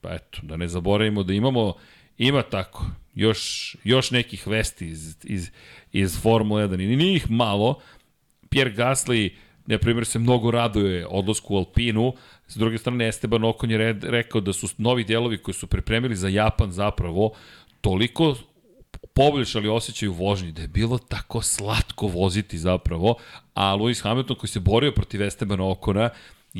Pa eto, da ne zaboravimo da imamo, ima tako, još, još nekih vesti iz, iz, iz Formule 1 i nije ih malo. Pierre Gasly, na primjer, se mnogo raduje odlasku u Alpinu, s druge strane Esteban Okon je rekao da su novi delovi koji su pripremili za Japan zapravo toliko poboljšali osjećaj u vožnji, da je bilo tako slatko voziti zapravo, a Lewis Hamilton koji se borio protiv Estebana Okona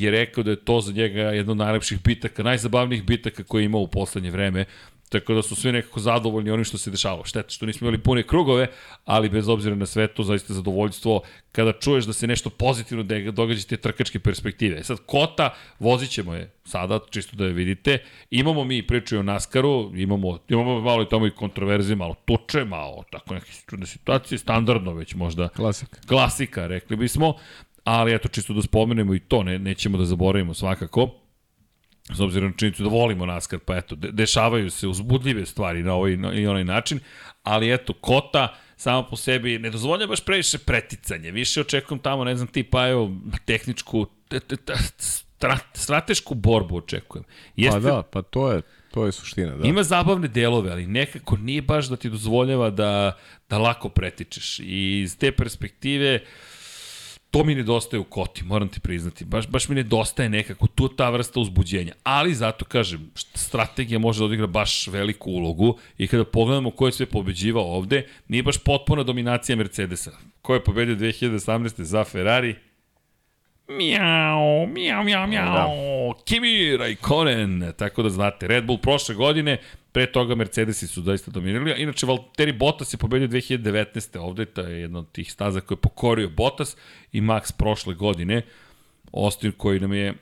je rekao da je to za njega jedna od najlepših bitaka, najzabavnijih bitaka koje je imao u poslednje vreme, Tako da su svi nekako zadovoljni onim što se dešavalo. Šteta što nismo imali pune krugove, ali bez obzira na sve to zaista zadovoljstvo kada čuješ da se nešto pozitivno događa te trkačke perspektive. E sad, Kota, vozit ćemo je sada, čisto da je vidite. Imamo mi priču o Naskaru, imamo, imamo malo i tamo i kontroverze, malo tuče, malo tako neke čudne situacije, standardno već možda. Klasika. Klasika, rekli bismo. Ali eto, čisto da spomenemo i to, ne, nećemo da zaboravimo svakako s obzirom na činjenicu da volimo NASCAR, pa eto, de dešavaju se uzbudljive stvari na ovaj na, i onaj način, ali eto, Kota samo po sebi ne dozvolja baš previše preticanje, više očekujem tamo, ne znam ti, pa evo, tehničku, stratešku borbu očekujem. Jeste, pa da, pa to je, to je suština, da. Ima zabavne delove, ali nekako nije baš da ti dozvoljava da, da lako pretičeš. I iz te perspektive, uh, to mi nedostaje u koti, moram ti priznati. Baš, baš mi nedostaje nekako tu ta vrsta uzbuđenja. Ali zato, kažem, strategija može da odigra baš veliku ulogu i kada pogledamo ko je sve pobeđivao ovde, nije baš potpuna dominacija Mercedesa. Ko je pobedio 2018. za Ferrari? Miau, miau, miau, miau. Da. Kimi Raikkonen, tako da znate. Red Bull prošle godine, pre toga Mercedesi su zaista dominirali. Inače, Valtteri Bottas je pobedio 2019. ovde, to je jedna od tih staza koje je pokorio Bottas i Max prošle godine. Austin koji nam je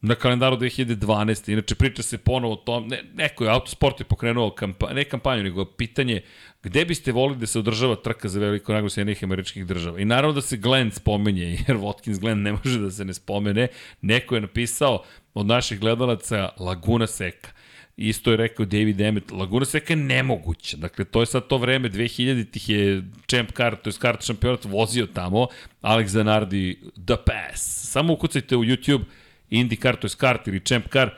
na kalendaru 2012. Inače, priča se ponovo o tom, ne, neko je autosport je pokrenuo kampanju, ne kampanju, nego pitanje gde biste volili da se održava trka za veliko nagradu Sjednih američkih država. I naravno da se Glenn spomenje, jer Watkins Glenn ne može da se ne spomene. Neko je napisao od naših gledalaca Laguna Seca. Isto je rekao David Emmet, Laguna Seca je nemoguća. Dakle, to je sad to vreme, 2000-ih je Champ Car, to je kart šampionat vozio tamo, Alex Zanardi, The Pass. Samo ukucajte u YouTube IndyCar, to je kart ili Champ Car,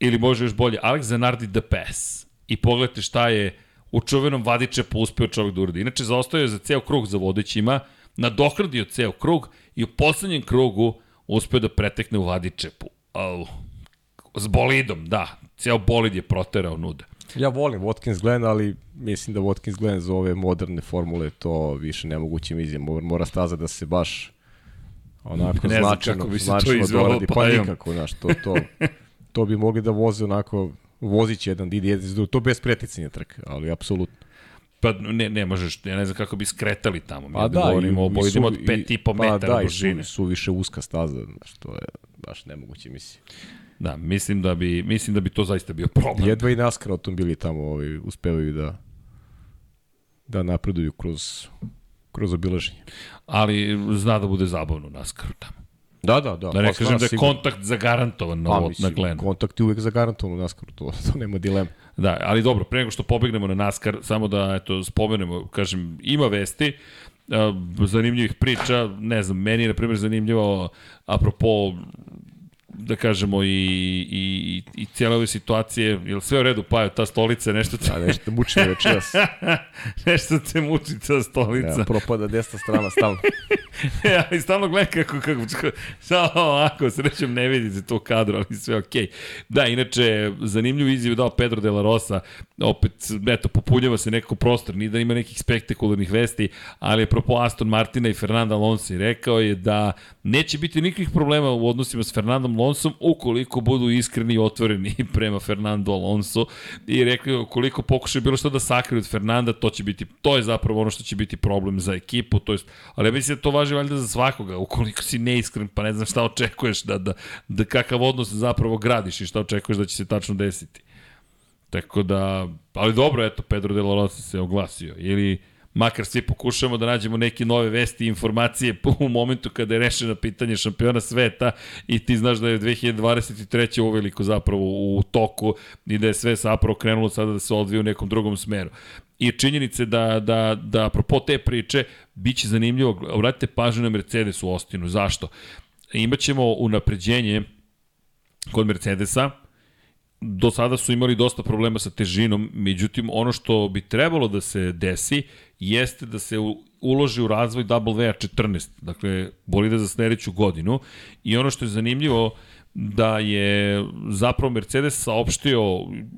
ili može još bolje, Alex Zanardi The Pass. I pogledajte šta je u čuvenom Vadičepu uspeo čovjek da uradi. Inače, zaostao je za ceo krug za vodećima, nadokradio ceo krug i u poslednjem krugu uspeo da pretekne u Vadičepu. Oh. S bolidom, da. Ceo bolid je proterao nuda. Ja volim Watkins Glen, ali mislim da Watkins Glen za ove moderne formule to više nemoguće mizije. Mora staza da se baš onako ne značajno, kako bi se to izvelo, pa, pa nikako, znaš, to, to, to bi mogli da voze onako, vozić jedan, jedan, to bez preticanja trka, ali apsolutno. Pa ne, ne možeš, ja ne znam kako bi skretali tamo. Mi pa da, govorimo o bolidima od 5,5 pa metara da, dužine. Su, su više uska staza, znaš, to je baš nemoguće misli. Da, mislim da bi, mislim da bi to zaista bio problem. Jedva i NASCAR bili tamo, ovaj, uspevaju da da napreduju kroz kroz obilaženje. Ali zna da bude zabavno NASCAR tamo. Da, da, da. Da ne Pa, kažem da je sigurno. kontakt zagarantovan na, Pa, mislim, na Glenu. Kontakt je uvek zagarantovan u NASCAR-u, to, to nema dileme. Da, ali dobro, pre nego što pobegnemo na NASCAR, samo da eto, spomenemo, kažem, ima vesti, zanimljivih priča, ne znam, meni je, na primjer, zanimljivo, apropo da kažemo i, i, i cijele ove situacije, je li sve u redu, pa ta stolica, nešto te, Da, nešto muči me večeras. nešto te muči ta stolica. Ja, propada desna strana stalno. ja, i stalno gledam kako, kako, šta ovako, srećem ne vidite to u kadru, ali sve okej. Okay. Da, inače, zanimljivu izjavu dao Pedro de la Rosa, opet, eto, popunjava se nekako prostor, nije da ima nekih spektakularnih vesti, ali je propo Aston Martina i Fernanda Alonso i rekao je da neće biti nikakvih problema u odnosima s Fernandom Alonsom ukoliko budu iskreni i otvoreni prema Fernando Alonso i je ukoliko pokušaju bilo što da sakriju od Fernanda, to će biti, to je zapravo ono što će biti problem za ekipu, to jest, ali ja mislim da to važi valjda za svakoga, ukoliko si neiskren, pa ne znam šta očekuješ, da, da, da kakav odnos zapravo gradiš i šta očekuješ da će se tačno desiti. Tako da, ali dobro, eto, Pedro de la Rosa se oglasio. Ili makar svi pokušamo da nađemo neke nove vesti i informacije u momentu kada je rešeno pitanje šampiona sveta i ti znaš da je 2023. uveliko zapravo u toku i da je sve zapravo krenulo sada da se odvije u nekom drugom smeru. I činjenice da, da, da apropo te priče, bit će zanimljivo, obratite pažnju na Mercedes u Ostinu. Zašto? Imaćemo unapređenje kod Mercedesa, do sada su imali dosta problema sa težinom, međutim ono što bi trebalo da se desi jeste da se uloži u razvoj WR14, dakle bolide za sledeću godinu. I ono što je zanimljivo da je zapravo Mercedes saopštio,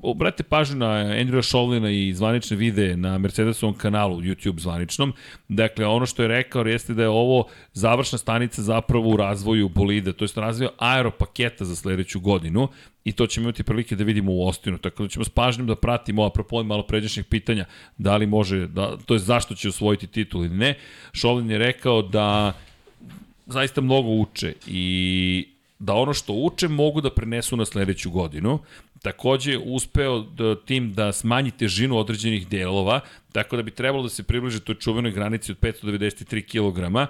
obratite pažnju na Andrewa Šolina i zvanične videe na Mercedesovom kanalu, YouTube zvaničnom, dakle ono što je rekao jeste da je ovo završna stanica zapravo u razvoju bolida, to je razvoju aeropaketa za sledeću godinu i to ćemo imati prilike da vidimo u Ostinu, tako da ćemo s pažnjom da pratimo, apropo malo pređašnjih pitanja, da li može, da, to je zašto će osvojiti titul ili ne. Šolin je rekao da zaista mnogo uče i da ono što uče mogu da prenesu na sledeću godinu. Takođe uspeo da, tim da smanji težinu određenih delova, tako da bi trebalo da se približe toj čuvenoj granici od 593 kg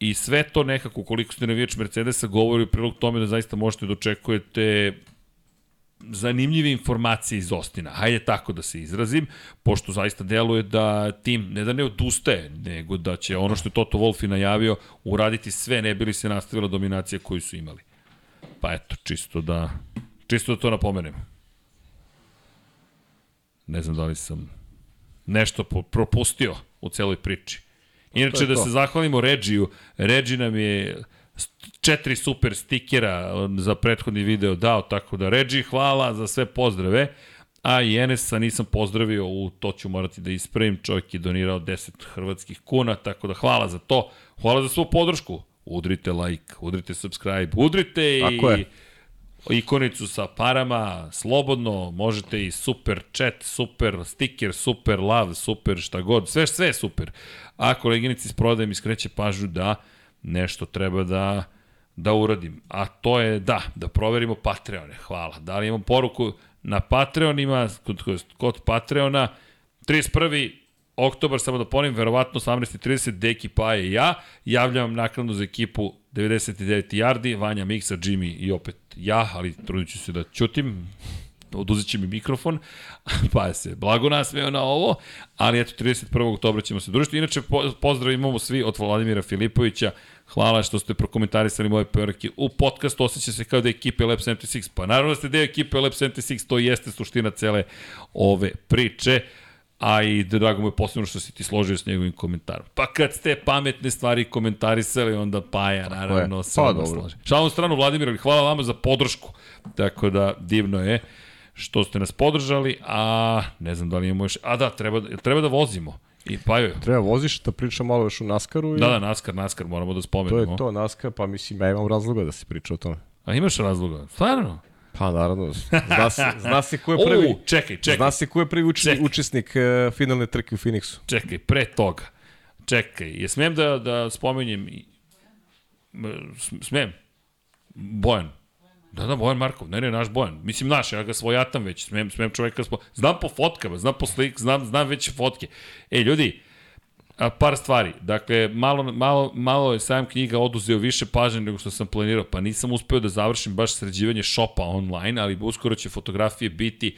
i sve to nekako, koliko ste navijač Mercedesa, govori u prilog tome da zaista možete da očekujete zanimljive informacije iz Ostina. Hajde tako da se izrazim, pošto zaista deluje da tim ne da ne odustaje, nego da će ono što je Toto Wolff i najavio uraditi sve, ne bili se nastavila dominacija koju su imali. Pa eto, čisto da, čisto da to napomenem. Ne znam da li sam nešto propustio u celoj priči. Inače, da se zahvalimo Regiju. Regi nam je četiri super stikera za prethodni video dao, tako da Regi, hvala za sve pozdrave. A i Enesa nisam pozdravio, u to ću morati da ispravim, čovjek je donirao 10 hrvatskih kuna, tako da hvala za to. Hvala za svu podršku. Udrite like, udrite subscribe, udrite i... Tako je ikonicu sa parama, slobodno, možete i super chat, super sticker, super love, super šta god, sve, sve je super. A koleginici s prodajem iskreće pažu da nešto treba da da uradim. A to je da, da proverimo Patreone. Hvala. Da li imam poruku na Patreonima, kod, kod Patreona, 31 oktobar, samo da ponovim, verovatno 18.30, Deki, Paje i ja, javljam naknadno za ekipu 99 yardi, Vanja Miksa, Jimmy i opet ja, ali trudit ću se da ćutim, oduzet će mi mikrofon, pa se blago nasmeo na ovo, ali eto 31. oktobra ćemo se družiti. Inače, pozdrav imamo svi od Vladimira Filipovića, hvala što ste prokomentarisali moje poruke u podcastu, osjeća se kao da je ekipe Lab 76, pa naravno da ste deo ekipe Lab 76, to jeste suština cele ove priče a i drago mu je posebno što si ti složio s njegovim komentarom. Pa kad ste pametne stvari komentarisali, onda Paja, naravno, se pa, dobro. složi. Šalom stranu, Vladimir, treba vama za podršku. Tako da, divno je što ste nas podržali, a ne znam da li imamo još... A da, treba, treba da vozimo. I pa joj. Treba voziš da pričam malo još u Naskaru. I... Da, da, Naskar, Naskar, moramo da spomenemo. To je to, Naskar, pa mislim, ja imam razloga da se priča o tome. A imaš razloga? Stvarno? Pa naravno, zna se, zna se ko je prvi. O, čekaj, čekaj. Zna se ko je prvi učesnik, čekaj. učesnik uh, finalne trke u Phoenixu. Čekaj, pre toga. Čekaj, je smem da, da spomenjem... Smem? Bojan. Da, da, Bojan Markov, ne, ne, naš Bojan. Mislim, naš, ja ga svojatam već, smem, smem čoveka spo... Znam po fotkama, znam po slik, znam, znam već fotke. Ej, ljudi, par stvari. Dakle, malo, malo, malo je sajam knjiga oduzeo više pažnje nego što sam planirao, pa nisam uspeo da završim baš sređivanje šopa online, ali uskoro će fotografije biti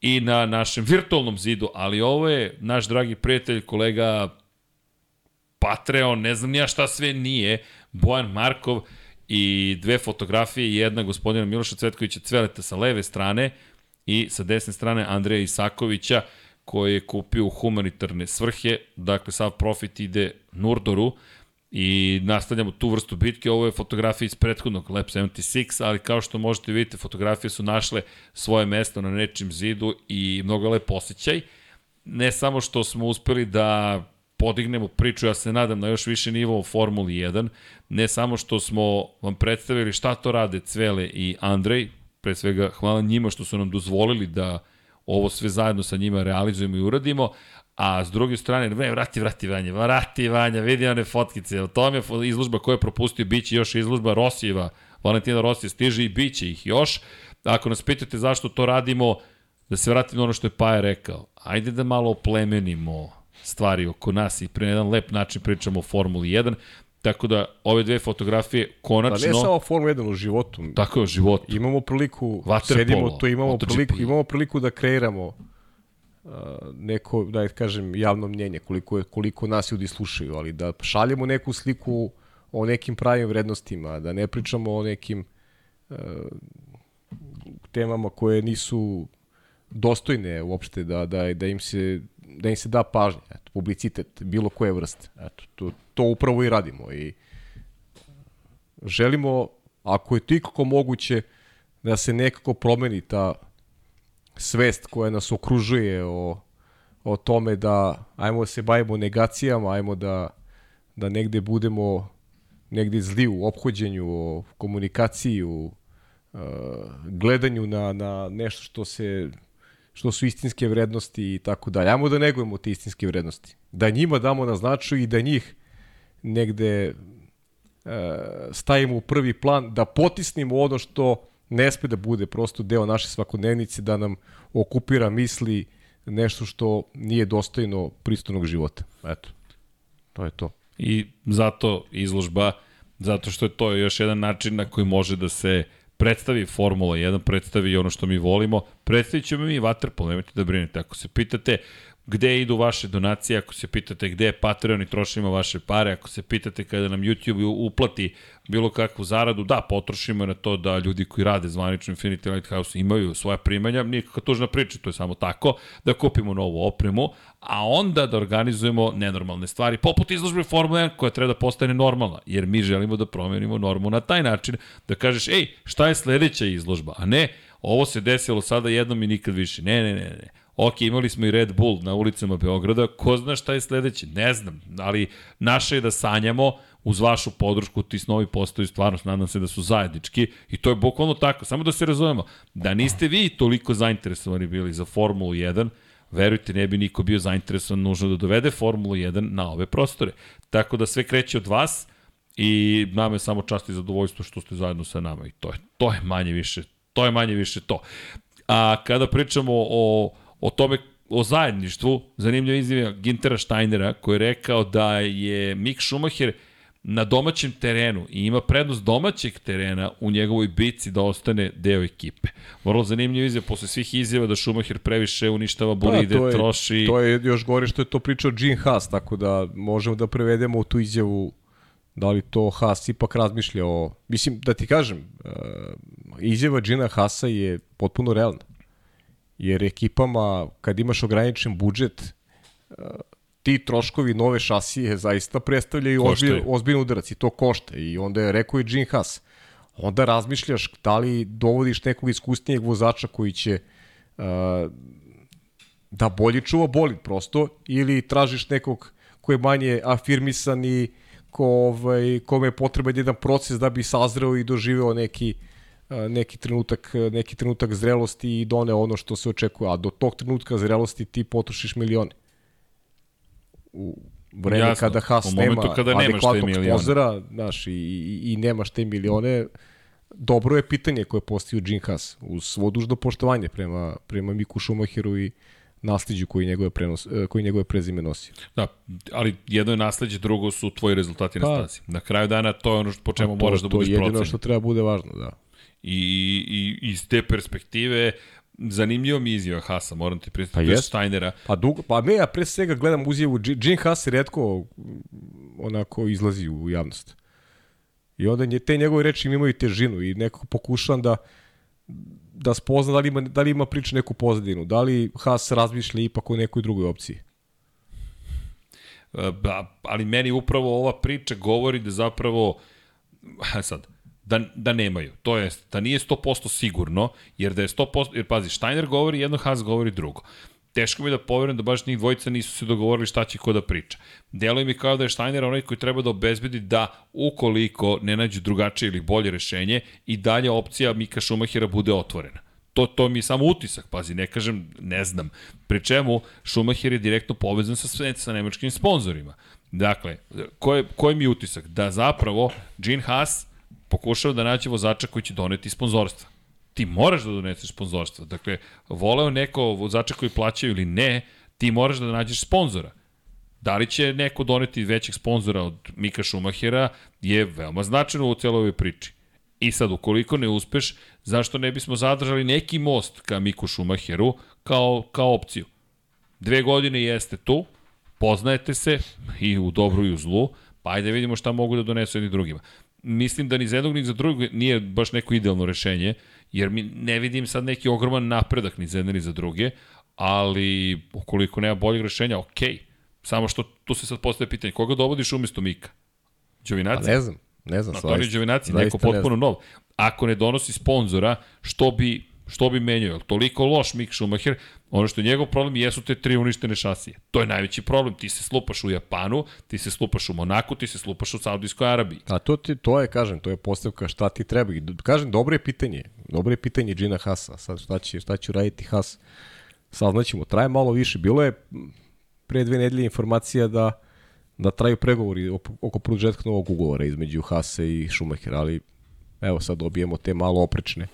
i na našem virtualnom zidu, ali ovo je naš dragi prijatelj, kolega Patreon, ne znam nija šta sve nije, Bojan Markov i dve fotografije, jedna gospodina Miloša Cvetkovića Cveleta sa leve strane i sa desne strane Andreja Isakovića, koji je kupio u humanitarne svrhe, dakle sav profit ide Nurdoru i nastavljamo tu vrstu bitke, ovo je fotografija iz prethodnog Lab 76, ali kao što možete vidite, fotografije su našle svoje mesto na nečim zidu i mnogo lep osjećaj. Ne samo što smo uspeli da podignemo priču, ja se nadam, na još više nivo u Formuli 1, ne samo što smo vam predstavili šta to rade Cvele i Andrej, pre svega hvala njima što su nam dozvolili da ovo sve zajedno sa njima realizujemo i uradimo, a s druge strane, ne, vrati, vrati Vanja, vrati Vanja, vidi one fotkice, o tome je izložba koja je propustio, bit će još izložba Rosijeva, Valentina Rosija stiže i bit će ih još. Ako nas pitate zašto to radimo, da se vratim na ono što je Paja rekao, ajde da malo oplemenimo stvari oko nas i pre jedan lep način pričamo o Formuli 1. Tako da ove dve fotografije konačno... Pa ne samo Formula 1 u životu. Tako je, u životu. Imamo priliku, Waterpolo, sedimo to, imamo priliku, imamo priliku da kreiramo uh, neko, da kažem, javno mnjenje, koliko, je, koliko nas ljudi slušaju, ali da šaljemo neku sliku o nekim pravim vrednostima, da ne pričamo o nekim uh, temama koje nisu dostojne uopšte da, da, da im se da im se da pažnja, eto, publicitet, bilo koje vrste. Eto, to, to upravo i radimo i želimo, ako je tikako moguće, da se nekako promeni ta svest koja nas okružuje o, o tome da ajmo da se bavimo negacijama, ajmo da, da negde budemo negde zli u ophođenju, o komunikaciji, u uh, gledanju na, na nešto što se što su istinske vrednosti i tako dalje. Ajmo da negujemo te istinske vrednosti. Da njima damo na značaju i da njih negde e, stavimo u prvi plan, da potisnimo ono što ne sme da bude prosto deo naše svakodnevnice, da nam okupira misli nešto što nije dostojno pristojnog života. Eto, to je to. I zato izložba, zato što je to još jedan način na koji može da se uh, predstavi Formula 1, predstavi ono što mi volimo, predstavit ćemo mi Waterpolo, nemojte da brinete. Ako se pitate gde idu vaše donacije, ako se pitate gde je Patreon i trošimo vaše pare, ako se pitate kada nam YouTube uplati bilo kakvu zaradu, da, potrošimo na to da ljudi koji rade zvanično Infinity Lighthouse imaju svoja primanja, nikakva tužna priča, to je samo tako, da kupimo novu opremu, a onda da organizujemo nenormalne stvari, poput izložbe Formula 1 koja treba da postane normalna, jer mi želimo da promenimo normu na taj način, da kažeš, ej, šta je sledeća izložba, a ne, ovo se desilo sada jednom i nikad više. Ne, ne, ne, ne. Ok, imali smo i Red Bull na ulicama Beograda, ko zna šta je sledeće, ne znam, ali naše je da sanjamo, uz vašu podršku ti snovi postaju stvarnost, nadam se da su zajednički i to je bukvalno tako, samo da se razumemo, da niste vi toliko zainteresovani bili za Formulu 1, verujte, ne bi niko bio zainteresovan nužno da dovede Formulu 1 na ove prostore. Tako da sve kreće od vas i nama je samo čast i zadovoljstvo što ste zajedno sa nama i to je, to je manje više, to je manje više to. A kada pričamo o o tome o zajedništvu, zanimljiva izjava Gintera Steinera koji je rekao da je Mick Schumacher na domaćem terenu i ima prednost domaćeg terena u njegovoj bici da ostane deo ekipe. Vrlo zanimljiva izjava posle svih izjava da Schumacher previše uništava da, bolide, da, to je, troši. To je još gore što je to pričao Gene Haas, tako da možemo da prevedemo u tu izjavu da li to Haas ipak razmišlja o... Mislim, da ti kažem, uh, izjava Gina Haasa je potpuno realna jer ekipama kad imaš ograničen budžet uh, ti troškovi nove šasije zaista predstavljaju ozbilj, ozbiljan udarac i to košta. I onda je rekao i Gene Haas onda razmišljaš da li dovodiš nekog iskusnijeg vozača koji će uh, da bolje čuva bolid prosto ili tražiš nekog ko je manje afirmisan i ko, ovaj, kome je potreban jedan proces da bi sazreo i doživeo neki uh, neki trenutak, neki trenutak zrelosti i done ono što se očekuje, a do tog trenutka zrelosti ti potrošiš milione. U vreme Jasno, kada Haas nema kada adekvatnog sponzora, znaš, i, i, i nemaš te milione, dobro je pitanje koje postavio Gene Haas, uz svo dužno poštovanje prema, prema Miku Schumacheru i nasljeđu koji njegove, prenos, e, koji njegove prezime nosi. Da, ali jedno je nasledđe, drugo su tvoji rezultati na pa. stazi. Na kraju dana to je ono što, po čemu to, moraš da budeš procenjen. To je jedino što treba bude važno, da. I, i iz te perspektive zanimljivo mi izjava Hasa, moram ti priznati, pa Steinera. Pa, dugo, pa ne, ja pre svega gledam uzjevu, Gene Haas redko onako izlazi u javnost. I onda te njegove reči imaju težinu i nekako pokušavam da da spozna da li ima, da li ima priča neku pozadinu, da li Haas razmišlja ipak o nekoj drugoj opciji. Ba, ali meni upravo ova priča govori da zapravo, sad, da, da nemaju. To jest, da nije 100% sigurno, jer da je 100%, jer pazi, Steiner govori jedno, Haas govori drugo. Teško mi da poverujem da baš njih dvojica nisu se dogovorili šta će ko da priča. Deluje mi kao da je Steiner onaj koji treba da obezbedi da ukoliko ne nađu drugačije ili bolje rešenje i dalje opcija Mika Šumahira bude otvorena. To, to mi je samo utisak, pazi, ne kažem, ne znam. Pri čemu Schumacher je direktno povezan sa, sa nemačkim sponzorima. Dakle, koji, koji mi je utisak? Da zapravo Gene Haas pokušao da nađe vozača koji će doneti sponzorstva. Ti moraš da doneseš sponzorstva. Dakle, voleo neko vozača koji plaćaju ili ne, ti moraš da nađeš sponzora. Da li će neko doneti većeg sponzora od Mika Šumahira je veoma značajno u celoj ovoj priči. I sad, ukoliko ne uspeš, zašto ne bismo zadržali neki most ka Miku Šumahiru kao, kao opciju? Dve godine jeste tu, poznajete se i u dobru i u zlu, pa ajde vidimo šta mogu da donesu jedni drugima mislim da ni za jednog ni za drugog nije baš neko idealno rešenje, jer mi ne vidim sad neki ogroman napredak ni za jedne ni za druge, ali ukoliko nema boljeg rešenja, ok. Samo što tu se sad postaje pitanje, koga dovodiš umesto Mika? Đovinaci? Pa ne znam, ne znam. Antonio Đovinaci, neko potpuno nov. Ako ne donosi sponzora, što bi Što bi menjao? Toliko loš Mick Schumacher, ono što je njegov problem jesu te tri uništene šasije. To je najveći problem. Ti se slupaš u Japanu, ti se slupaš u Monaku, ti se slupaš u Saudijskoj Arabiji. A to, ti, to je, kažem, to je postavka šta ti treba. Kažem, dobro je pitanje. Dobro je pitanje Gina Hasa. Sad šta će, šta će uraditi Has? Saznaćemo. Traje malo više. Bilo je pre dve nedelje informacija da da traju pregovori oko produžetka novog ugovora između Hase i Schumacher, ali evo sad dobijemo te malo oprečne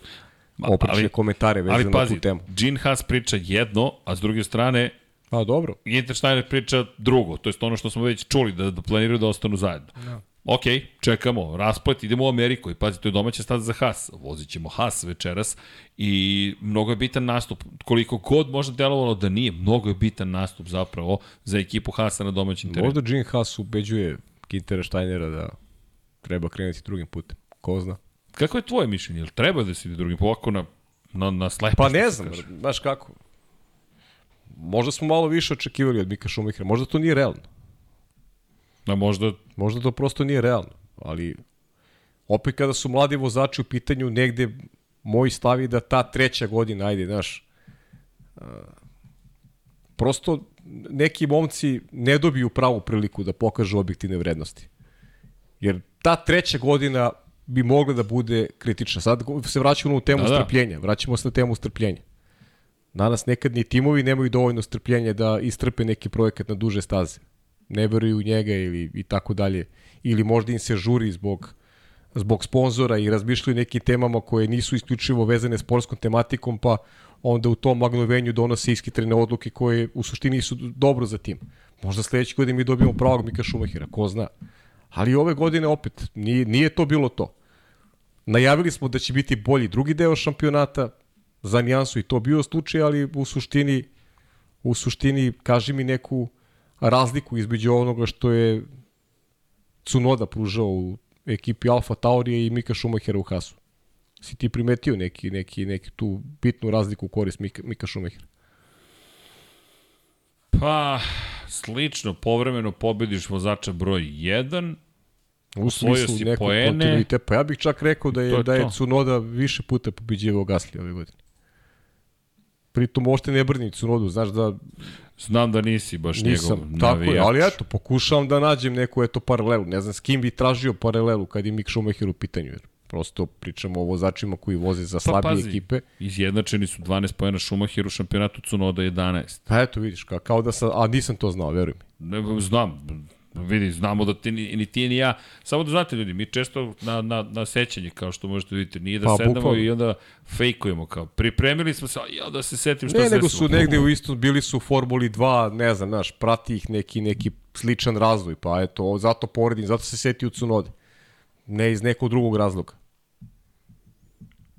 oprečne ali, komentare vezano ali, pazi, na tu temu. Gene Haas priča jedno, a s druge strane A dobro. Steiner priča drugo, to je ono što smo već čuli, da, da planiraju da ostanu zajedno. No. Da. Ok, čekamo, rasplet, idemo u Ameriku i pazi, to je domaća staza za Haas. Vozit ćemo Haas večeras i mnogo je bitan nastup. Koliko god možda delovalo da nije, mnogo je bitan nastup zapravo za ekipu Haasa na domaćem terenu. Možda Gene Haas ubeđuje Kintera Steinera da treba krenuti drugim putem. Ko zna? Kako je tvoje mišljenje? Jel treba da se ide drugim ovako na, na, na slepo? Pa ne znam, znaš kako. Možda smo malo više očekivali od Mika Šumihera, možda to nije realno. Da, možda... Možda to prosto nije realno, ali opet kada su mladi vozači u pitanju, negde moj stav je da ta treća godina, ajde, znaš, prosto neki momci ne dobiju pravu priliku da pokažu objektivne vrednosti. Jer ta treća godina bi mogla da bude kritična. Sad se vraćamo u temu da, da. strpljenja. Vraćamo se na temu strpljenja. Danas nekad ni timovi nemaju dovoljno strpljenja da istrpe neki projekat na duže staze. Ne veruju u njega ili i tako dalje. Ili možda im se žuri zbog zbog sponzora i razmišljaju nekim temama koje nisu isključivo vezane sportskom tematikom, pa onda u tom magnovenju donose iskitrene odluke koje u suštini su dobro za tim. Možda sledeće godine mi dobijemo pravog Mika Šumahira, ko zna. Ali ove godine opet, nije, nije to bilo to. Najavili smo da će biti bolji drugi deo šampionata, za nijansu i to bio slučaj, ali u suštini, u suštini kaži mi neku razliku između onoga što je Cunoda pružao u ekipi Alfa Taurije i Mika Schumachera u Hasu. Si ti primetio neki, neki, neki tu bitnu razliku u korist Mika, Mika Schumachera? Pa, slično, povremeno pobediš vozača broj 1, U smislu nekog poene. Pa ja bih čak rekao da je, je da je Cunoda više puta pobeđivao Gasli ove godine. Pritom uopšte ne brni Cunodu, znaš da... Znam da nisi baš nisam, njegov tako navijač. je, ali eto, pokušavam da nađem neku eto paralelu. Ne znam s kim bi tražio paralelu kad je Mick Schumacher u pitanju. Jer prosto pričamo o vozačima koji voze za pa slabije pa, pazi, ekipe. Izjednačeni su 12 pojena Schumacher u šampionatu Cunoda 11. Pa eto vidiš, kao, kao da sam, a nisam to znao, veruj mi. Ne, znam, Vidi, znamo da ti, ni, ni ti ni ja, samo da znate ljudi, mi često na, na, na sećanje, kao što možete vidjeti, nije da Pa, sedamo bukvalno. i onda fejkujemo, kao pripremili smo se, ja da se setim šta Ne, nego su negde u isto, bili su u Formuli 2, ne znam, znaš, prati ih neki, neki sličan razvoj, pa eto, zato poredim, zato se seti u Cunode. Ne iz nekog drugog razloga.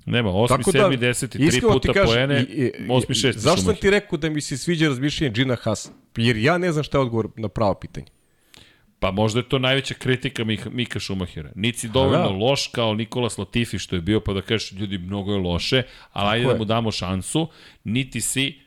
Nema, 8, Tako 7, da, 10, tri iskreno ti puta kažem, poene, i- i- 8, 6. Zašto sam ti rekao da mi se sviđa razmišljanje Gina Haas? Jer ja ne znam šta je odgovor na pravo pitanje. Pa možda je to najveća kritika Mika, Šumahira. Niti si dovoljno da. loš kao Nikolas Latifi što je bio, pa da kažeš ljudi mnogo je loše, ali ajde je. da mu damo šansu, niti si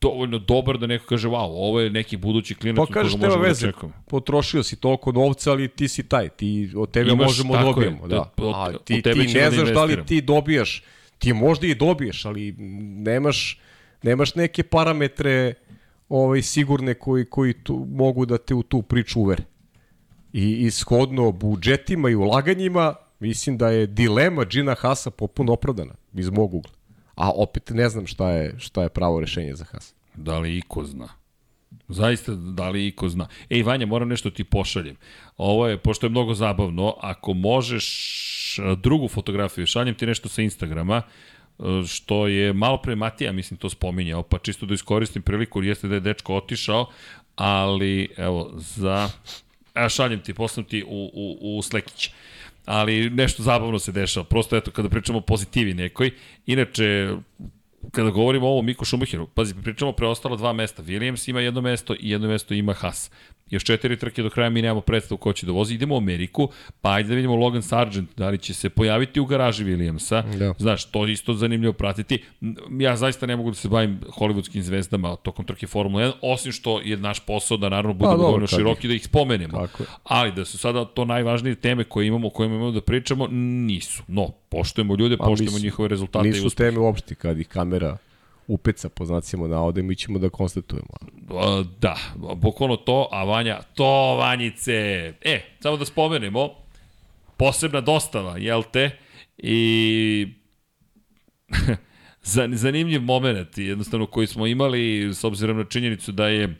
dovoljno dobar da neko kaže, wow, ovo je neki budući klinac Pa od koga možemo da veze, očekujemo. potrošio si toliko novca, ali ti si taj, ti od tebe Imaš, možemo tako dobijemo. je, da. da, od- A ti, tebe ti ne da znaš da li ti dobijaš, ti možda i dobiješ, ali nemaš, nemaš neke parametre ovaj, sigurne koji, koji tu, mogu da te u tu priču uvere. I ishodno budžetima i ulaganjima, mislim da je dilema Gina Hasa popuno opravdana iz mog ugla. A opet ne znam šta je, šta je pravo rešenje za Hasa. Da li iko zna? Zaista, da li iko zna? Ej, Vanja, moram nešto ti pošaljem. Ovo je, pošto je mnogo zabavno, ako možeš a, drugu fotografiju, šaljem ti nešto sa Instagrama, a, što je malo pre Matija, mislim, to spominjao, pa čisto da iskoristim priliku, jeste da je dečko otišao, ali, evo, za... A šaljem ti, poslam ti u, u, u Slekić. Ali nešto zabavno se dešava. Prosto, eto, kada pričamo o pozitivi nekoj. Inače, kada govorimo o ovom Miku Šumacheru, pazi, pričamo o preostala dva mesta. Williams ima jedno mesto i jedno mesto ima Haas. Još četiri trke do kraja mi nemamo predstavu ko će da vozi. Idemo u Ameriku, pa ajde da vidimo Logan Sargent, da li će se pojaviti u garaži Williamsa. Da. Znaš, to je isto zanimljivo pratiti. Ja zaista ne mogu da se bavim hollywoodskim zvezdama tokom trke Formula 1, osim što je naš posao da naravno budemo dobro, dovoljno široki da ih spomenemo. Tako je. Ali da su sada to najvažnije teme koje imamo, o kojima imamo da pričamo, nisu. No, poštujemo ljude, Pa poštujemo nisu- njihove rezultate i Nisu uspehe. teme uopšte kad ih kamera upeca po znacima navode, mi ćemo da konstatujemo. Da, bukvalno to, a Vanja, to Vanjice. E, samo da spomenemo, posebna dostava, jel te? I Zan- zanimljiv moment, jednostavno koji smo imali s obzirom na činjenicu da je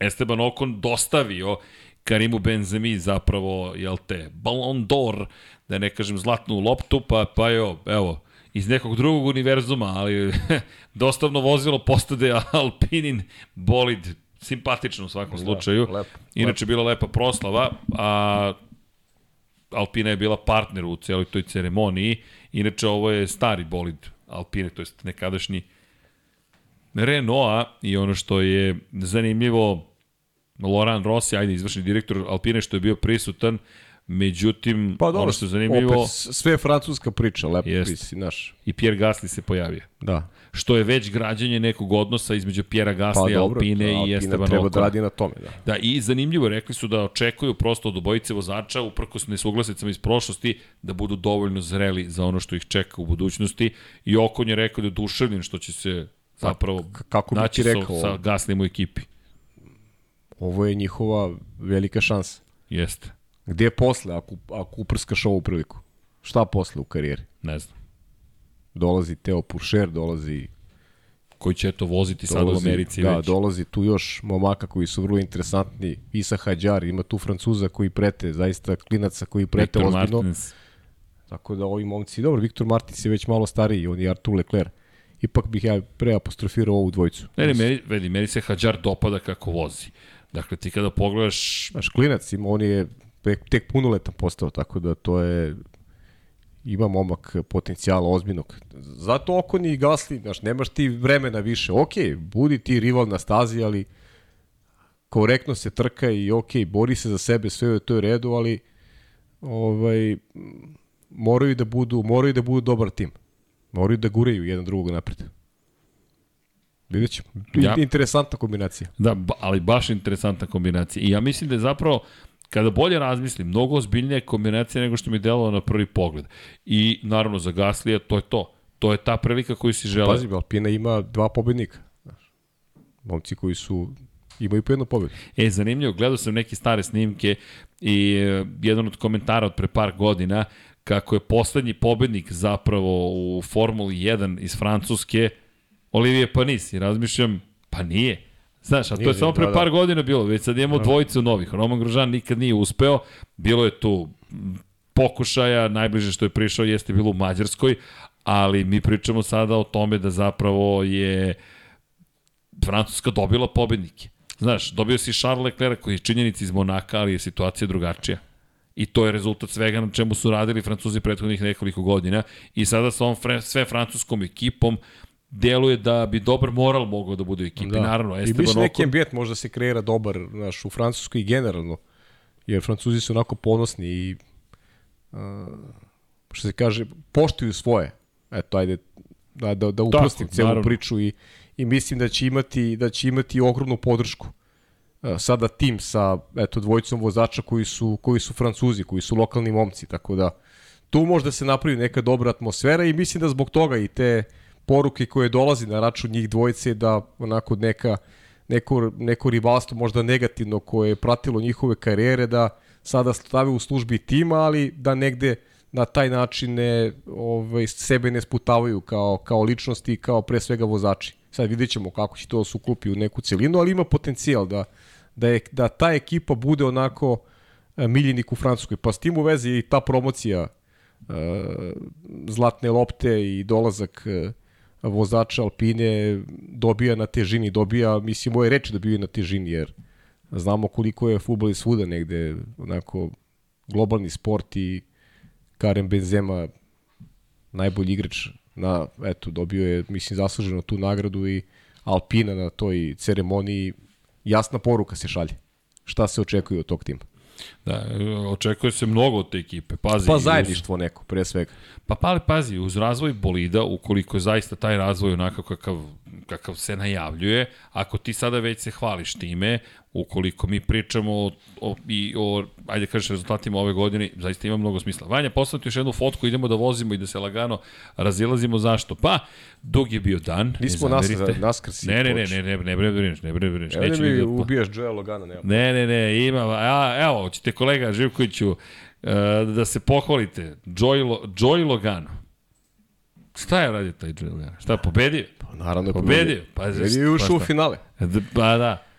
Esteban Ocon dostavio Karimu Benzemi zapravo, jel te, Ballon d'Or, da ne kažem zlatnu loptu, pa, pa jo, evo, iz nekog drugog univerzuma, ali dostavno vozilo postade Alpinin bolid, simpatično u svakom slučaju. lepo, Inače, bila lepa proslava, a Alpina je bila partner u celoj toj ceremoniji. Inače, ovo je stari bolid Alpine, to jest nekadašnji Renaulta i ono što je zanimljivo, Loran Rossi, ajde, izvršni direktor Alpine što je bio prisutan, međutim, Pa dobro, ono što je zanimljivo, opet, sve je francuska priča, lepo Jest. Jest. naš. i Pierre Gasly se pojavio. Da. Što je već građanje nekog odnosa između Pierre Pa Gasly, dobro, Alpine i Esteban treba da radi na tome, da. Da, i zanimljivo, rekli su da očekuju prosto od obojice vozača, uprkos nesuglasicama iz prošlosti, da budu dovoljno zreli za ono što ih čeka u budućnosti. I Okon je rekao da je duševljen što će se zapravo k- kako bi naći ti rekao, sa, sa Gaslyem u ekipi. Ovo je njihova velika šansa. Jeste, Gde je posle, ako, ako uprskaš ovu priliku? Šta posle u karijeri? ne znam. Dolazi Teo Puršer, dolazi Koji će to voziti sad u dolazi, Americi da, već. dolazi tu još momaka koji su vrlo interesantni, Isa Hadjar, ima tu Francuza koji prete, zaista klinaca koji prete Victor ozbiljno. Martins. Tako da ovi momci, dobro, Viktor Martins je već malo stariji, on je Artur Leclerc. Ipak bih ja pre apostrofirao ovu dvojicu. Ne, ne, meni, vedi, meni se Hadjar dopada kako vozi. Dakle, ti kada pogledaš Znaš, klinac ima, on je tek, tek punoletan postao, tako da to je ima momak potencijala ozbiljnog. Zato Okon i Gasli, znaš, nemaš ti vremena više. Ok, budi ti rival na stazi, ali korektno se trka i ok, bori se za sebe, sve je to u redu, ali ovaj, moraju da budu, moraju da budu dobar tim. Moraju da guraju jedan drugog napred. Vidjet ćemo. Ja. Interesantna kombinacija. Da, ba, ali baš interesantna kombinacija. I ja mislim da je zapravo, kada bolje razmislim, mnogo ozbiljnija kombinacija nego što mi je delovalo na prvi pogled. I naravno za Gaslija to je to. To je ta prilika koju si žele. Pazi, Alpina ima dva pobednika. Momci koji su imaju po jednu pobedu. E, zanimljivo, gledao sam neke stare snimke i e, jedan od komentara od pre par godina kako je poslednji pobednik zapravo u Formuli 1 iz Francuske Olivier Panis i razmišljam, pa nije. Znaš, a to je samo pre da, da. par godina bilo, već sad imamo da. dvojicu novih. Roman Grožan nikad nije uspeo, bilo je tu pokušaja, najbliže što je prišao jeste bilo u Mađarskoj, ali mi pričamo sada o tome da zapravo je Francuska dobila pobednike. Znaš, dobio si Charles Leclerc koji je činjenica iz Monaka, ali je situacija drugačija. I to je rezultat svega na čemu su radili Francuzi prethodnih nekoliko godina. I sada sa ovom sve francuskom ekipom deluje da bi dobar moral mogao da bude u ekipi. Da. Naravno, Esteban I biš neki ambijent možda se kreira dobar naš, u Francuskoj i generalno. Jer Francuzi su onako ponosni i uh, što se kaže, poštuju svoje. Eto, ajde, da, da, da uprostim celu naravno. priču i, i mislim da će imati, da će imati ogromnu podršku. Uh, sada tim sa eto, dvojicom vozača koji su, koji su Francuzi, koji su lokalni momci, tako da tu možda se napravi neka dobra atmosfera i mislim da zbog toga i te poruke koje dolazi na račun njih dvojice da onako neka neko, neko rivalstvo možda negativno koje je pratilo njihove karijere da sada stave u službi tima, ali da negde na taj način ne, ovaj, sebe ne sputavaju kao, kao ličnosti, kao pre svega vozači. Sad vidjet ćemo kako će to suklupi u neku celinu, ali ima potencijal da, da, je, da ta ekipa bude onako e, miljenik u Francuskoj. Pa s tim u vezi i ta promocija uh, zlatne lopte i dolazak uh, vozača Alpine dobija na težini, dobija, mislim, moje reči dobija na težini, jer znamo koliko je futbol i svuda negde, onako, globalni sport i Karen Benzema najbolji igrač na, eto, dobio je, mislim, zasluženo tu nagradu i Alpina na toj ceremoniji, jasna poruka se šalje. Šta se očekuje od tog tima? Da, očekuje se mnogo od te ekipe. Pazi, pa zajedništvo uz... neko, pre svega. Pa pali, pazi, uz razvoj bolida, ukoliko je zaista taj razvoj onako kakav, kakav se najavljuje, ako ti sada već se hvališ time, ukoliko mi pričamo o, o, i o, ajde kažeš, rezultatima ove godine, zaista ima mnogo smisla. Vanja, poslati još jednu fotku, idemo da vozimo i da se lagano razilazimo. Zašto? Pa, dug je bio dan. Nismo naskr, naskrsi. Ne, ne, ne, ne, ne, ne bre brineš, ne bre brineš. Ne, ne, ne, ubijaš Joe Logana, nema. Ne, ne, ne, ima, a, evo, ćete kolega Živkoviću, uh, da se pohvalite. Joy, Joy Logano. Šta je radio taj Joy Logano? Šta je pobedio? Pa naravno je pobedio. Pobedio, pa, pobedio i ušao u finale. Pa da.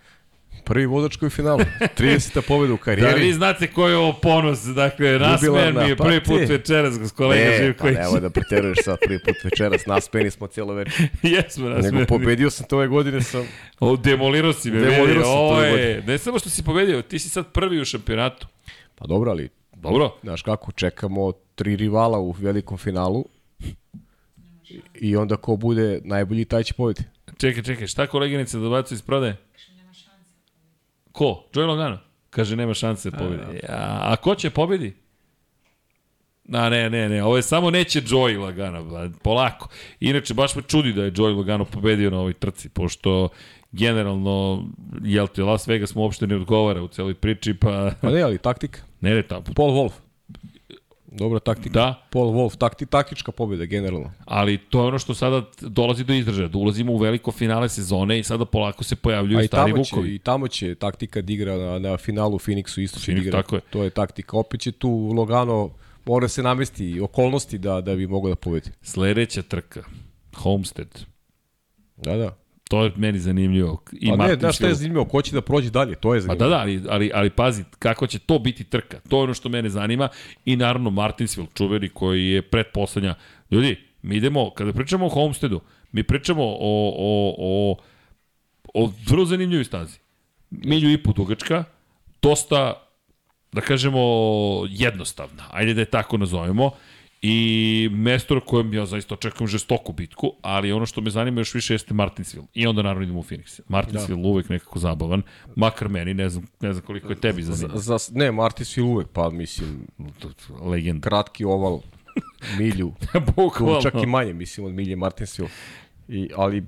Prvi vozač koji je finalu. 30. pobjeda u karijeri. Da, vi znate ko je ovo ponos. Dakle, nasmen mi je pa prvi put večeras, kolega ne, Živković. Pa nemoj da preteruješ sad prvi put večeras. Naspeni smo cijelo večer. Jesmo nasmeni. Nego pobedio sam te ove godine sam... O, demolirao si me. Demolirao sam ovo je, Ne samo što si pobedio, ti si sad prvi u šampionatu. Pa dobro, ali... Dobro. Znaš kako, čekamo tri rivala u velikom finalu. I onda ko bude najbolji, taj će pobediti. Čekaj, čekaj, šta koleginica dobacu iz prodaje? Ko? Joey Logano? Kaže, nema šanse da pobedi. A, a ko će pobedi? A ne, ne, ne, ovo je samo neće Joey Logano, polako. Inače, baš me čudi da je Joey Logano pobedio na ovoj trci, pošto generalno, jel ti Las Vegas mu uopšte ne odgovara u celoj priči, pa... Pa ne, ali taktika. Ne, ne, ta... Paul Wolf. Dobra taktika. Da. Paul Wolf, takti, taktička pobjeda generalno. Ali to je ono što sada dolazi do izražaja, da ulazimo u veliko finale sezone i sada polako se pojavljuju A stari tamo vukovi. I tamo će taktika da igra na, na finalu Phoenixu isto će Phoenix, da igra. Tako je. To je taktika. Opet će tu Logano mora se namesti okolnosti da da bi mogao da pobedi. Sledeća trka. Homestead. Da, da. To je meni zanimljivo. I pa ne, znaš šta je zanimljivo, ko će da prođe dalje, to je zanimljivo. Pa da, da, ali, ali, ali pazi, kako će to biti trka, to je ono što mene zanima. I naravno Martinsville, čuveri koji je predposlednja. Ljudi, mi idemo, kada pričamo o Homesteadu, mi pričamo o, o, o, o vrlo zanimljivoj stazi. Milju i put dugačka, dosta, da kažemo, jednostavna, ajde da je tako nazovemo, I mesto na kojem ja zaista očekujem žestoku bitku, ali ono što me zanima još više jeste Martinsville. I onda naravno idemo u Phoenix. Martinsville da. uvek nekako zabavan, makar meni, ne znam, ne znam koliko je tebi zanima. Za, za, ne, Martinsville uvek, pa mislim, legend. Kratki oval, milju, čak i manje, mislim, od milje Martinsville. I, ali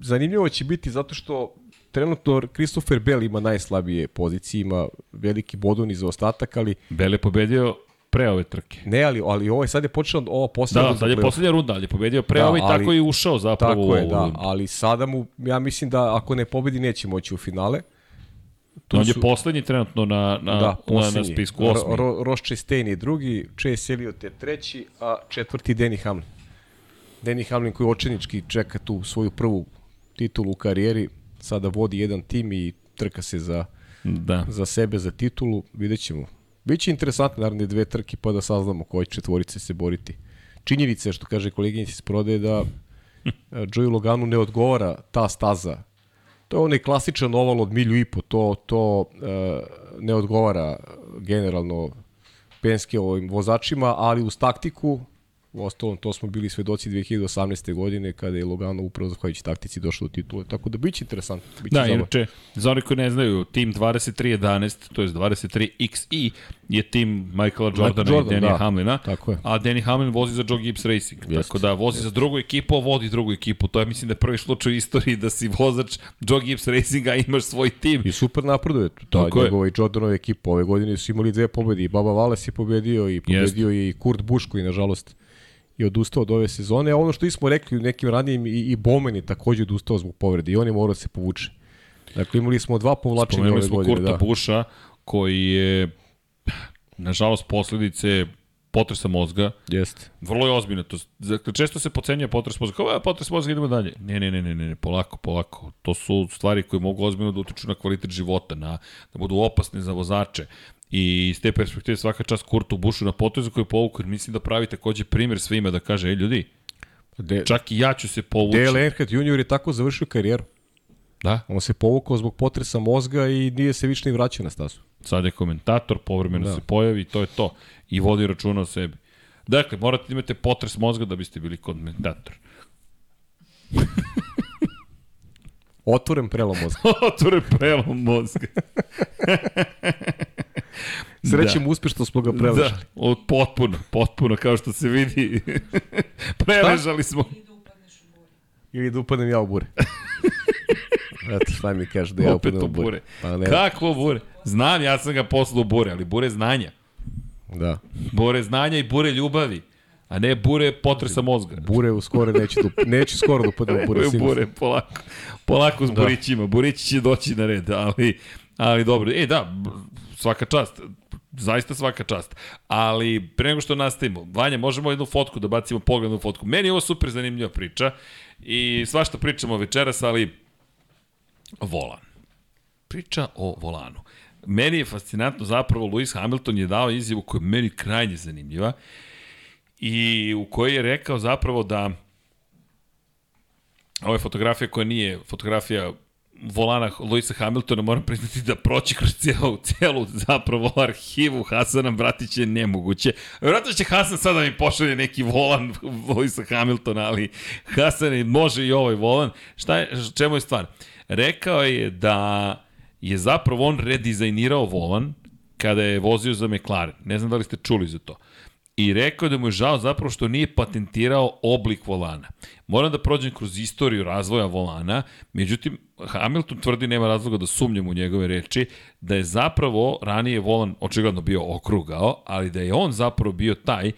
zanimljivo će biti zato što trenutno Christopher Bell ima najslabije pozicije, ima veliki bodovni zaostatak, ali... Bell je pobedio pre ove trke. Ne, ali, ali ovo je sad je počela ova poslednja da, runda. Da, sad je poslednja runda, ali je pobedio pre da, ove i tako je ušao zapravo tako je, da, ali sada mu, ja mislim da ako ne pobedi neće moći u finale. Tu On su, je poslednji trenutno na, na, da, na, na spisku osmi. Ro, Ross Chastain je drugi, Chase Elliot je treći, a četvrti Danny Hamlin. Danny Hamlin koji očenički čeka tu svoju prvu titulu u karijeri, sada vodi jedan tim i trka se za, Da. za sebe, za titulu, vidjet ćemo. Biće interesantno naravno dve trke pa da saznamo koje četvorice se boriti. Činjenica je što kaže koleginic iz prodaje da e, Joey Loganu ne odgovara ta staza. To je onaj klasičan oval od milju i po, to, to uh, ne odgovara generalno Penske ovim vozačima, ali uz taktiku U ostalom, to smo bili svedoci 2018. godine kada je Logano upravo zahvaljujući taktici došao do titule. Tako da biće interesantno. Biće Da, inače, za oni koji ne znaju, tim 2311, to je 23XE, je tim Michaela Jordana Jordan, i Danny da. Hamlina. Tako je. A Danny Hamlin vozi za Joe Gibbs Racing. Jest. Tako da vozi za drugu ekipu, vodi drugu ekipu. To je, mislim, da je prvi slučaj u istoriji da si vozač Joe Gibbs Racinga, a imaš svoj tim. I super napreduje. Ta Tako je. njegova i Jordanova ekipa. Ove godine su imali dve pobede. I Baba Vales je pobedio i pobedio je i Kurt Busch koji nažalost je odustao od ove sezone. A ono što smo rekli u nekim ranijim i, i Bowman je takođe odustao zbog povrede i on je morao da se povuče. Dakle, imali smo dva povlačenja Spomenuli ove smo godine. Kurta Da. Buša, koji je, nažalost, posledice potresa mozga, Jeste. Vrlo je ozbiljno. To, dakle, često se pocenjuje potres mozga. Kao, "A, potres mozga, idemo dalje. Ne, ne, ne, ne, ne, polako, polako. To su stvari koje mogu ozbiljno da utiču na kvalitet života, na, da budu opasne za vozače. I iz te perspektive svaka čast Kurtu Bušu na potezu koji je povuku, jer mislim da pravi takođe primjer svima da kaže, ej ljudi, De, čak i ja ću se povući. Dale Earnhardt Jr. je tako završio karijeru. Da, On se povukao zbog potresa mozga i nije se više ni vraćao na stazu. sad je komentator, povremeno Da. se pojavi i to je to. I vodi računa o sebi. Dakle, morate da imate potres mozga da biste bili komentator. Otvoren prelom mozga. Otvore prelom mozga. Srećemo da. uspešno smo ga preležali. Da, od, potpuno, potpuno, kao što se vidi. Preležali smo. Ili da upadnem ja u bure. Eto, šta mi kaže da ja Opet upadnem u u bure. bure. Pa ne, Kakvo bure? Znam, ja sam ga poslao u bure, ali bure znanja. da. Bure znanja i bure ljubavi. A ne bure potresa mozga. Bure u skoro neće da, up- neće skoro da upadnem u bure. Sigurno. bure, polako. Polako s Da. burićima. Burići će doći na red, ali, ali dobro. E, da, svaka čast. Zaista svaka čast. Ali pre nego što nastavimo, Vanja, možemo jednu fotku da bacimo pogled na fotku. Meni je ovo super zanimljiva priča i svašta pričamo večeras, ali volan. Priča o volanu. Meni je fascinantno zapravo Lewis Hamilton je dao izjavu koja je meni krajnje zanimljiva i u kojoj je rekao zapravo da ovo je fotografija koja nije fotografija volana Luisa Hamiltona, moram priznati da proći kroz cijelu, cijelu zapravo arhivu Hasana Bratića je nemoguće. Vjerojatno će Hasan sada mi pošalje neki volan Luisa Hamiltona, ali Hasan može i ovaj volan. Šta je, čemu je stvar? Rekao je da je zapravo on redizajnirao volan kada je vozio za McLaren. Ne znam da li ste čuli za to i rekao da mu je žao zapravo što nije patentirao oblik volana. Moram da prođem kroz istoriju razvoja volana, međutim, Hamilton tvrdi, nema razloga da sumnjam u njegove reči, da je zapravo ranije volan očigledno bio okrugao, ali da je on zapravo bio taj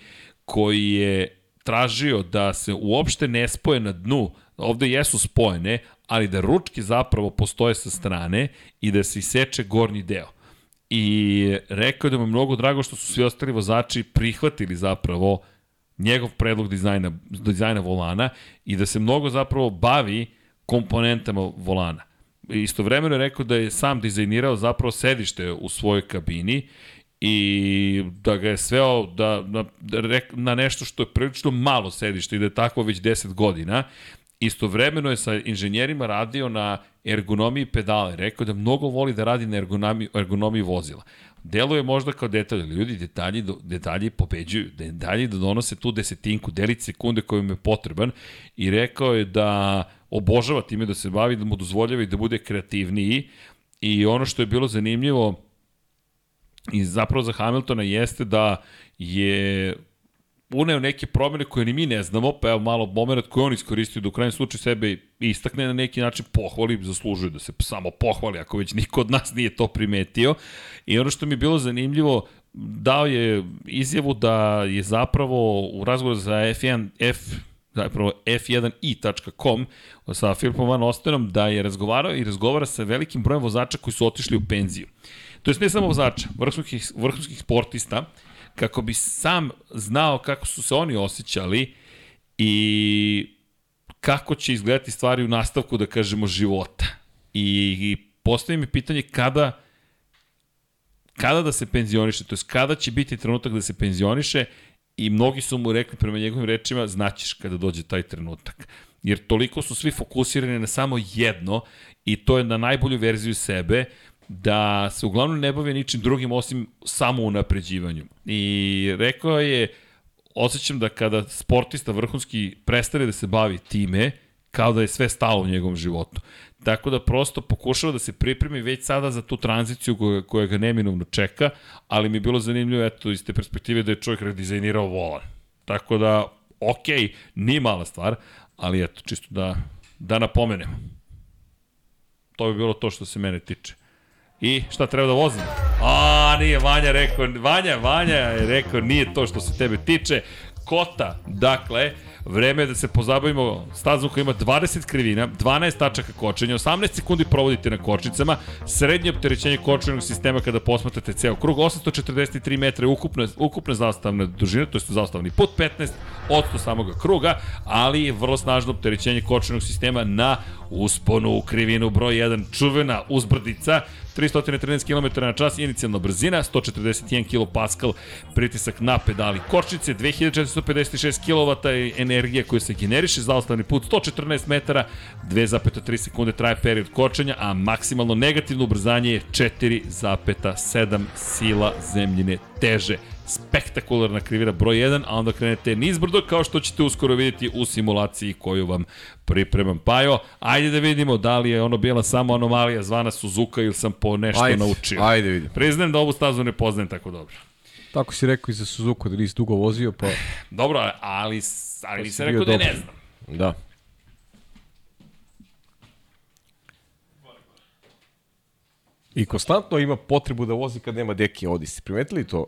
koji je tražio da se uopšte ne spoje na dnu, ovde jesu spojene, ali da ručke zapravo postoje sa strane i da se iseče gornji deo i rekao da mu je mnogo drago što su svi ostali vozači prihvatili zapravo njegov predlog dizajna, dizajna volana i da se mnogo zapravo bavi komponentama volana. Istovremeno je rekao da je sam dizajnirao zapravo sedište u svojoj kabini i da ga je sveo da, na, da na nešto što je prilično malo sedište i da je takvo već 10 godina. Istovremeno je sa inženjerima radio na ergonomiji pedale. Rekao da mnogo voli da radi na ergonomiji, ergonomiji vozila. Deluje možda kao detalj, ali ljudi, detalji, detalji pobeđuju. Detalji da donose tu desetinku, delić sekunde koju im je potreban i rekao je da obožava time da se bavi, da mu dozvoljava i da bude kreativniji. I ono što je bilo zanimljivo i zapravo za Hamiltona jeste da je uneo neke promene koje ni mi ne znamo, pa evo malo moment koji on iskoristio da u krajnjem slučaju sebe istakne na neki način pohvali, zaslužuje da se samo pohvali ako već niko od nas nije to primetio. I ono što mi je bilo zanimljivo, dao je izjavu da je zapravo u razgovoru za F1, F, zapravo f1i.com sa Filipom Van Ostenom da je razgovarao i razgovara sa velikim brojem vozača koji su otišli u penziju. To je ne samo vozača, vrhunskih, vrhunskih sportista, kako bi sam znao kako su se oni osjećali i kako će izgledati stvari u nastavku, da kažemo, života. I, i postavi mi pitanje kada kada da se penzioniše, to je kada će biti trenutak da se penzioniše i mnogi su mu rekli prema njegovim rečima, znaćeš kada dođe taj trenutak. Jer toliko su svi fokusirani na samo jedno i to je na najbolju verziju sebe, da se uglavnom ne bave ničim drugim osim samo unapređivanju. I rekao je, osjećam da kada sportista vrhunski prestane da se bavi time, kao da je sve stalo u njegovom životu. Tako da prosto pokušava da se pripremi već sada za tu tranziciju koja, koja ga neminovno čeka, ali mi je bilo zanimljivo eto iz te perspektive da je čovjek redizajnirao volan. Tako da, ok, nije mala stvar, ali eto, čisto da, da napomenem. To bi bilo to što se mene tiče. I šta treba da vozim? A, nije Vanja rekao, Vanja, Vanja je rekao, nije to što se tebe tiče. Kota, dakle, Vreme je da se pozabavimo stazom koja ima 20 krivina, 12 tačaka kočenja, 18 sekundi provodite na kočnicama, srednje opterećenje kočenog sistema kada posmatrate ceo krug, 843 metra ukupna, ukupna zastavna dužina, to je zastavni put, 15 od samoga kruga, ali je vrlo snažno opterećenje kočenog sistema na usponu u krivinu broj 1, čuvena uzbrdica, 313 km na čas, inicijalna brzina, 141 kPa pritisak na pedali kočnice, 2456 kW je energija koja se generiše, zaostavni put 114 metara, 2,3 sekunde traje period kočenja, a maksimalno negativno ubrzanje je 4,7 sila zemljine teže spektakularna krivina broj 1, a onda krenete nizbrdo kao što ćete uskoro vidjeti u simulaciji koju vam pripremam. Pajo, ajde da vidimo da li je ono bila samo anomalija zvana Suzuka ili sam po nešto ajde, naučio. Ajde vidim. Priznajem da ovu stazu ne poznajem tako dobro. Tako si rekao i za Suzuka da nisi dugo vozio, pa... Dobro, ali, ali pa nisam rekao da ne znam. Da. I konstantno ima potrebu da vozi kad nema deki Odisi. Primetili to?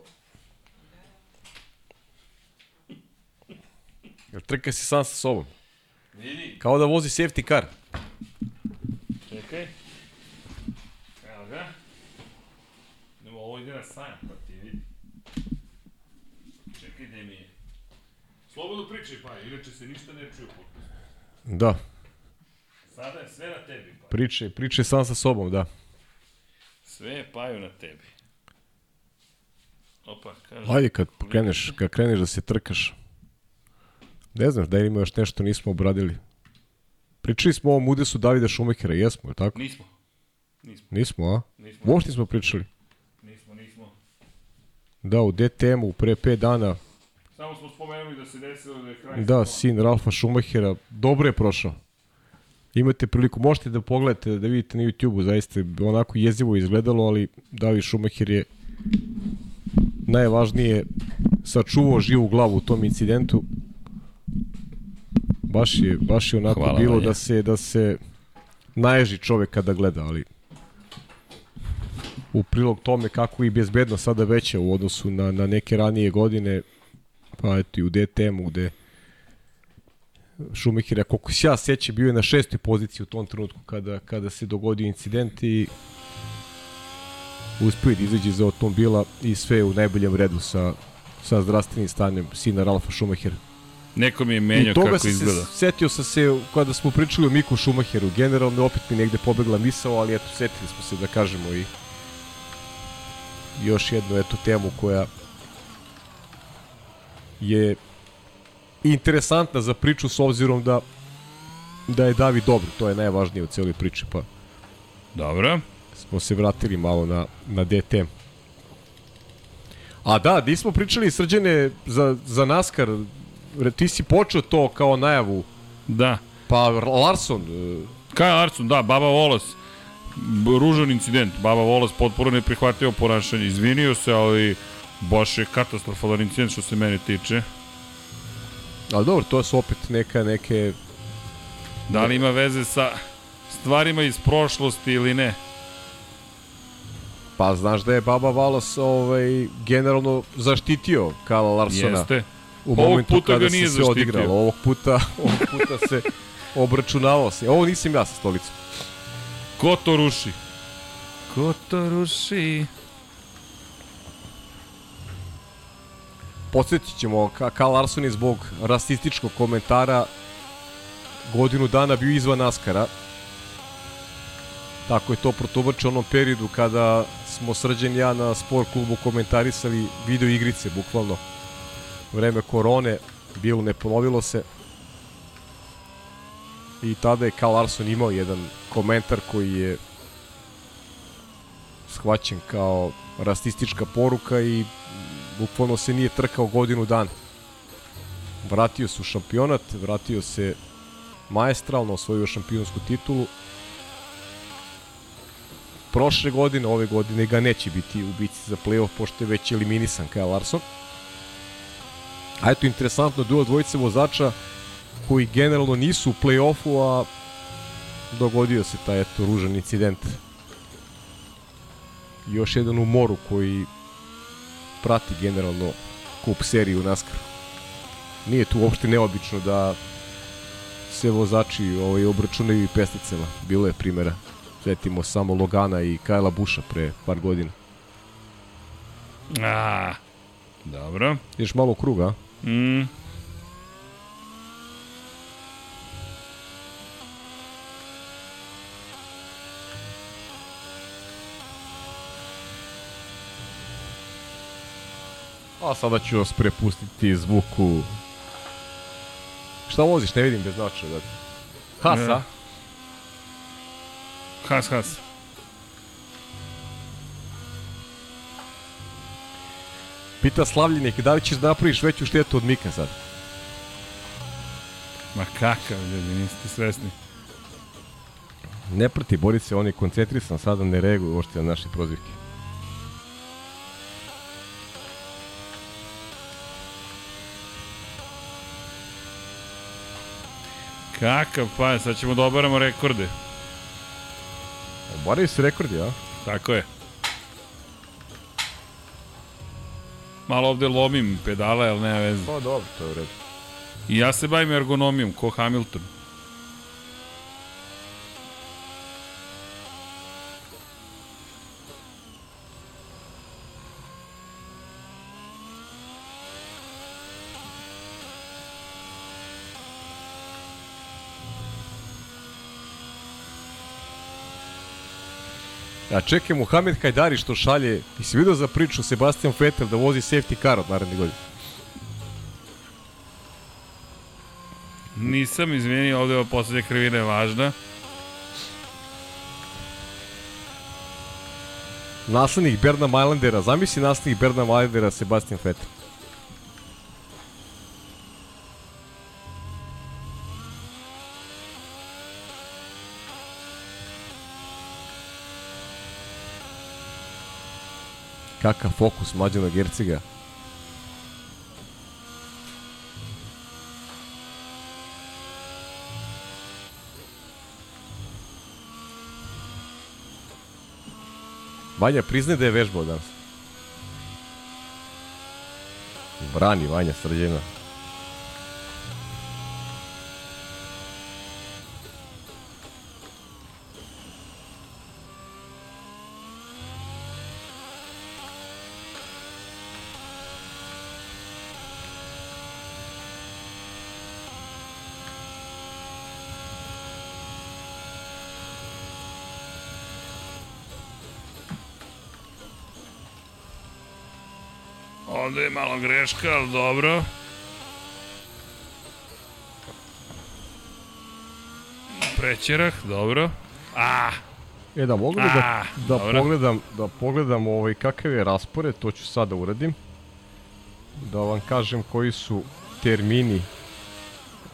Jer trka si sam sa sobom. Vidi. Kao da vozi safety car. Čekaj. Evo ga. Nemo, ovo ide na sajam, pa ti vidi. Čekaj, gde mi je. Slobodno pričaj, pa, inače se ništa ne čuje u podcastu. Da. Sada je sve na tebi, pa. Priče, priče sam sa sobom, da. Sve je paju na tebi. Opa, kaže. Ajde kad kreneš, kad kreneš da se trkaš. Ne znam, da ima još nešto nismo obradili. Pričali smo o ovom udesu Davida Šumekera, jesmo, je tako? Nismo. Nismo. Nismo, a? Nismo. Uopšte nismo pričali. Nismo, nismo. Da, u DTM-u pre 5 dana, Samo smo spomenuli da se desilo da je kraj. da, sin Ralfa Šumahera, dobro je prošao. Imate priliku, možete da pogledate, da vidite na YouTube-u, zaista onako jezivo izgledalo, ali David Šumacher je najvažnije sačuvao živu glavu u tom incidentu. Baš je, baš je onako Hvala, bilo Vanja. da se, da se naježi čovek kada gleda, ali u prilog tome kako i bezbedno sada veća u odnosu na, na neke ranije godine, pa eto i u DTM-u gde Šumihira, koliko se ja seća, bio je na šestoj poziciji u tom trenutku kada, kada se dogodio incident i uspio je da izađe iz automobila i sve u najboljem redu sa, sa zdravstvenim stanjem sina Ralfa Šumahira. Neko mi je menjao kako sam izgleda. se, setio sam se kada smo pričali o Miku Šumacheru. Generalno opet mi negde pobegla misao, ali eto, setili smo se da kažemo i još jednu eto temu koja je interesantna za priču s obzirom da da je David dobro, to je najvažnije u celoj priči, pa Dobro. smo se vratili malo na, na DTM. A da, di smo pričali srđene za, za NASCAR, ti si počeo to kao najavu, Da. pa Larson, e, Kaj Larson, da, Baba. B- Ružan incident. Baba Volas potpuno neprihvatljivo ponašanje. Izvinio se, ali baš je katastrofalan incident što se mene tiče. ali dobro, to su opet neka, neke, Da li ima veze sa stvarima iz prošlosti ili ne? pa znaš da je Baba Valas ovaj, generalno zaštitio Kala Larsona Jeste. U Ovog momentu puta ga kada nije se zaštitio. odigralo. Ovog puta, ovog puta se obračunavao se. Ovo nisam ja sa stolicom. Ko to ruši? Ko to ruši? Podsjetit ćemo, Ka- Kyle Larson je zbog rasističkog komentara godinu dana bio izvan Naskara. Tako je to protumače u onom periodu kada smo srđen ja na sport klubu komentarisali video igrice, bukvalno. Vreme korone, bilo ne ponovilo se. I tada je Karl Larson imao jedan komentar koji je shvaćen kao rasistička poruka i bukvalno se nije trkao godinu dana. Vratio se u šampionat, vratio se maestralno, osvojio šampionsku titulu. Prošle godine, ove godine ga neće biti u bici za playoff, pošto je već eliminisan Kyle Larson. A eto, interesantno, duo dvojice vozača koji generalno nisu u play-offu, a dogodio se taj eto ružan incident. Još jedan u moru koji prati generalno kup seriju NASCAR. Nije tu uopšte neobično da se vozači ovaj, obračunaju i pesticama. Bilo je primjera. Svetimo samo Logana i Kajla Buša pre par godina. A, dobro. Ideš malo u krug, a? Mm. A sada ću vas prepustiti zvuku... Šta voziš? Ne vidim bez značaja. Da... Hasa? Ne. Has, has. Pita Slavljenik, da li ćeš da napraviš veću štetu od Mika sad? Ma kakav, ljudi, niste svesni. Ne prati, bori se, on je koncentrisan, sada ne reaguje uopšte na naše prozivke. Kakav pa, sad ćemo da obaramo rekorde. Obaraju se rekordi, a? Tako je. Malo ovde lomim pedale, ali nema veze. Pa dobro, to je u redu. I ja se bavim ergonomijom, ko Hamilton. A čekaj, Muhamed Hajdari što šalje, i si vidio za priču Sebastian Vettel da vozi safety car od naredne godine? Nisam, izvini, ovde ova poslednja krivina je važna. Naslednik Berna Majlandera, zamisli naslednik Berna Majlandera Sebastian Vettel. Kakav fokus mlađana Gerciga. Vanja, priznaj da je vežbao danas. Brani Vanja srđena. Ovde je malo greška, ali dobro. Prećerah, dobro. Ah, E da mogu li da, Ah, da pogledam, da pogledam ovaj kakav je raspored, to ću sada uradim. Da vam kažem koji su termini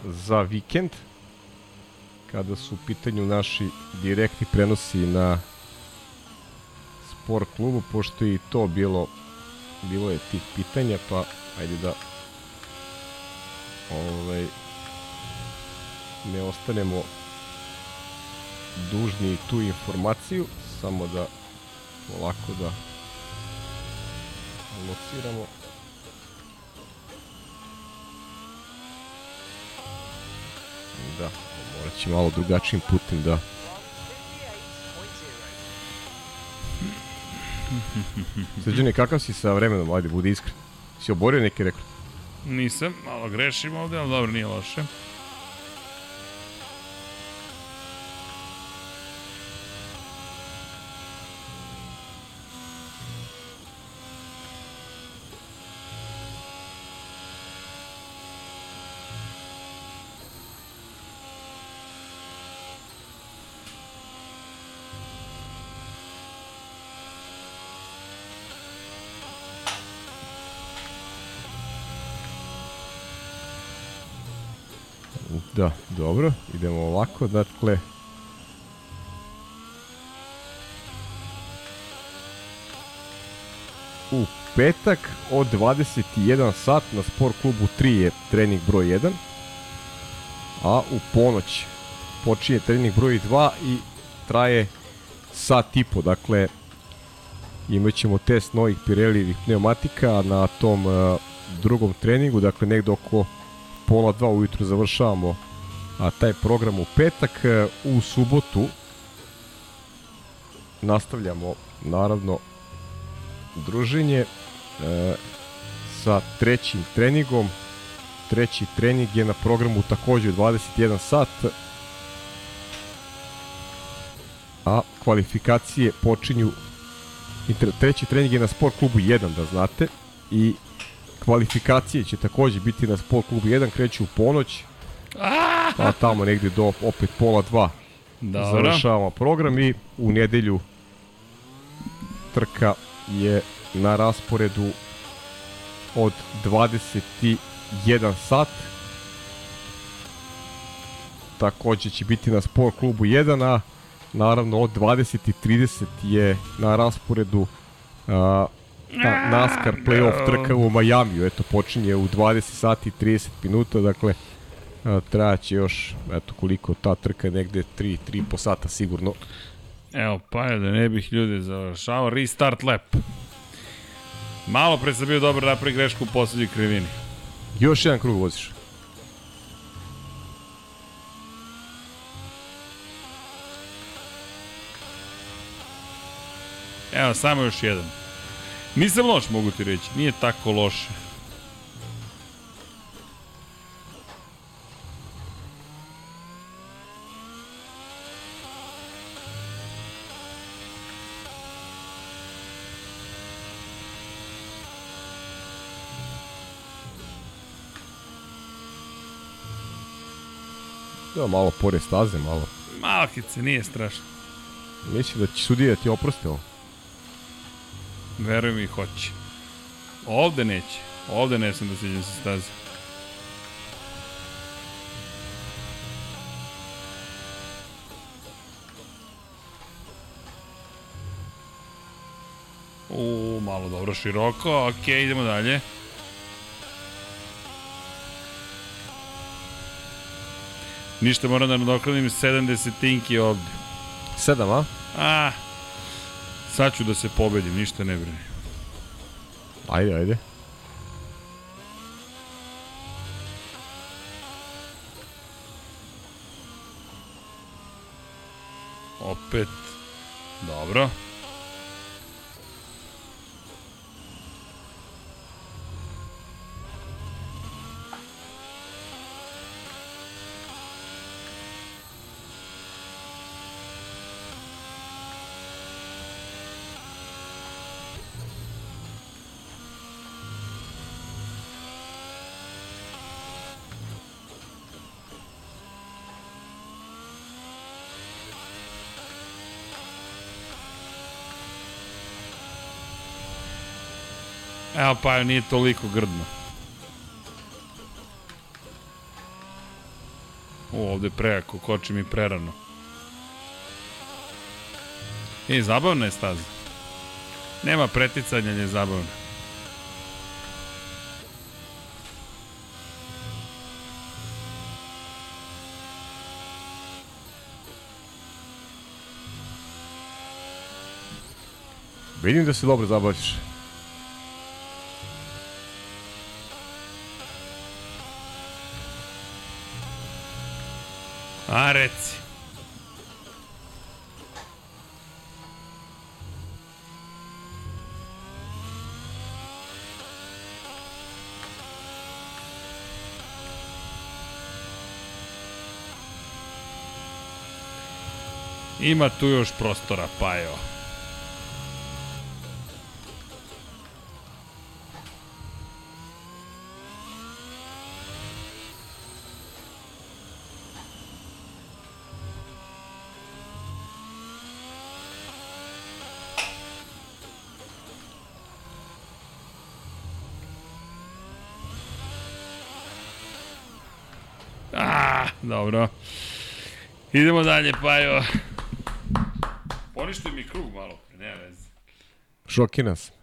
za vikend kada su u pitanju naši direktni prenosi na sport klubu, pošto je i to bilo bilo je tih pitanja, pa ajde da ovaj ne ostanemo dužni tu informaciju, samo da polako da lociramo. Da, morat će malo drugačijim putem da Srđane, kakav si sa vremenom, ajde, budi iskren. Si oborio neki rekord? nisam, malo grešim ovde, ali dobro, nije loše. Da, dobro, idemo ovako, dakle... U petak od 21 sat na sport klubu 3 je trening broj 1, a u ponoć počinje trening broj 2 i traje sat i po, dakle imat ćemo test novih Pirelli pneumatika na tom uh, drugom treningu, dakle negde oko pola dva ujutru završavamo a taj program u petak u subotu nastavljamo naravno druženje e, sa trećim treningom. Treći trening je na programu takođe 21 sat a kvalifikacije počinju treći trening je na sport klubu 1 da znate i kvalifikacije će takođe biti na sport klubu 1 kreću u ponoć pa tamo negde do opet pola dva Dobro. završavamo program i u nedelju trka je na rasporedu od 21 sat takođe će biti na sport klubu 1 a naravno od 20.30 je na rasporedu a, na, NASCAR playoff trka u Majamiju eto počinje u 20 sati 30 minuta dakle trajaće još, eto koliko ta trka je negde 3, 3 po sata sigurno. Evo, pa je da ne bih ljudi završao, restart lap. Malo pre sam bio dobar napravi grešku u poslednjoj krivini. Još jedan krug voziš. Evo, samo još jedan. Nisam loš, mogu ti reći. Nije tako loše. Da, malo pored staze, malo. Malkice, nije strašno. Misli da će sudija ti oprosti ovo? Verujem i hoće. Ovde neće. Ovde ne sam da siđem sa staze. U, malo dobro široko. Okej, okay, idemo dalje. Ništa moram da nadoknadim 7 desetinki ovde. 7, a? A, sad ću da se pobedim, ništa ne brini. Ajde, ajde. Opet. Dobro. Pa nije toliko grdno. O, ovde prejako, koči mi prerano. E, zabavna je staza. Nema preticanja, je zabavna. Vidim da se dobro zabavljaš. A reci. Ima tu još prostora, pa evo. Ah! dobro. Idemo dalje, Pajo. Poništuj mi krug malo, ne veze. Šokiran sam.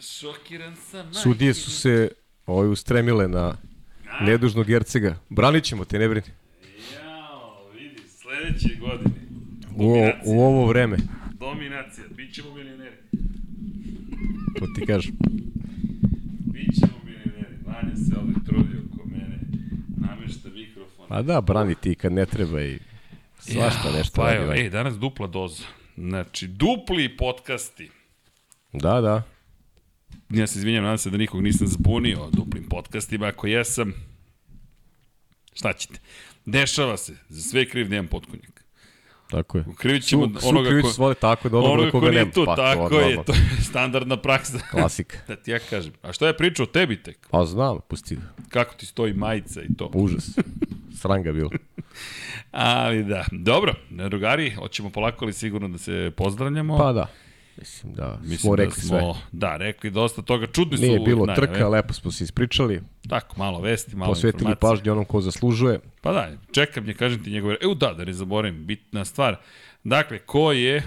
Šokiran sam. Sudije su se ovaj, ustremile na nedužnog Gercega. Branit ćemo te, ne brini. Jao, vidi, sledeće godine. U, u ovo vreme, Dominacija, bit ćemo milioneri. to ti kažem. Bićemo milioneri. Vanja se ovde trudi oko mene. Namešta mikrofon. Pa da, brani ti kad ne treba i svašta nešto pa radi. evo, ej, danas dupla doza. Znači, dupli podcasti. Da, da. Ja se izvinjam, nadam se da nikog nisam zbunio o duplim podcastima. Ako jesam, šta ćete? Dešava se. Za sve kriv Dejan Potkonjak. Tako je. Krivit ćemo Su, su onoga ko... svode tako da onoga, Onoga koga ko nema. tu, Pa, tako to, je, to je standardna praksa. Klasika. da ti ja kažem. A što je pričao o tebi tek? Pa znam, pusti. Kako ti stoji majica i to? Užas. Sranga bilo. Ali da, dobro, drugari, hoćemo polako ali sigurno da se pozdravljamo. Pa da. Mislim da Mislim smo rekli da smo, sve. Da, rekli dosta toga. Čudni su Nije bilo najave. trka, lepo smo se ispričali, Tako, malo vesti, malo posvetili informacije. pažnju onom ko zaslužuje. Pa da, čekam je, kažem ti njegove... Evo da, da ne zaboravim, bitna stvar. Dakle, ko je,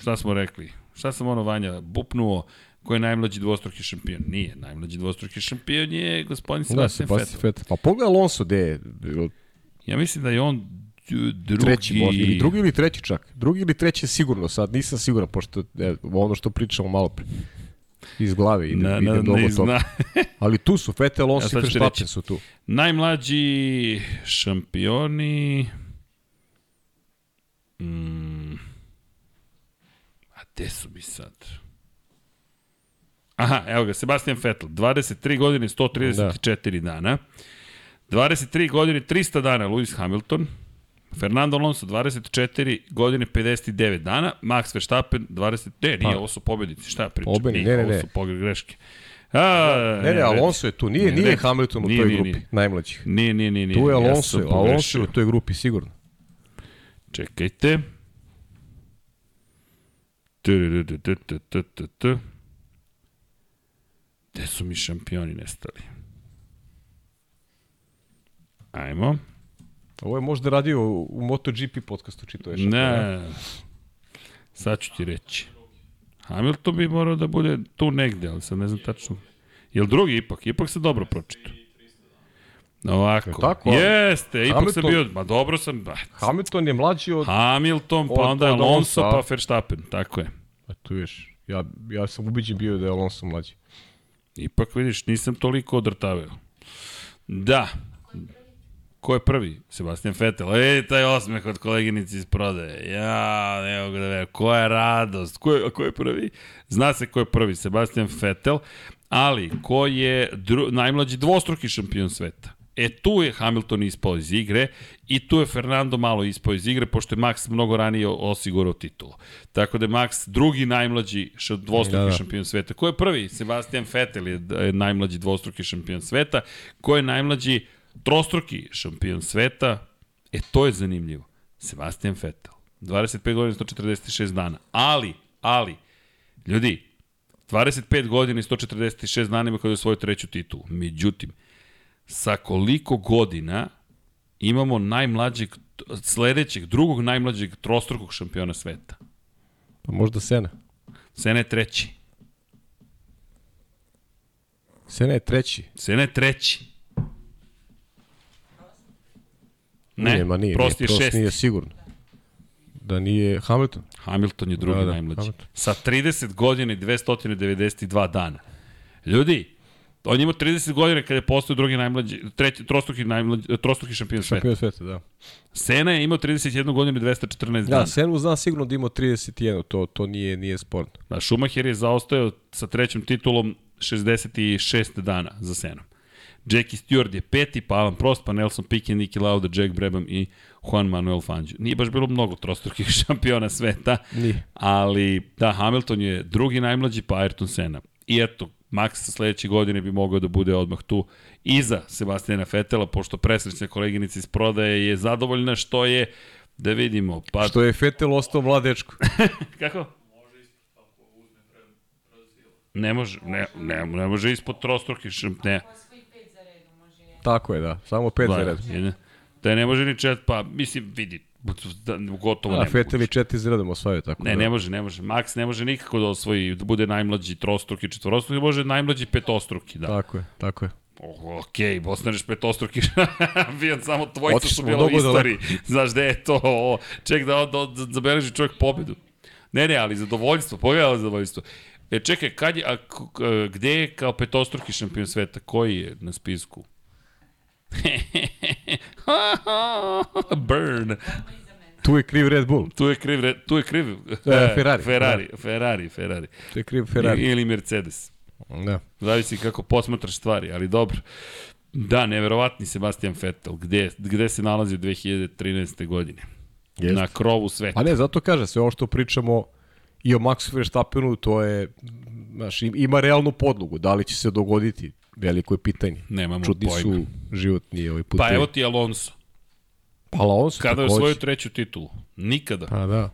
šta smo rekli, šta sam ono Vanja bupnuo, ko je najmlađi dvostruki šampion? Nije, najmlađi dvostruki šampion je gospodin Da, Sebastian Sebastian Vettel. Vettel. Pa pogledaj Alonso gde je Ja mislim da je on drugi... treći možda, ili drugi ili treći čak. Drugi ili treći sigurno, sad nisam siguran, pošto je, ono što pričamo malo pre. Iz glave ide, Na, ide na, mnogo toga. Ali tu su, Ja Alonso sad i Verstappen su tu. Najmlađi šampioni... Mm. A gde su mi sad? Aha, evo ga, Sebastian Vettel, 23 godine, 134 da. dana. 23 godine, 300 dana, Lewis Hamilton. Fernando Alonso, 24 godine, 59 dana. Max Verstappen, 20... Ne, nije, Pa. ovo su pobednici, šta ja pričam? Pobedni, Nije, ne, ne, ovo ne. su pogre greške. A, Ne, ne, Alonso je tu, nije, Ne, nije ne. Hamilton u Nije, toj nije, grupi, nije. najmlađih. Nije, nije, nije. nije. Tu je Ja Alonso, sam Alonso je u toj grupi sigurno. Čekajte. Gde su mi šampioni nestali? Ajmo. Ovo je možda radio u MotoGP podcastu, čito je. Ne. Sad ću ti reći. Hamilton bi morao da bude tu negde, ali sad ne znam tačno. Jel drugi ipak? Ipak se dobro pročito. Ovako. Je tako? Jeste, ipak sam Hamilton- bio, ma dobro sam, ba, Hamilton je mlađi od... Hamilton, pa Od- onda je Alonso, pa Verstappen, tako je. A tu viš, ja, ja sam ubiđen bio da je Alonso mlađi. Ipak vidiš, nisam toliko odrtaveo. Da. Ko je prvi? Sebastian Vettel. E, taj osmeh od koleginici iz prodaje. Ja, ne mogu da verujem. Koja radost. Ko je, a ko je prvi? Zna se ko je prvi. Sebastian Vettel. Ali, ko je dru, najmlađi dvostruki šampion sveta? E, tu je Hamilton ispao iz igre i tu je Fernando malo ispao iz igre, pošto je Max mnogo ranije osigurao titulu. Tako da je Max drugi najmlađi dvostruki Da, da. šampion sveta. Ko je prvi? Sebastian Vettel je najmlađi dvostruki šampion sveta. Ko je najmlađi trostruki šampion sveta? E, to je zanimljivo. Sebastian Vettel. 25 godina, 146 dana. Ali, ali, ljudi, 25 godina i 146 dana ima kada je svoju treću titulu. Međutim, sa koliko godina imamo najmlađeg, sledećeg, drugog najmlađeg trostrukog šampiona sveta? Pa možda Sena. Sena je treći. Sena je treći. Sena je treći. Ne, nije, ma nije, Prost nije, je šesti. nije sigurno. Da nije Hamilton. Hamilton je drugi Da, da, najmlađi. Hamilton. Sa 30 godina i 292 dana. Ljudi, on je imao 30 godina kada je postao drugi najmlađi, treći, trostruki, najmlađi, trostruki šampion sveta. Šampion sveta, da. Sena je imao 31 godinu i 214 dana. Da, Senu zna sigurno da ima 31, to, to nije, nije sporno. Da, Schumacher je zaostao sa trećom titulom 66 dana za Senom. Jackie Stewart je peti, pa Alan Prost, pa Nelson Piquet, Niki Lauda, Jack Brabham i Juan Manuel Fangio. Nije baš bilo mnogo trostrukih šampiona sveta, Nije. ali da, Hamilton je drugi najmlađi, pa Ayrton Senna. I eto, Max sa sledeće godine bi mogao da bude odmah tu iza Sebastijana Fetela, pošto presrećna koleginica iz prodaje je zadovoljna što je, da vidimo, pa... Što je Vettel ostao mlad dečko. Kako? Ne može, ne, ne, ne može ispod trostruki šamp, ne. Tako je, da. Samo pet za red. Da ne može ni čet, pa mislim, vidi, da, gotovo ne Fetel i četiri zredom osvajaju tako. Ne, da. ne može, ne može. Max ne može nikako da osvoji, da bude najmlađi trostruki, četvorostruki, može najmlađi petostruki, da. Tako je, tako je. Oh, ok, postaneš petostruki šampion, samo tvojica su bila u istoriji. Znaš, gde je to? O, ček da, da, da zabeleži čovjek pobedu. Ne, ne, ali zadovoljstvo, pogledaj zadovoljstvo. E, čekaj, kad je, a, gde je kao petostruki šampion sveta? Koji je na spisku? Burn. Tu je kriv Red Bull. Tu je kriv, tu je kriv e, Ferrari. Ferrari, Ferrari, Ferrari. Tu je kriv Ferrari. Ili Mercedes. Da. Zavisi kako posmatraš stvari, ali dobro. Da, neverovatni Sebastian Vettel. Gde, gde se nalazi u 2013. godine? Jest. Na krovu sveta. Pa ne, zato kaže, sve ovo što pričamo i o Maxu Verstappenu, to je, znaš, ima realnu podlogu. Da li će se dogoditi? Veliko je pitanje. Nemamo Čudni pojma. su životni ovaj put. Pa evo ti Alonso. Pa Alonso Kada je osvojio treću titulu? Nikada. Pa da.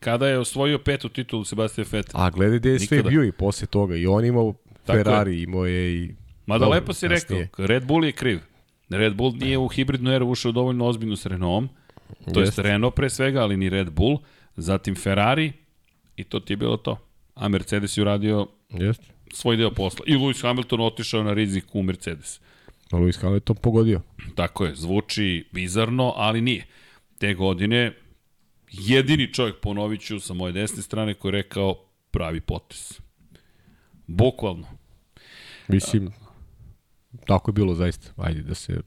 Kada je osvojio petu titulu Sebastian Vettel? A gledaj gde je sve bio i posle toga. I on imao Tako Ferrari, je. imao je i... Mada Dobro, lepo si rekao, Red Bull je kriv. Red Bull nije u hibridnu eru ušao dovoljno ozbiljno s Renaultom, to jest Renault pre svega, ali ni Red Bull, zatim Ferrari i to ti je bilo to. A Mercedes je uradio Jeste. Svoj deo posla. I Lewis Hamilton otišao na rizik u Mercedes. A Lewis Hamilton pogodio. Tako je, zvuči bizarno, ali nije. Te godine jedini čovjek, ponovit ću sa moje desne strane, koji je rekao pravi potes. Bukvalno. Mislim, tako je bilo zaista. Ajde da se,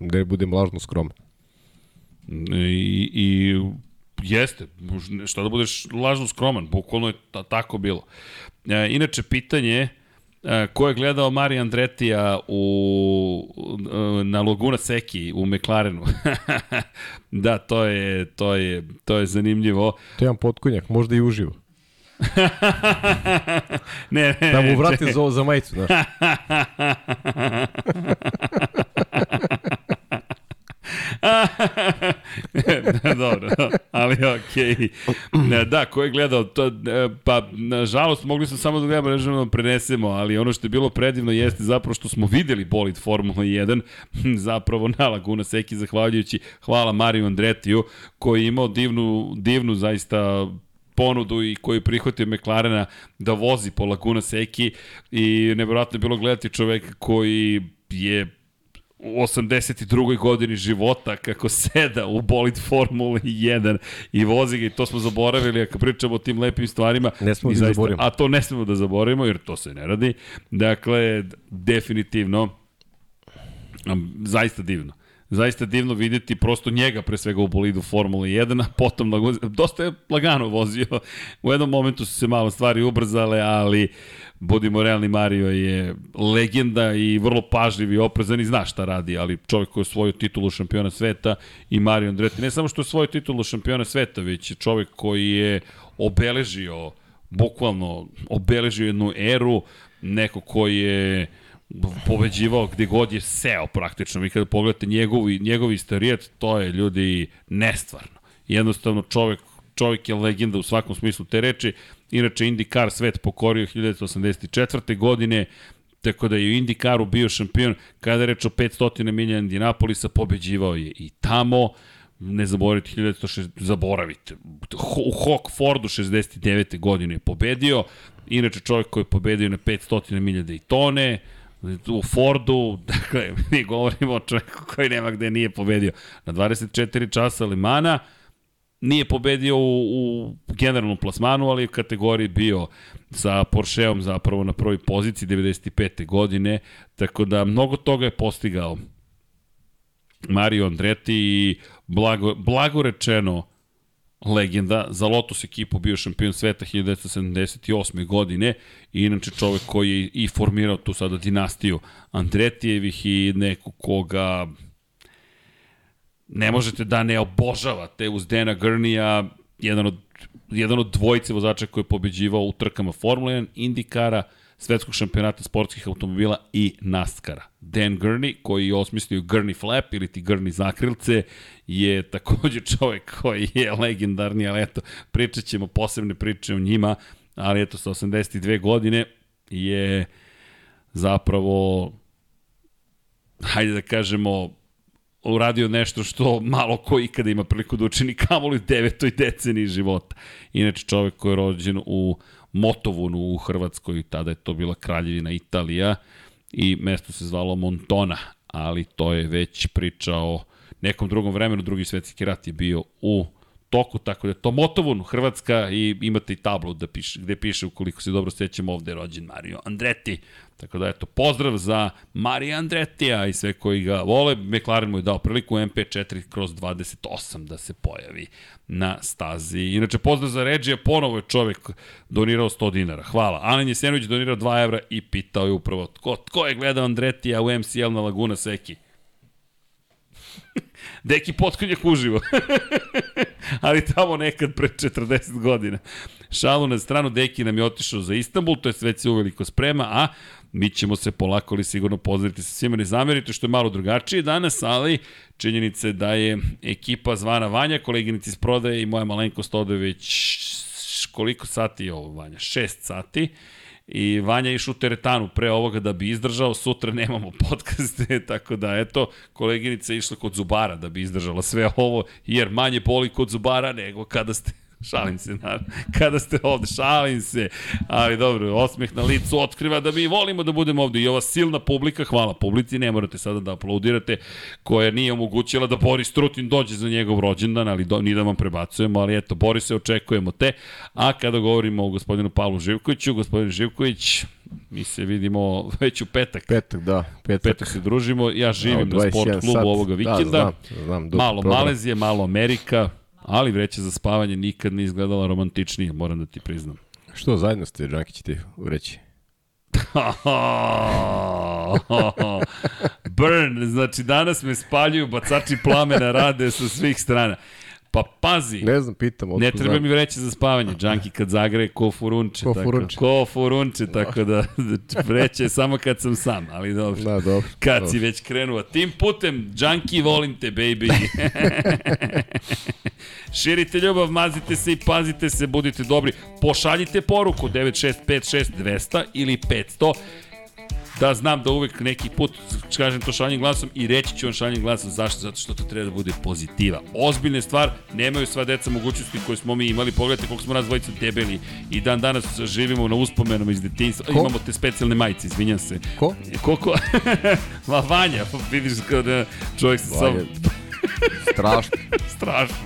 da budem lažno skroman. I, i jeste, šta da budeš lažno skroman, bukvalno je ta, tako bilo. E, inače, pitanje e, ko je gledao Mari Andretija u, na Laguna Seki u McLarenu. da, to je, to je, to je zanimljivo. To je jedan potkonjak, možda i uživo. ne, ne, da mu vrati za, za majicu, znaš. Dobro, ali okej. Okay. Da, ko je gledao, to, pa nažalost mogli smo samo da gledamo, ne da prenesemo, ali ono što je bilo predivno jeste zapravo što smo videli bolid Formula 1, zapravo na Laguna Seki, zahvaljujući, hvala Mariju Andretiju, koji je imao divnu, divnu zaista ponudu i koji prihvatio McLarena da vozi po Laguna Seki i nevjerojatno je bilo gledati čoveka koji je u 82. godini života kako seda u bolid Formula 1 i vozi ga i to smo zaboravili ako pričamo o tim lepim stvarima. Ne smo da zaboravimo. A to ne smemo da zaboravimo jer to se ne radi. Dakle, definitivno zaista divno zaista divno videti prosto njega pre svega u bolidu Formula 1, a potom dosta je lagano vozio. U jednom momentu su se malo stvari ubrzale, ali budimo realni, Mario je legenda i vrlo pažljiv i oprezan i zna šta radi, ali čovjek koji je svoju titulu šampiona sveta i Mario Andretti, ne samo što je svoju titulu šampiona sveta, već je čovjek koji je obeležio, bukvalno obeležio jednu eru, neko koji je pobeđivao gde god je seo praktično. Vi kada pogledate njegovi, njegovi istorijet, to je ljudi nestvarno. Jednostavno čovjek, čovjek je legenda u svakom smislu te reči. Inače, IndyCar svet pokorio 1984. godine, tako da je u IndyCaru bio šampion. Kada je reč o 500 milija Indianapolisa, pobeđivao je i tamo ne zaboravite 1960, zaboravite. U Hawk 69. godine je pobedio, inače čovjek koji je pobedio na 500 milija Daytone, u Fordu, dakle, mi govorimo o čovjeku koji nema gde nije pobedio. Na 24 časa Limana nije pobedio u, u generalnom plasmanu, ali u kategoriji bio sa Porscheom zapravo na prvoj poziciji 95. godine, tako da mnogo toga je postigao Mario Andretti i blago, blago rečeno legenda, za Lotus ekipu bio šampion sveta 1978. godine i inače čovek koji je i formirao tu sada dinastiju Andretijevih i neko koga ne možete da ne obožavate uz Dena Grnija, jedan od, jedan od dvojice vozača koji je pobeđivao u trkama Formula 1, Indikara, svetskog šampionata sportskih automobila i NASCAR-a. Dan Gurney, koji je osmislio Gurney Flap ili ti Gurney zakrilce, je takođe čovek koji je legendarni, ali eto, pričat ćemo posebne priče o njima, ali eto, sa 82 godine je zapravo, hajde da kažemo, uradio nešto što malo ko ikada ima priliku da učini kamoli u devetoj deceniji života. Inače čovek koji je rođen u Motovunu u Hrvatskoj, tada je to bila kraljevina Italija i mesto se zvalo Montona, ali to je već priča o nekom drugom vremenu, drugi svetski rat je bio u toku, tako da je to Motovun, Hrvatska i imate i tablu da piše, gde piše ukoliko se dobro sećamo ovde je rođen Mario Andretti. Tako da eto, pozdrav za Marija Andretija i sve koji ga vole. McLaren mu je dao priliku MP4 kroz 28 da se pojavi na stazi. Inače, pozdrav za Regija, ponovo je čovek donirao 100 dinara. Hvala. Alen Jesenović donirao 2 evra i pitao je upravo tko, tko je gledao Andretija u MCL na Laguna Seki. Deki potkonjak uživo. Ali tamo nekad pre 40 godina. Šalu na stranu, Deki nam je otišao za Istanbul, to je sve se uveliko sprema, a mi ćemo se polako ali sigurno pozdraviti sa svima, ne zamerite što je malo drugačije danas, ali činjenice da je ekipa zvana Vanja, koleginica iz prodaje i moja malenkost ode već koliko sati je ovo Vanja? 6 sati i Vanja išao u teretanu pre ovoga da bi izdržao, sutra nemamo podcaste, tako da eto, koleginica je išla kod Zubara da bi izdržala sve ovo, jer manje boli kod Zubara nego kada ste Šalim se, naravno. Kada ste ovde, šalim se. Ali dobro, osmeh na licu otkriva da mi volimo da budemo ovde. I ova silna publika, hvala publici, ne morate sada da aplaudirate, koja nije omogućila da Boris Trutin dođe za njegov rođendan, ali do, ni da vam prebacujemo, ali eto, Borise, očekujemo te. A kada govorimo o gospodinu Pavlu Živkoviću, gospodin Živković, mi se vidimo već u petak. Petak, da. Petak, petak se družimo. Ja živim da, na sport klubu sat. ovoga vikenda. Da, znam, znam, malo program. Malezije, malo Amerika, Ali vreća za spavanje nikad ne izgledala romantičnije, moram da ti priznam. Što zajedno ste, Džanki, ti vreći? Burn, znači danas me spaljuju, bacači plamena rade sa svih strana. Pa pazi. Ne znam, pitam. Ne treba znam. mi vreće za spavanje. Džanki kad zagreje ko furunče. Ko furunče. Tako, ko furunče, tako da vreće je samo kad sam sam, ali dobro. Da, dobro. Kad dobro. si već krenuo. Tim putem, Džanki, volim te, baby. Širite ljubav, mazite se i pazite se, budite dobri. Pošaljite poruku 9656 ili 500 da znam da uvek neki put kažem to šaljem glasom i reći ću vam šaljem glasom zašto, zato što to treba da bude pozitiva. Ozbiljna stvar, nemaju sva deca mogućnosti koje smo mi imali, pogledajte koliko smo nas dvojica debeli i dan danas živimo na uspomenom iz detinjstva, imamo te specijalne majice, izvinjam se. Ko? Koliko? Ma Vanja, vidiš kada čovjek se sam... Strašno. Strašno.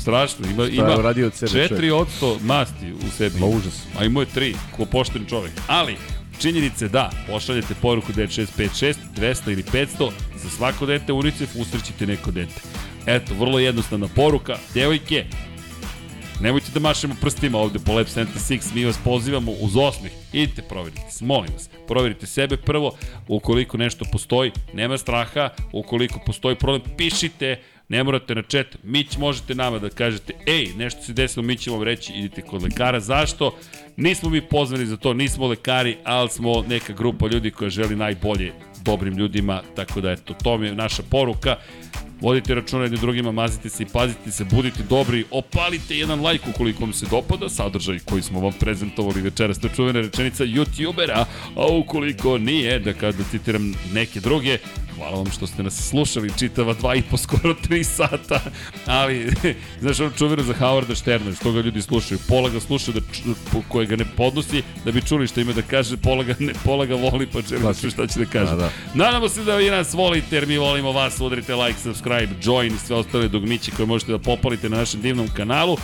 Strašno, ima, ima radio od sebe 4% masti u sebi. Ma užas. A imao je 3, ko pošten čovek. Ali, Činjenice da, pošaljete poruku 9656, 200 ili 500, za svako dete UNICEF usrećite neko dete. Eto, vrlo jednostavna poruka. Devojke, nemojte da mašemo prstima ovde po Lab 76, mi vas pozivamo uz osmeh. Idite, proverite se, molim vas. Proverite sebe prvo, ukoliko nešto postoji, nema straha, ukoliko postoji problem, pišite, ne morate na chat, mi možete nama da kažete, ej, nešto se desilo, mi ćemo vam reći, idite kod lekara. Zašto? Nismo mi pozvani za to, nismo lekari, ali smo neka grupa ljudi koja želi najbolje dobrim ljudima, tako da eto, to mi je naša poruka. Vodite računa jednim drugima, mazite se i pazite se, budite dobri, opalite jedan like ukoliko vam se dopada sadržaj koji smo vam prezentovali večeras, to čuvena rečenica youtubera, a ukoliko nije, da kada citiram neke druge, hvala vam što ste nas slušali čitava dva i po skoro tri sata, ali, znaš, ono čuveno za Howarda Šterna, što ga ljudi slušaju, pola ga slušaju da, koje ga ne podnosi, da bi čuli što ima da kaže, pola ga, ne, pola ga voli, pa želi da čuje šta će da kaže. Da, da. Nadamo se da vi nas volite, jer mi volimo vas, udrite like, subscribe, join i sve ostale dogmiće koje možete da popalite na našem divnom kanalu.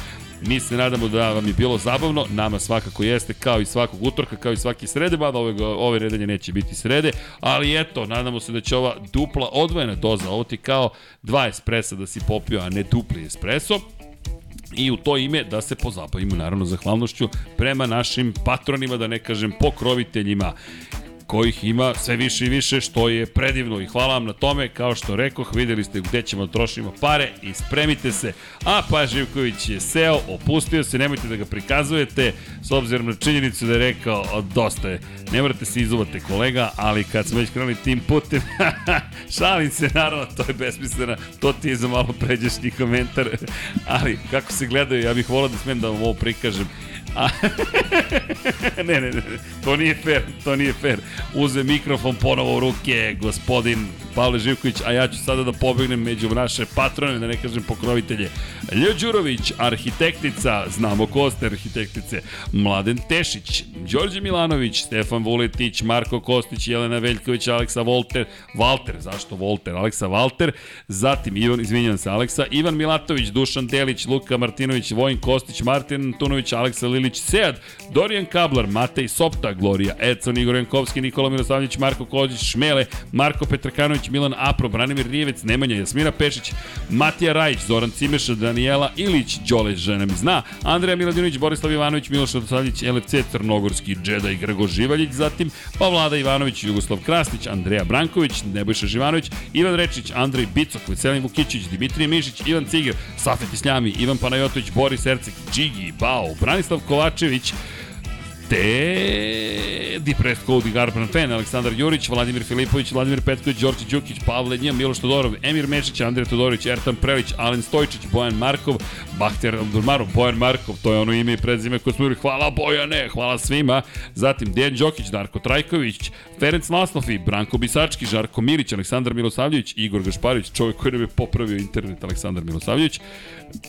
Mi se nadamo da vam je bilo zabavno, nama svakako jeste, kao i svakog utorka, kao i svaki srede, mada ove, ove redanje neće biti srede, ali eto, nadamo se da će ova dupla odvojena doza, ovo ti kao dva espresa da si popio, a ne dupli espresso, i u to ime da se pozabavimo naravno zahvalnošću prema našim patronima, da ne kažem pokroviteljima kojih ima sve više i više, što je predivno. I hvala vam na tome, kao što rekoh, videli ste gde ćemo da trošimo pare i spremite se. A pa Živković je seo, opustio se, nemojte da ga prikazujete, s obzirom na činjenicu da je rekao, dosta je, ne morate se izuvati kolega, ali kad smo već krenuli tim putem, šalim se, naravno, to je besmisleno, to ti je za malo pređašnji komentar, ali kako se gledaju, ja bih volao da smem da vam ovo prikažem, A, ne, ne, ne, to nije fair, to nije fair. Uze mikrofon ponovo u ruke, gospodin Pavle Živković, a ja ću sada da pobegnem među naše patrone, da ne kažem pokrovitelje. Ljo Đurović, arhitektica, znamo ko ste arhitektice, Mladen Tešić, Đorđe Milanović, Stefan Vuletić, Marko Kostić, Jelena Veljković, Aleksa Volter, Valter, zašto Volter, Aleksa Valter, zatim Ivan, izvinjam se, Aleksa, Ivan Milatović, Dušan Delić, Luka Martinović, Vojin Kostić, Martin Antunović, Aleksa Lilić, Sead, Dorijan Kablar, Matej Sopta, Gloria Edson, Igor Jankovski, Nikola Miroslavljić, Marko Kođić, Šmele, Marko Petrkanović, Milan Apro, Branimir Rijevec, Nemanja Jasmina Pešić, Matija Rajić, Zoran Cimeša, Danijela Ilić, Đole žena mi zna, Andreja Miladinović, Borislav Ivanović, Miloš Radosavljić, LFC, Crnogorski, Džeda i Grgo Živaljić, zatim pa Vlada Ivanović, Jugoslav Krasnić, Andreja Branković, Nebojša Živanović, Ivan Rečić, Andrej Bicok, Veselin Vukićić, Dimitrije Mišić, Ivan Ciger, Safet Isljami, Ivan Panajotović, Boris Ercik, Džigi, Bao, Branislav Kovačević, te Di Presko, Udi Garban Fen, Aleksandar Jurić, Vladimir Filipović, Vladimir Petković, Đorđe Đukić, Pavle Nija, Miloš Todorov, Emir Mešić, Andrija Todorović, Ertan Prelić, Alen Stojčić, Bojan Markov, Bahter Abdurmarov, Bojan Markov, to je ono ime i prezime koje smo hvala Bojane, hvala svima, zatim Dejan Đokić, Darko Trajković, Ferenc Laslofi, Branko Bisački, Žarko Mirić, Aleksandar Milosavljević, Igor Gašparić, čovjek koji nam je popravio internet, Aleksandar Milosavljević,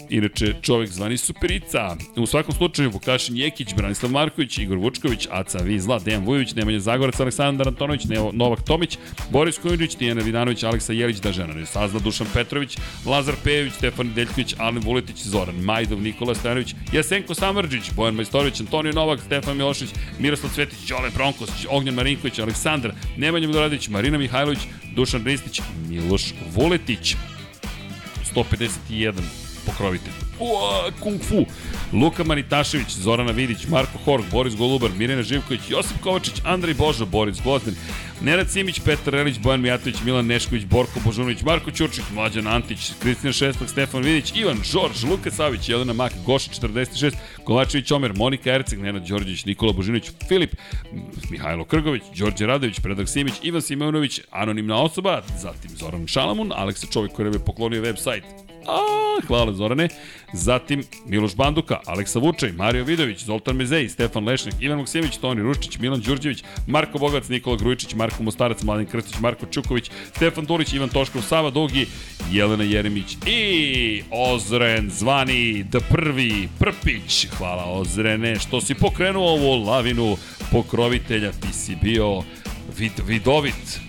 inače čovjek zvani Superica. U svakom slučaju Vukašin Jekić, Branislav Marković, Igor Vučković, Aca Vizla, Dejan Vujović, Nemanja Zagorac, Aleksandar Antonović, Novak Tomić, Boris Kujundžić, Tijana Vidanović, Aleksa Jelić, Dažena Nesazna, Dušan Petrović, Lazar Pejević, Stefan Deljković, Alen Vuletić, Zoran Majdov, Nikola Stojanović, Jasenko Samrđić, Bojan Majstorović, Antonio Novak, Stefan Milošić, Miroslav Cvetić, Đole Bronkos, Ognjan Marinković, Aleksandar, Nemanja Miloradić, Marina Mihajlović, Dušan Ristić, Miloš Vuletić. 151 pokrovitelj. Ua, kung fu. Luka Manitašević, Zorana Vidić, Marko Horg, Boris Golubar, Mirjana Živković, Josip Kovačić, Andrej Božo, Boris Gvozden, Nenad Simić, Petar Relić, Bojan Mijatović, Milan Nešković, Borko Božunović, Marko Ćurčik, Mlađan Antić, Kristina Šestak, Stefan Vidić, Ivan Žorž, Luka Savić, Jelena Mak, Goša 46, Kovačević Omer, Monika Erceg, Nenad Đorđević, Nikola Božinović, Filip, Mihajlo Krgović, Đorđe Radović, Predrag Simić, Ivan Simonović, anonimna osoba, zatim Zoran Šalamun, Aleksa čovjek koji je poklonio web sajt A, hvala Zorane. Zatim Miloš Banduka, Aleksa Vučaj, Mario Vidović, Zoltan Mezej, Stefan Lešnik, Ivan Maksimović, Toni Ruščić, Milan Đurđević, Marko Bogac, Nikola Grujičić, Marko Mostarac, Mladen Krstić, Marko Čuković, Stefan Tulić, Ivan Toškov, Sava Dugi, Jelena Jeremić i Ozren zvani The Prvi Prpić. Hvala Ozrene što si pokrenuo ovu lavinu pokrovitelja. Ti si bio vid, vidovit,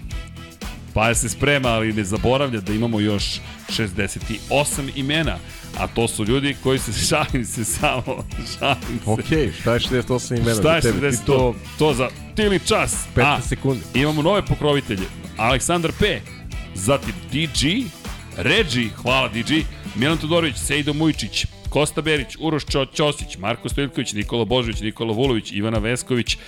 Pa se sprema, ali ne zaboravlja da imamo još 68 imena. A to su ljudi koji se, šalim se samo, šalim se. Ok, šta je 68 imena Šta je za tebe? 60? Ti To, to za tili čas. 15 A, sekundi. imamo nove pokrovitelje. Aleksandar P. Zatim DG, Regi, hvala DG, Milan Todorović, Sejdo Mujčić, Kosta Berić, Uroš Ćosić, Marko Stojilković, Nikola Božović, Nikola Vulović, Ivana Vesković,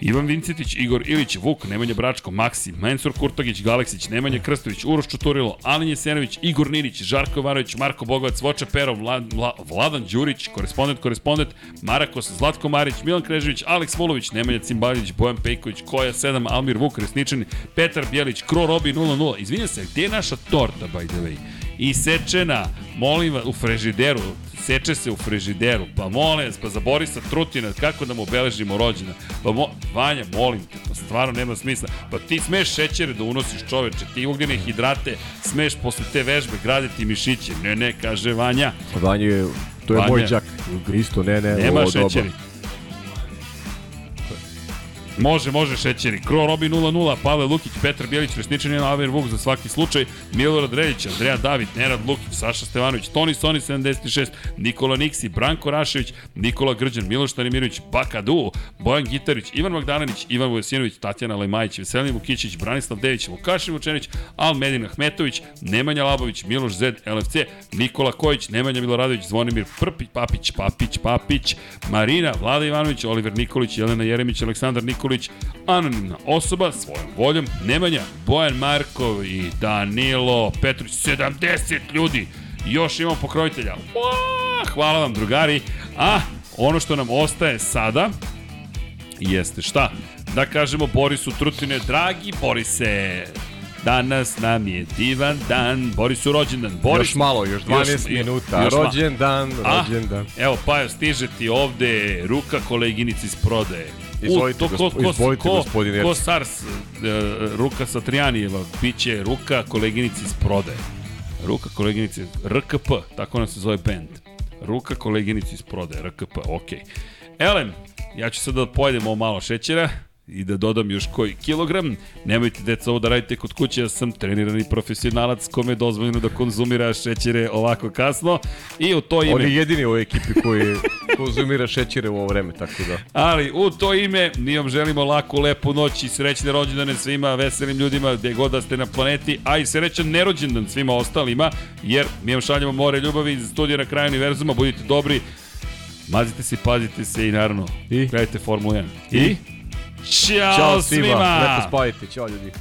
Ivan Vincetić, Igor Ilić, Vuk, Nemanja Bračko, Maksi, Mensur Kurtogić, Galeksić, Nemanja Krstović, Uroš Čuturilo, Alin Jesenović, Igor Ninić, Žarko Varović, Marko Bogovac, Voča Perov, Vla, Vla, Vladan Đurić, korespondent, korespondent, Marakos, Zlatko Marić, Milan Krežević, Aleks Vulović, Nemanja Cimbaljić, Bojan Pejković, Koja 7, Almir Vuk, Resničani, Petar Bjelić, Kro Robi 00. Izvinjam se, gde je naša torta, by the way? Isečena, molim vas, u frižideru, seče se u frižideru, pa molim vas, pa za Borisa Trutina, kako da mu obeležimo rođena? Pa mo, Vanja, molim te, pa stvarno nema smisla. Pa ti smeš šećere da unosiš čoveče, ti ugljene hidrate smeš posle te vežbe graditi mišiće. Ne, ne, kaže Vanja. Vanja je, to je Vanja. moj đak. Isto, ne, ne, Nema ovo doba. šećeri. Može, može šećeri. Kro Robi 0-0, Pavle Lukić, Petar Bjelić, Resničan je Aver Vuk za svaki slučaj, Milorad Reljić, Andreja David, Nenad Lukić, Saša Stevanović, Toni Soni 76, Nikola Niksi, Branko Rašević, Nikola Grđan, Miloš Tanimirović, Bakadu, Bojan Gitarić, Ivan Magdalanić, Ivan Vujasinović, Tatjana Lemajić, Veselin Vukićić, Branislav Dević, Vukašin Vučenić, Almedin Ahmetović, Nemanja Labović, Miloš Zed, LFC, Nikola Kojić, Nemanja Miloradović, Zvonimir Prpić, Papić, Papić, Papić, Marina, Vlada Ivanović, Oliver Nikolić, Jelena Jeremić, Aleksandar Nikolić, anonimna osoba, svojom voljom, Nemanja, Bojan Markov i Danilo Petrović, 70 ljudi, još imamo pokrovitelja. Uaa, hvala vam drugari, a ono što nam ostaje sada, jeste šta? Da kažemo Borisu Trutine, dragi Borise, Danas nam je divan dan. Borisu rođendan. Boris, još malo, još 12 još, minuta. Još rođen dan, rođen dan. Evo, Pajo, stiže ti ovde ruka koleginici iz prodaje. Izvolite, U, to, ko, ko, izvolite ko, gospodin Ko Sars, uh, ruka Satrijanieva, biće ruka koleginici iz prodaje. Ruka koleginici, RKP, tako nam se zove band. Ruka koleginici iz prodaje, RKP, okej. Okay. Elem, ja ću sad da pojedem ovo malo šećera i da dodam još koji kilogram. Nemojte, deca, ovo da radite kod kuće, ja sam trenirani profesionalac kome je dozvoljeno da konzumira šećere ovako kasno. I u to ime... On je jedini u ekipi koji konzumira šećere u ovo vreme, tako da. Ali u to ime mi vam želimo laku, lepu noć i srećne rođendane svima veselim ljudima gde god da ste na planeti, a i srećan nerođendan svima ostalima, jer mi vam šaljamo more ljubavi iz studija na kraju univerzuma, budite dobri, mazite se, pazite se i naravno, I? gledajte Formula 1. I? I? Ćao, Ćao svima. svima. Lepo spavajte. Ćao ljudi.